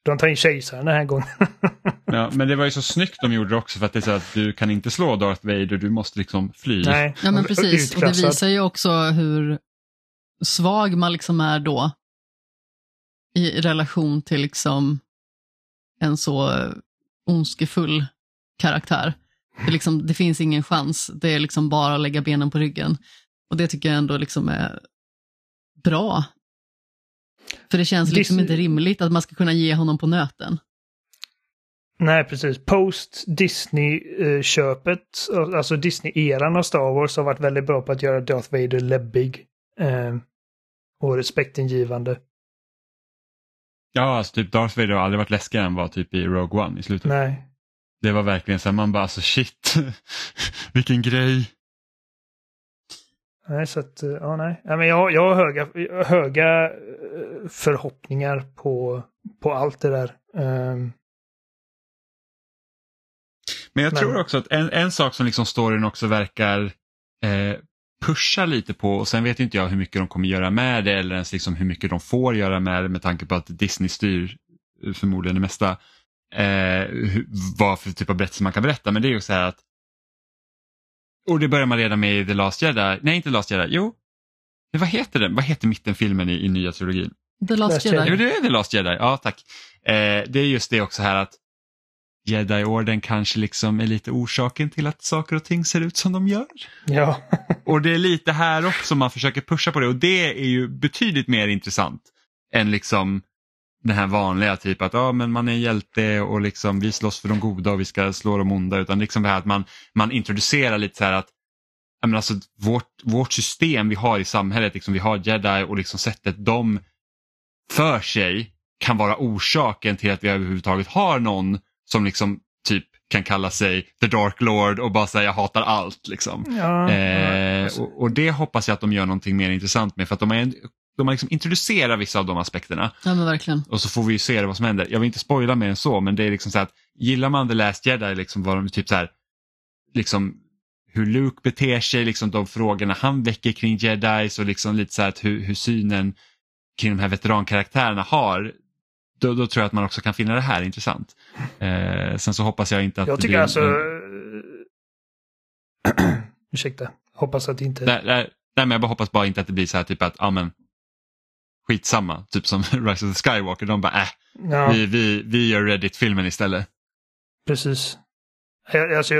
De tar in kejsaren den här gången. (laughs) Ja, men det var ju så snyggt de gjorde också för att det är så att du kan inte slå Darth Vader, du måste liksom fly. Nej, Ja men precis, och det visar ju också hur svag man liksom är då i relation till liksom en så ondskefull karaktär. Det, liksom, det finns ingen chans, det är liksom bara att lägga benen på ryggen. Och det tycker jag ändå liksom är bra. För det känns liksom Dis- inte rimligt att man ska kunna ge honom på nöten. Nej, precis. Post Disney-köpet, alltså Disney-eran av Star Wars har varit väldigt bra på att göra Darth Vader läbbig. Eh, och respektingivande. Ja, alltså typ Darth Vader har aldrig varit läskigare än vad typ i Rogue One i slutet. Nej. Det var verkligen så här, man bara alltså shit, (laughs) vilken grej. Nej, så att, eh, ja nej. Ja, men jag, jag har höga, höga eh, förhoppningar på, på allt det där. Ehm, Men jag Men- tror också att en, en sak som liksom storyn också verkar eh, pusha lite på och sen vet inte jag hur mycket de kommer göra med det eller ens liksom hur mycket de får göra med det med tanke på att Disney styr eh, förmodligen det mesta. Eh, vad för typ av berättelse man kan berätta men det är ju så här att och det börjar man redan med i The Last Jedi, nej inte Last Jedi, jo. Men Vad heter den? Vad heter mittenfilmen i, i nya trilogin? The Last Last Jedi. Jedi. Jo, det är The Last Jedi. Ja, tack. Eh, det är just det också här att Jedi-orden kanske liksom är lite orsaken till att saker och ting ser ut som de gör. ja. (laughs) Och det är lite här också man försöker pusha på det och det är ju betydligt mer intressant än liksom den här vanliga typ att ja, men man är hjälte och liksom vi slåss för de goda och vi ska slå de onda utan liksom det här att man, man introducerar lite så här att menar, alltså, vårt, vårt system vi har i samhället, liksom, vi har jedi och liksom sättet de för sig kan vara orsaken till att vi överhuvudtaget har någon som liksom typ kan kalla sig the dark lord och bara säga jag hatar allt. Liksom. ja. Eh, alltså, och, och det hoppas jag att de gör någonting mer intressant med för att de har, de har liksom introducerat vissa av de aspekterna Ja men verkligen. och så får vi ju se vad som händer. Jag vill inte spoila mer än så men det är liksom så att gillar man The Last Jedi liksom var de typ så här liksom hur Luke beter sig, liksom de frågorna han väcker kring jedis och liksom lite så här att hur, hur synen kring de här veterankaraktärerna har då, då tror jag att man också kan finna det här intressant. Eh, sen så hoppas jag inte att jag det tycker blir alltså... en- (clears throat) Ursäkta. Hoppas att det inte... Nej, nej, nej, men jag bara hoppas bara inte att det blir så här typ att, ja men skitsamma, typ som (laughs) Rise of the Skywalker, de bara äh, Ja. vi, vi, vi gör Reddit-filmen istället. Precis. Alltså,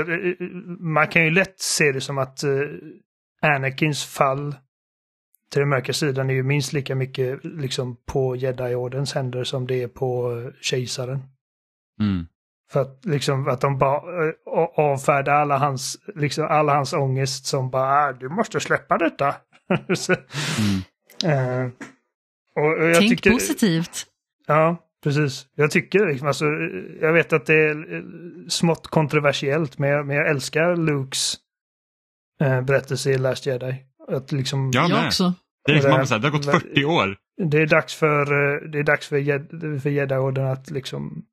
man kan ju lätt se det som att uh, Anakins fall till den mörka sidan är ju minst lika mycket liksom på Jedi-ordens händer som det är på eh, kejsaren. Mm. För att liksom att de bara uh, avfärdar alla hans, liksom alla hans ångest som bara ah, du måste släppa detta. (laughs) Mm. eh, och, och jag Tänk tycker, positivt. Ja, precis. Jag tycker liksom, alltså, jag vet att det är eh, smått kontroversiellt, men jag, men jag älskar Lukes eh, berättelse i Last Jedi. Att liksom, Ja, Jag med. också. Det är liksom, man här, det har gått 40 år. det är dags för, eh, det är dags för, Jed- för Jedi-orden att liksom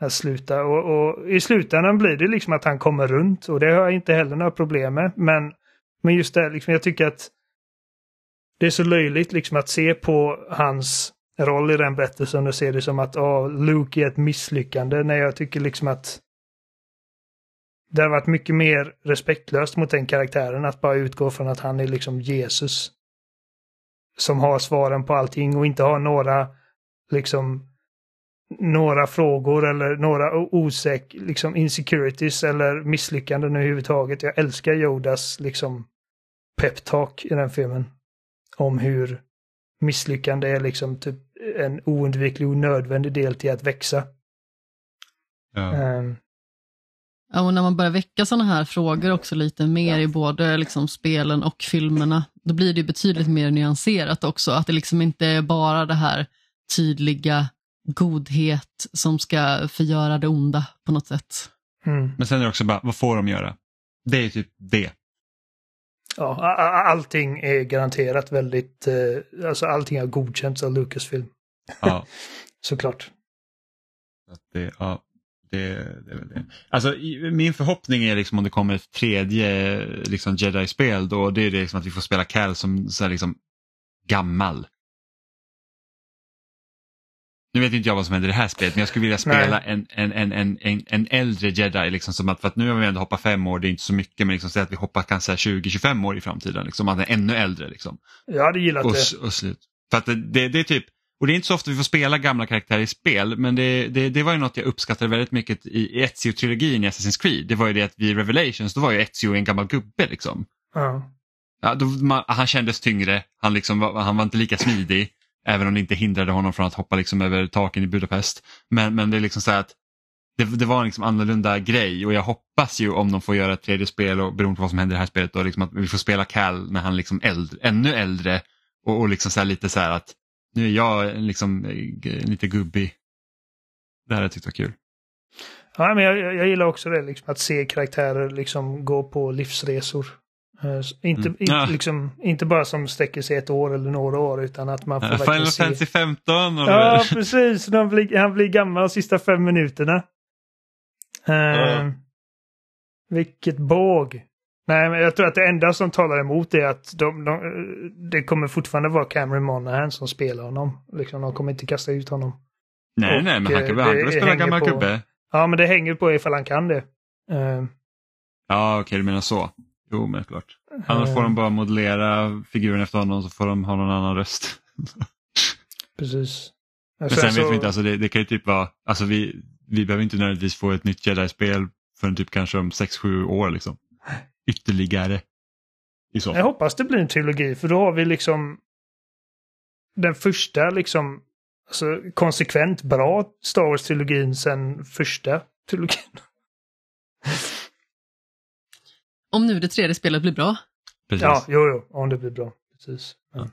att sluta. Och, och i slutändan blir det liksom att han kommer runt och det har jag inte heller några problem med. Men, men just det, liksom, jag tycker att det är så löjligt liksom att se på hans roll i den berättelsen och se det som att oh, Luke är ett misslyckande. När jag tycker liksom att det har varit mycket mer respektlöst mot den karaktären att bara utgå från att han är liksom Jesus. som har svaren på allting och inte har några liksom några frågor eller några osäk, liksom insecurities eller misslyckanden överhuvudtaget. Jag älskar Jodas liksom peptalk i den filmen. Om hur misslyckande är liksom typ en oundviklig och nödvändig del till att växa. Ja. Ehm, Ja, och när man börjar väcka sådana här frågor också lite mer i både liksom spelen och filmerna, då blir det ju betydligt mer nyanserat också. Att det liksom inte är bara det här tydliga godhet som ska förgöra det onda på något sätt. mm. Men sen är det också bara, vad får de göra? Det är typ det. Ja, allting är garanterat väldigt, eh, alltså allting har godkänts av Lucasfilm. Ja. (laughs) Såklart. Att det, ja, det, det det. Alltså, min förhoppning är liksom om det kommer ett tredje liksom, Jedi-spel då det är det liksom att vi får spela Cal som så här, liksom, gammal. Nu vet inte jag vad som händer i det här spelet men jag skulle vilja spela en, en, en, en, en, äldre Jedi. Liksom, som att, för att nu har vi ändå hoppat fem år, det är inte så mycket men liksom, säg att vi hoppar kanske 20-25 år i framtiden. Liksom, att är ännu äldre. Liksom. Jag hade gillat Och, det. och slut. För att det, det, det är typ, och det är inte så ofta vi får spela gamla karaktärer i spel, men det, det, det var ju något jag uppskattade väldigt mycket i Ezio-trilogin i Assassin's Creed. Det var ju det att vid Revelations, då var ju Ezio en gammal gubbe liksom. Ja. Ja, då, man, han kändes tyngre, han, liksom, han var inte lika smidig, även om det inte hindrade honom från att hoppa liksom över taken i Budapest. Men, men det är liksom så att det, det var en liksom annorlunda grej och jag hoppas ju om de får göra ett tredje spel och beroende på vad som händer i det här spelet då, liksom att vi får spela Cal när han liksom äldre, ännu äldre och, och liksom så här lite så här att nu är jag liksom eh, lite gubbig. Det här har jag tyckt var kul. Ja, men jag, jag jag gillar också det, liksom, att se karaktärer liksom gå på livsresor. Eh, inte, Mm. inte, Ja. liksom, inte bara som sträcker sig ett år eller några år, utan att man får Uh, verkligen Final. Fantasy 15 och Ja, precis. Han blir, han blir gammal de sista fem minuterna. Eh, Ja. Vilket båg. Nej, men jag tror att det enda som talar emot är att de, de, det kommer fortfarande vara Cameron Monaghan som spelar honom. Liksom, de kommer inte kasta ut honom. nej, och, nej, men han eh, kan, det väl spela gammal gubbe. Ja, men det hänger på ifall han kan det. Eh, Ja, okej, du menar så. Jo, men klart. Annars får de bara modellera figuren efter honom så får de ha någon annan röst. (laughs) Precis. Men sen vet vi inte, alltså det, det kan ju typ vara, alltså vi, vi behöver inte nödvändigtvis få ett nytt Jedi-spel förrän typ kanske om 6-7 år liksom. Ytterligare. I så Jag hoppas det blir en trilogi, för då har vi liksom den första liksom alltså, konsekvent bra Star Wars-trilogin sen första trilogin. (laughs) Om nu det tredje spelet blir bra. Precis. Ja, jo, jo, om det blir bra. Precis. Ja.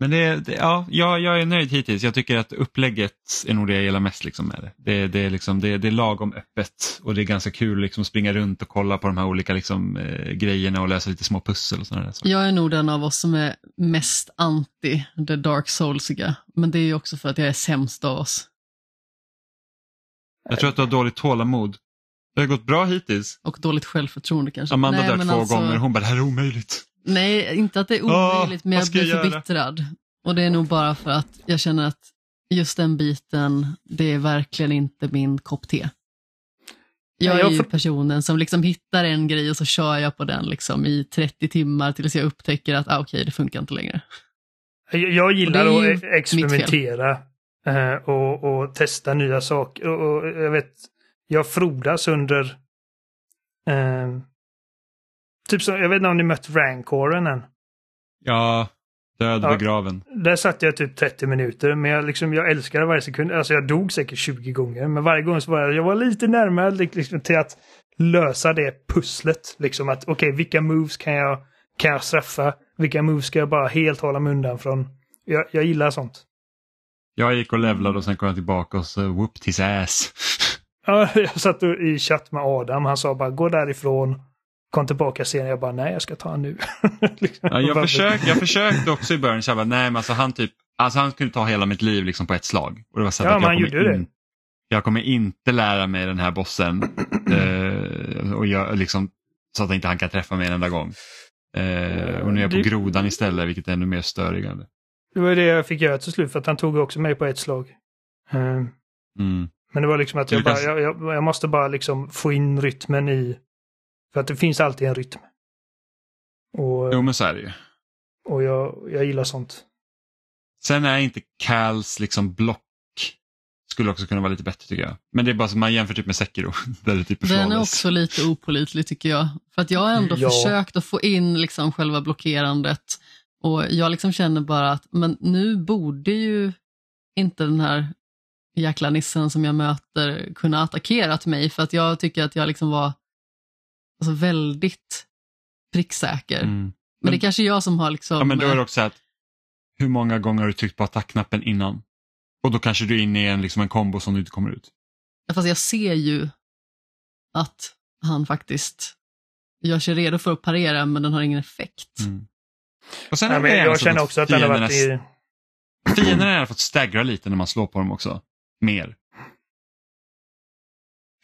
Men det, det, ja, jag, jag är nöjd hittills. Jag tycker att upplägget är nog det jag gillar mest liksom med det. Det, det, är, liksom, det, det är lagom öppet och det är ganska kul liksom, att springa runt och kolla på de här olika liksom, eh, grejerna och lösa lite små pussel och sådana där saker. Jag är nog den av oss som är mest anti det Dark Soulsiga. Men det är ju också för att jag är sämst av oss. Jag tror att du har dåligt tålamod. Det har gått bra hittills. Och dåligt självförtroende kanske. Amanda Nej, dör men två alltså- gånger hon bara det här är omöjligt. Nej, inte att det är Åh, omöjligt, men vad jag blir jag göra? förbittrad. Och det är nog bara för att jag känner att just den biten, det är verkligen inte min kopp te. Jag är ju för- personen som liksom hittar en grej och så kör jag på den liksom i 30 timmar tills jag upptäcker att ah, okej, det funkar inte längre. Jag, jag gillar att e- experimentera eh, och, och testa nya saker. Och, och jag vet, jag frodas under... Eh, typ som, jag vet inte om ni mött Rancoren än. Ja, död Ja. begraven. Där satt jag typ 30 minuter, men jag, liksom, jag älskade varje sekund. Alltså jag dog säkert 20 gånger, men varje gång så var jag, jag var lite närmare liksom, till att lösa det pusslet. Liksom att okej, vilka moves kan jag, kan jag straffa? Vilka moves ska jag bara helt hålla mig undan från? Jag, jag gillar sånt. Jag gick och levlade och sen kom jag tillbaka och så whooped his ass. (laughs) Ja, jag satt i chatt med Adam, han sa bara gå därifrån, kom tillbaka sen. Jag bara nej, jag ska ta han nu. (laughs) liksom. Ja, jag, försökte, jag försökte också i början, jag bara, nej men alltså han typ, alltså han kunde ta hela mitt liv liksom på ett slag. Och det var så Ja, att jag kommer gjorde det. in- Jag kommer inte lära mig den här bossen (clears throat) eh, och jag, liksom, så att inte han kan träffa mig en enda gång. Eh, och nu är jag på Det- grodan istället, vilket är ännu mer störigande. Det var det jag fick göra till slut, för att han tog också mig på ett slag. Eh, Mm. Men det var liksom att jag, bara, jag, jag, jag måste bara liksom få in rytmen i... För att det finns alltid en rytm. Och Jo men så är det ju. Och jag, jag gillar sånt. Sen är inte Cals liksom block skulle också kunna vara lite bättre tycker jag. Men det är bara som man jämför typ med Sekiro. (laughs) Där det typ är Den är också lite opolitlig tycker jag. För att jag har ändå Ja. försökt att få in liksom själva blockerandet och jag liksom känner bara att men nu borde ju inte den här jäkla nissen som jag möter kunna attackerat mig för att jag tycker att jag liksom var alltså, väldigt pricksäker. Mm. Men, Men- det är kanske jag som har liksom... Ja men då är det eh, också att hur många gånger har du tryckt på attackknappen innan? Och då kanske du är inne i en, liksom en kombo som du inte kommer ut. Fast jag ser ju att han faktiskt gör sig redo för att parera men den har ingen effekt. Mm. Och sen är men jag känner också att den har varit i... Fienderna har fått staggra lite när man slår på dem också. Mer.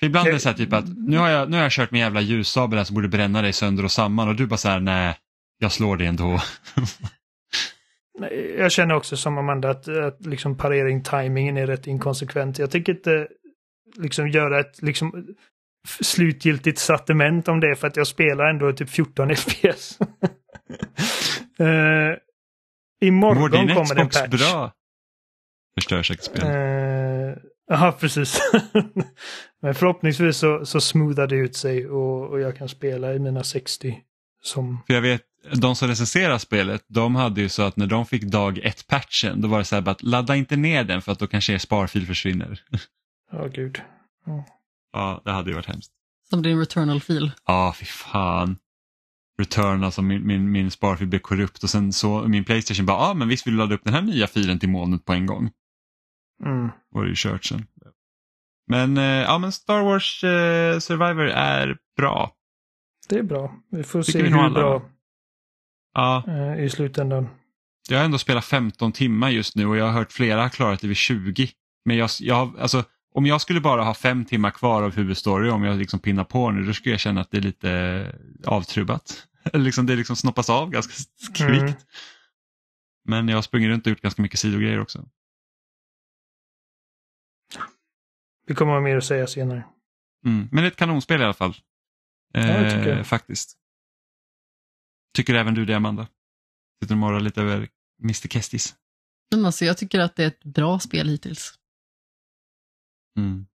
För ibland är det så här typ att nu har jag, nu har jag kört med jävla ljussabel här som borde bränna dig sönder och samman och du bara så här nej, jag slår dig ändå. (laughs) Jag känner också som Amanda att, att liksom parering, timingen är rätt inkonsekvent. Jag tycker inte liksom göra ett liksom slutgiltigt sortiment om det för att jag spelar ändå typ 14 FPS. uh, Mår imorgon din kommer det en patch. bra? Förstör säkert spel. Eh, Ja, precis. (laughs) Men förhoppningsvis så, så smoothar det ut sig och, och jag kan spela i mina 60 som... För jag vet, de som recenserar spelet, de hade ju så att när de fick dag ett patchen, då var det så här bara att ladda inte ner den för att då kanske er sparfil försvinner. Ja, gud. ja, det hade ju varit hemskt. Som din returnal-fil. Ja, fy fan. Return, alltså min, min, min sparfil blev korrupt och sen så min Playstation bara, ja ah, men visst vill du ladda upp den här nya filen till molnet på en gång. Mm. Var det ju kört sen. Men, eh, ja men Star Wars eh, Survivor är bra. Det är bra. Vi får Tycker se vi hur alla, bra? Ja, eh, i slutändan. jag har ändå spelat 15 timmar just nu och jag har hört flera har klarat det vid 20. Men jag, jag alltså, om jag skulle bara ha fem timmar kvar av huvudstory, om jag liksom pinnar på nu, då skulle jag känna att det är lite avtrubbat. (laughs) Liksom, det liksom snoppas av ganska kvickt. Mm. Men jag har sprungit runt och gjort ganska mycket sidogrejer också. Vi kommer ha mer att säga senare. Mm. Men det är ett kanonspel i alla fall. Ja, det tycker Eh, jag. faktiskt. Tycker även du det Amanda? Sitter och morrar lite över Mr Kestis. Men alltså, jag tycker att det är ett bra spel hittills. Mm.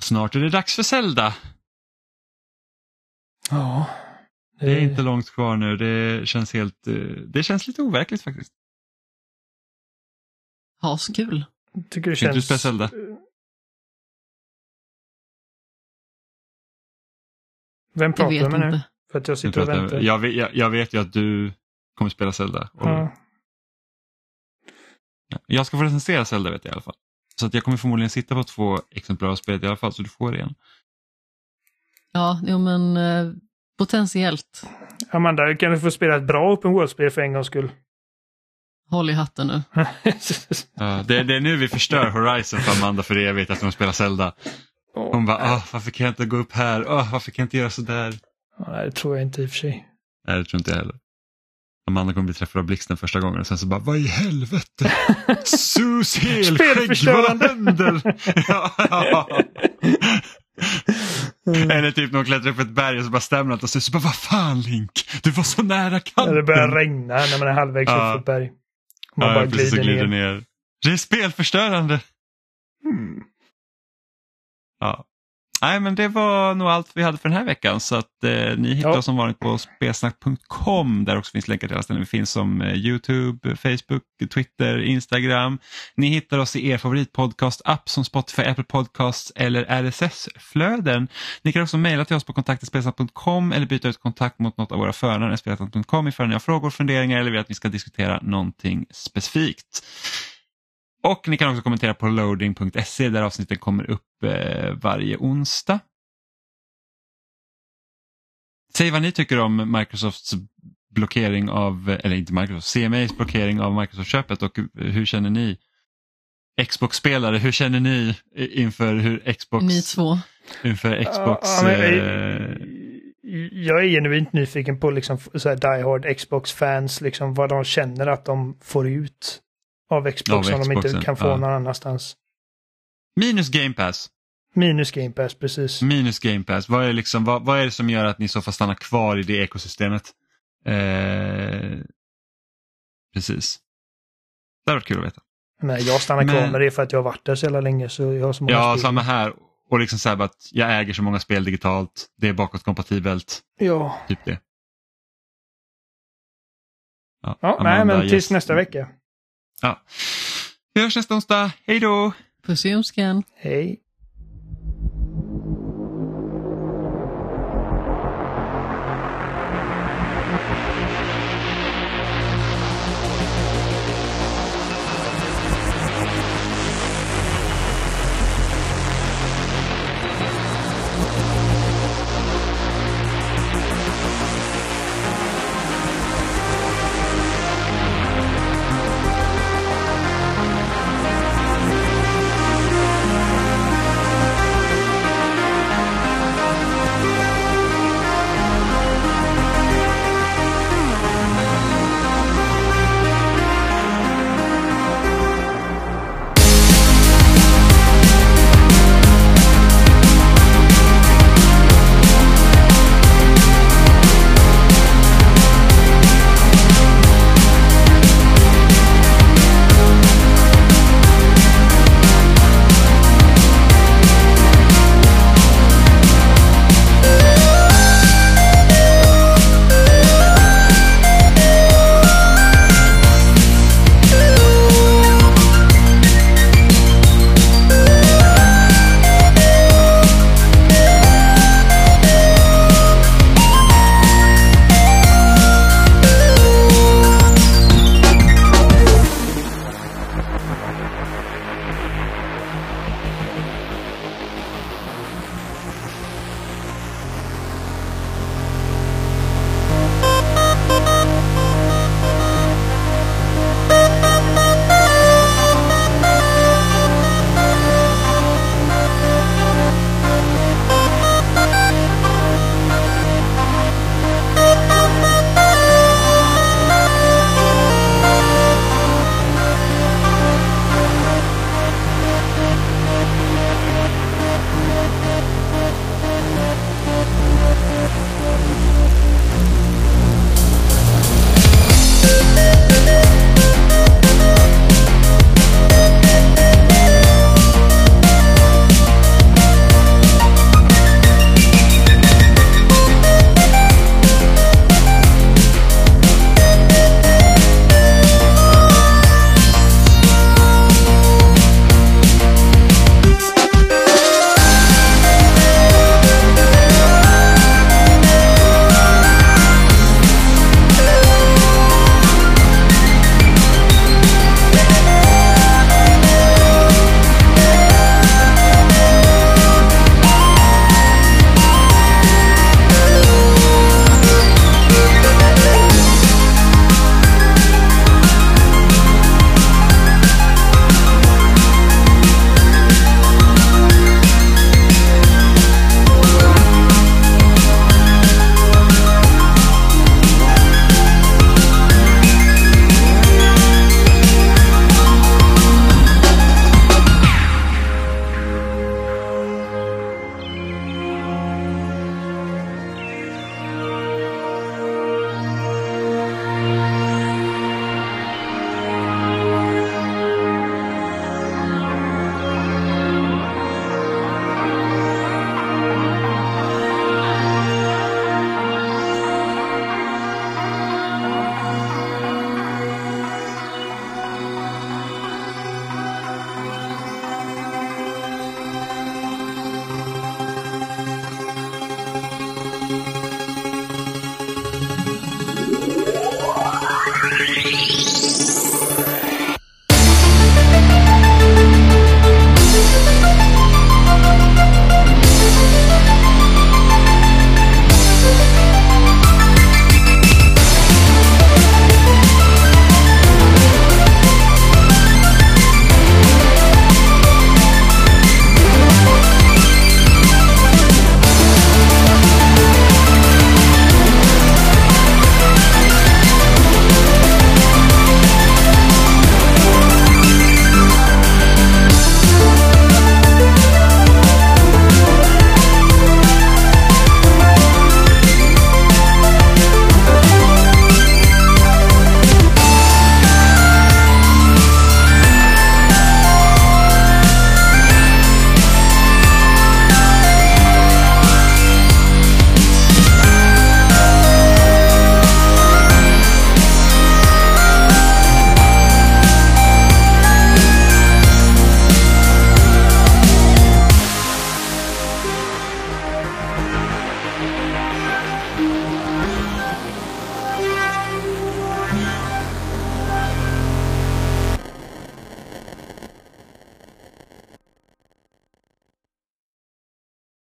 Snart är det dags för Zelda. Ja. Det är inte långt kvar nu. Det känns helt, eh, det känns lite overkligt faktiskt. Ha så kul. tycker det du känns... spela Zelda? Vem Jag pratar vet med nu? inte. För att jag sitter och väntar. jag, jag, vet, jag, jag vet ju att du kommer spela Zelda. Och, Ja. Ja, Jag ska få recensera Zelda vet jag i alla fall. Så att jag kommer förmodligen sitta på två exemplar av spelet i alla fall så du får det igen. Ja, jo, men eh, potentiellt. Amanda, kan du få spela ett bra open world-spel för en gångs skull? Håll i hatten nu. (laughs) Ja, det, det är nu vi förstör Horizon för Amanda för evigt att hon spelar Zelda. Hon bara, ah, varför kan jag inte gå upp här? Ah, varför kan jag inte göra sådär? Ja, Nej, det tror jag inte i och för sig. Nej, det tror inte jag heller. Amanda kommer bli träffad av blixten första gången och sen så bara, vad i helvete? (laughs) Sus helskägg, vad Spelförstörande. händer? (laughs) ja, ja. Eller typ när hon klättrar upp ett berg och så bara stämmer allt och så, så bara, vad fan Link? Du var så nära När kanten. det börjar regna när man är halvvägs Ja. upp för ett berg. Man ja, bara glider, glider ner. ner. Det är spelförstörande. Hmm. Ja. Nej, men det var nog allt vi hade för den här veckan. Så att eh, ni hittar Ja. oss som vanligt på spelsnack.com där också finns länkar till alla ställen vi finns som eh, Youtube, Facebook, Twitter, Instagram. Ni hittar oss i er favoritpodcast-app som Spotify, Apple Podcasts eller RSS-flöden. Ni kan också mejla till oss på kontaktspelsnack.com eller byta ut kontakt mot något av våra förare, spelsnack.com ifall ni har frågor, funderingar eller vill att vi ska diskutera någonting specifikt. Och ni kan också kommentera på loading.se där avsnitten kommer upp eh, varje onsdag. Säg vad ni tycker om Microsofts blockering av, eller inte Microsoft, CMAs blockering av Microsoft-köpet och hur känner ni? Xbox-spelare, hur känner ni inför hur Xbox, Ni två. inför Xbox Ja, men, eh, Jag är genuint nyfiken på liksom så här Die Hard Xbox-fans, liksom vad de känner att de får ut av Xbox som de inte kan få ja. någon annanstans. minus Game Pass? Minus Game Pass, precis. Minus Game Pass, vad är, liksom, vad, vad är det som gör att ni så får stanna kvar i det ekosystemet? Eh, precis. Det hade varit kul att veta. Men jag stannar kvar Men- med det för att jag har varit där så jävla länge så jag har så många Ja, spel. samma här. Och liksom så här att jag äger så många spel digitalt. Det är bakåtkompatibelt. Ja, Typ det. ja Amanda, nej men tills yes. nästa vecka. Ja. Vi hörs nästa onsdag. Hej då! Puss i ljumsken. Hej.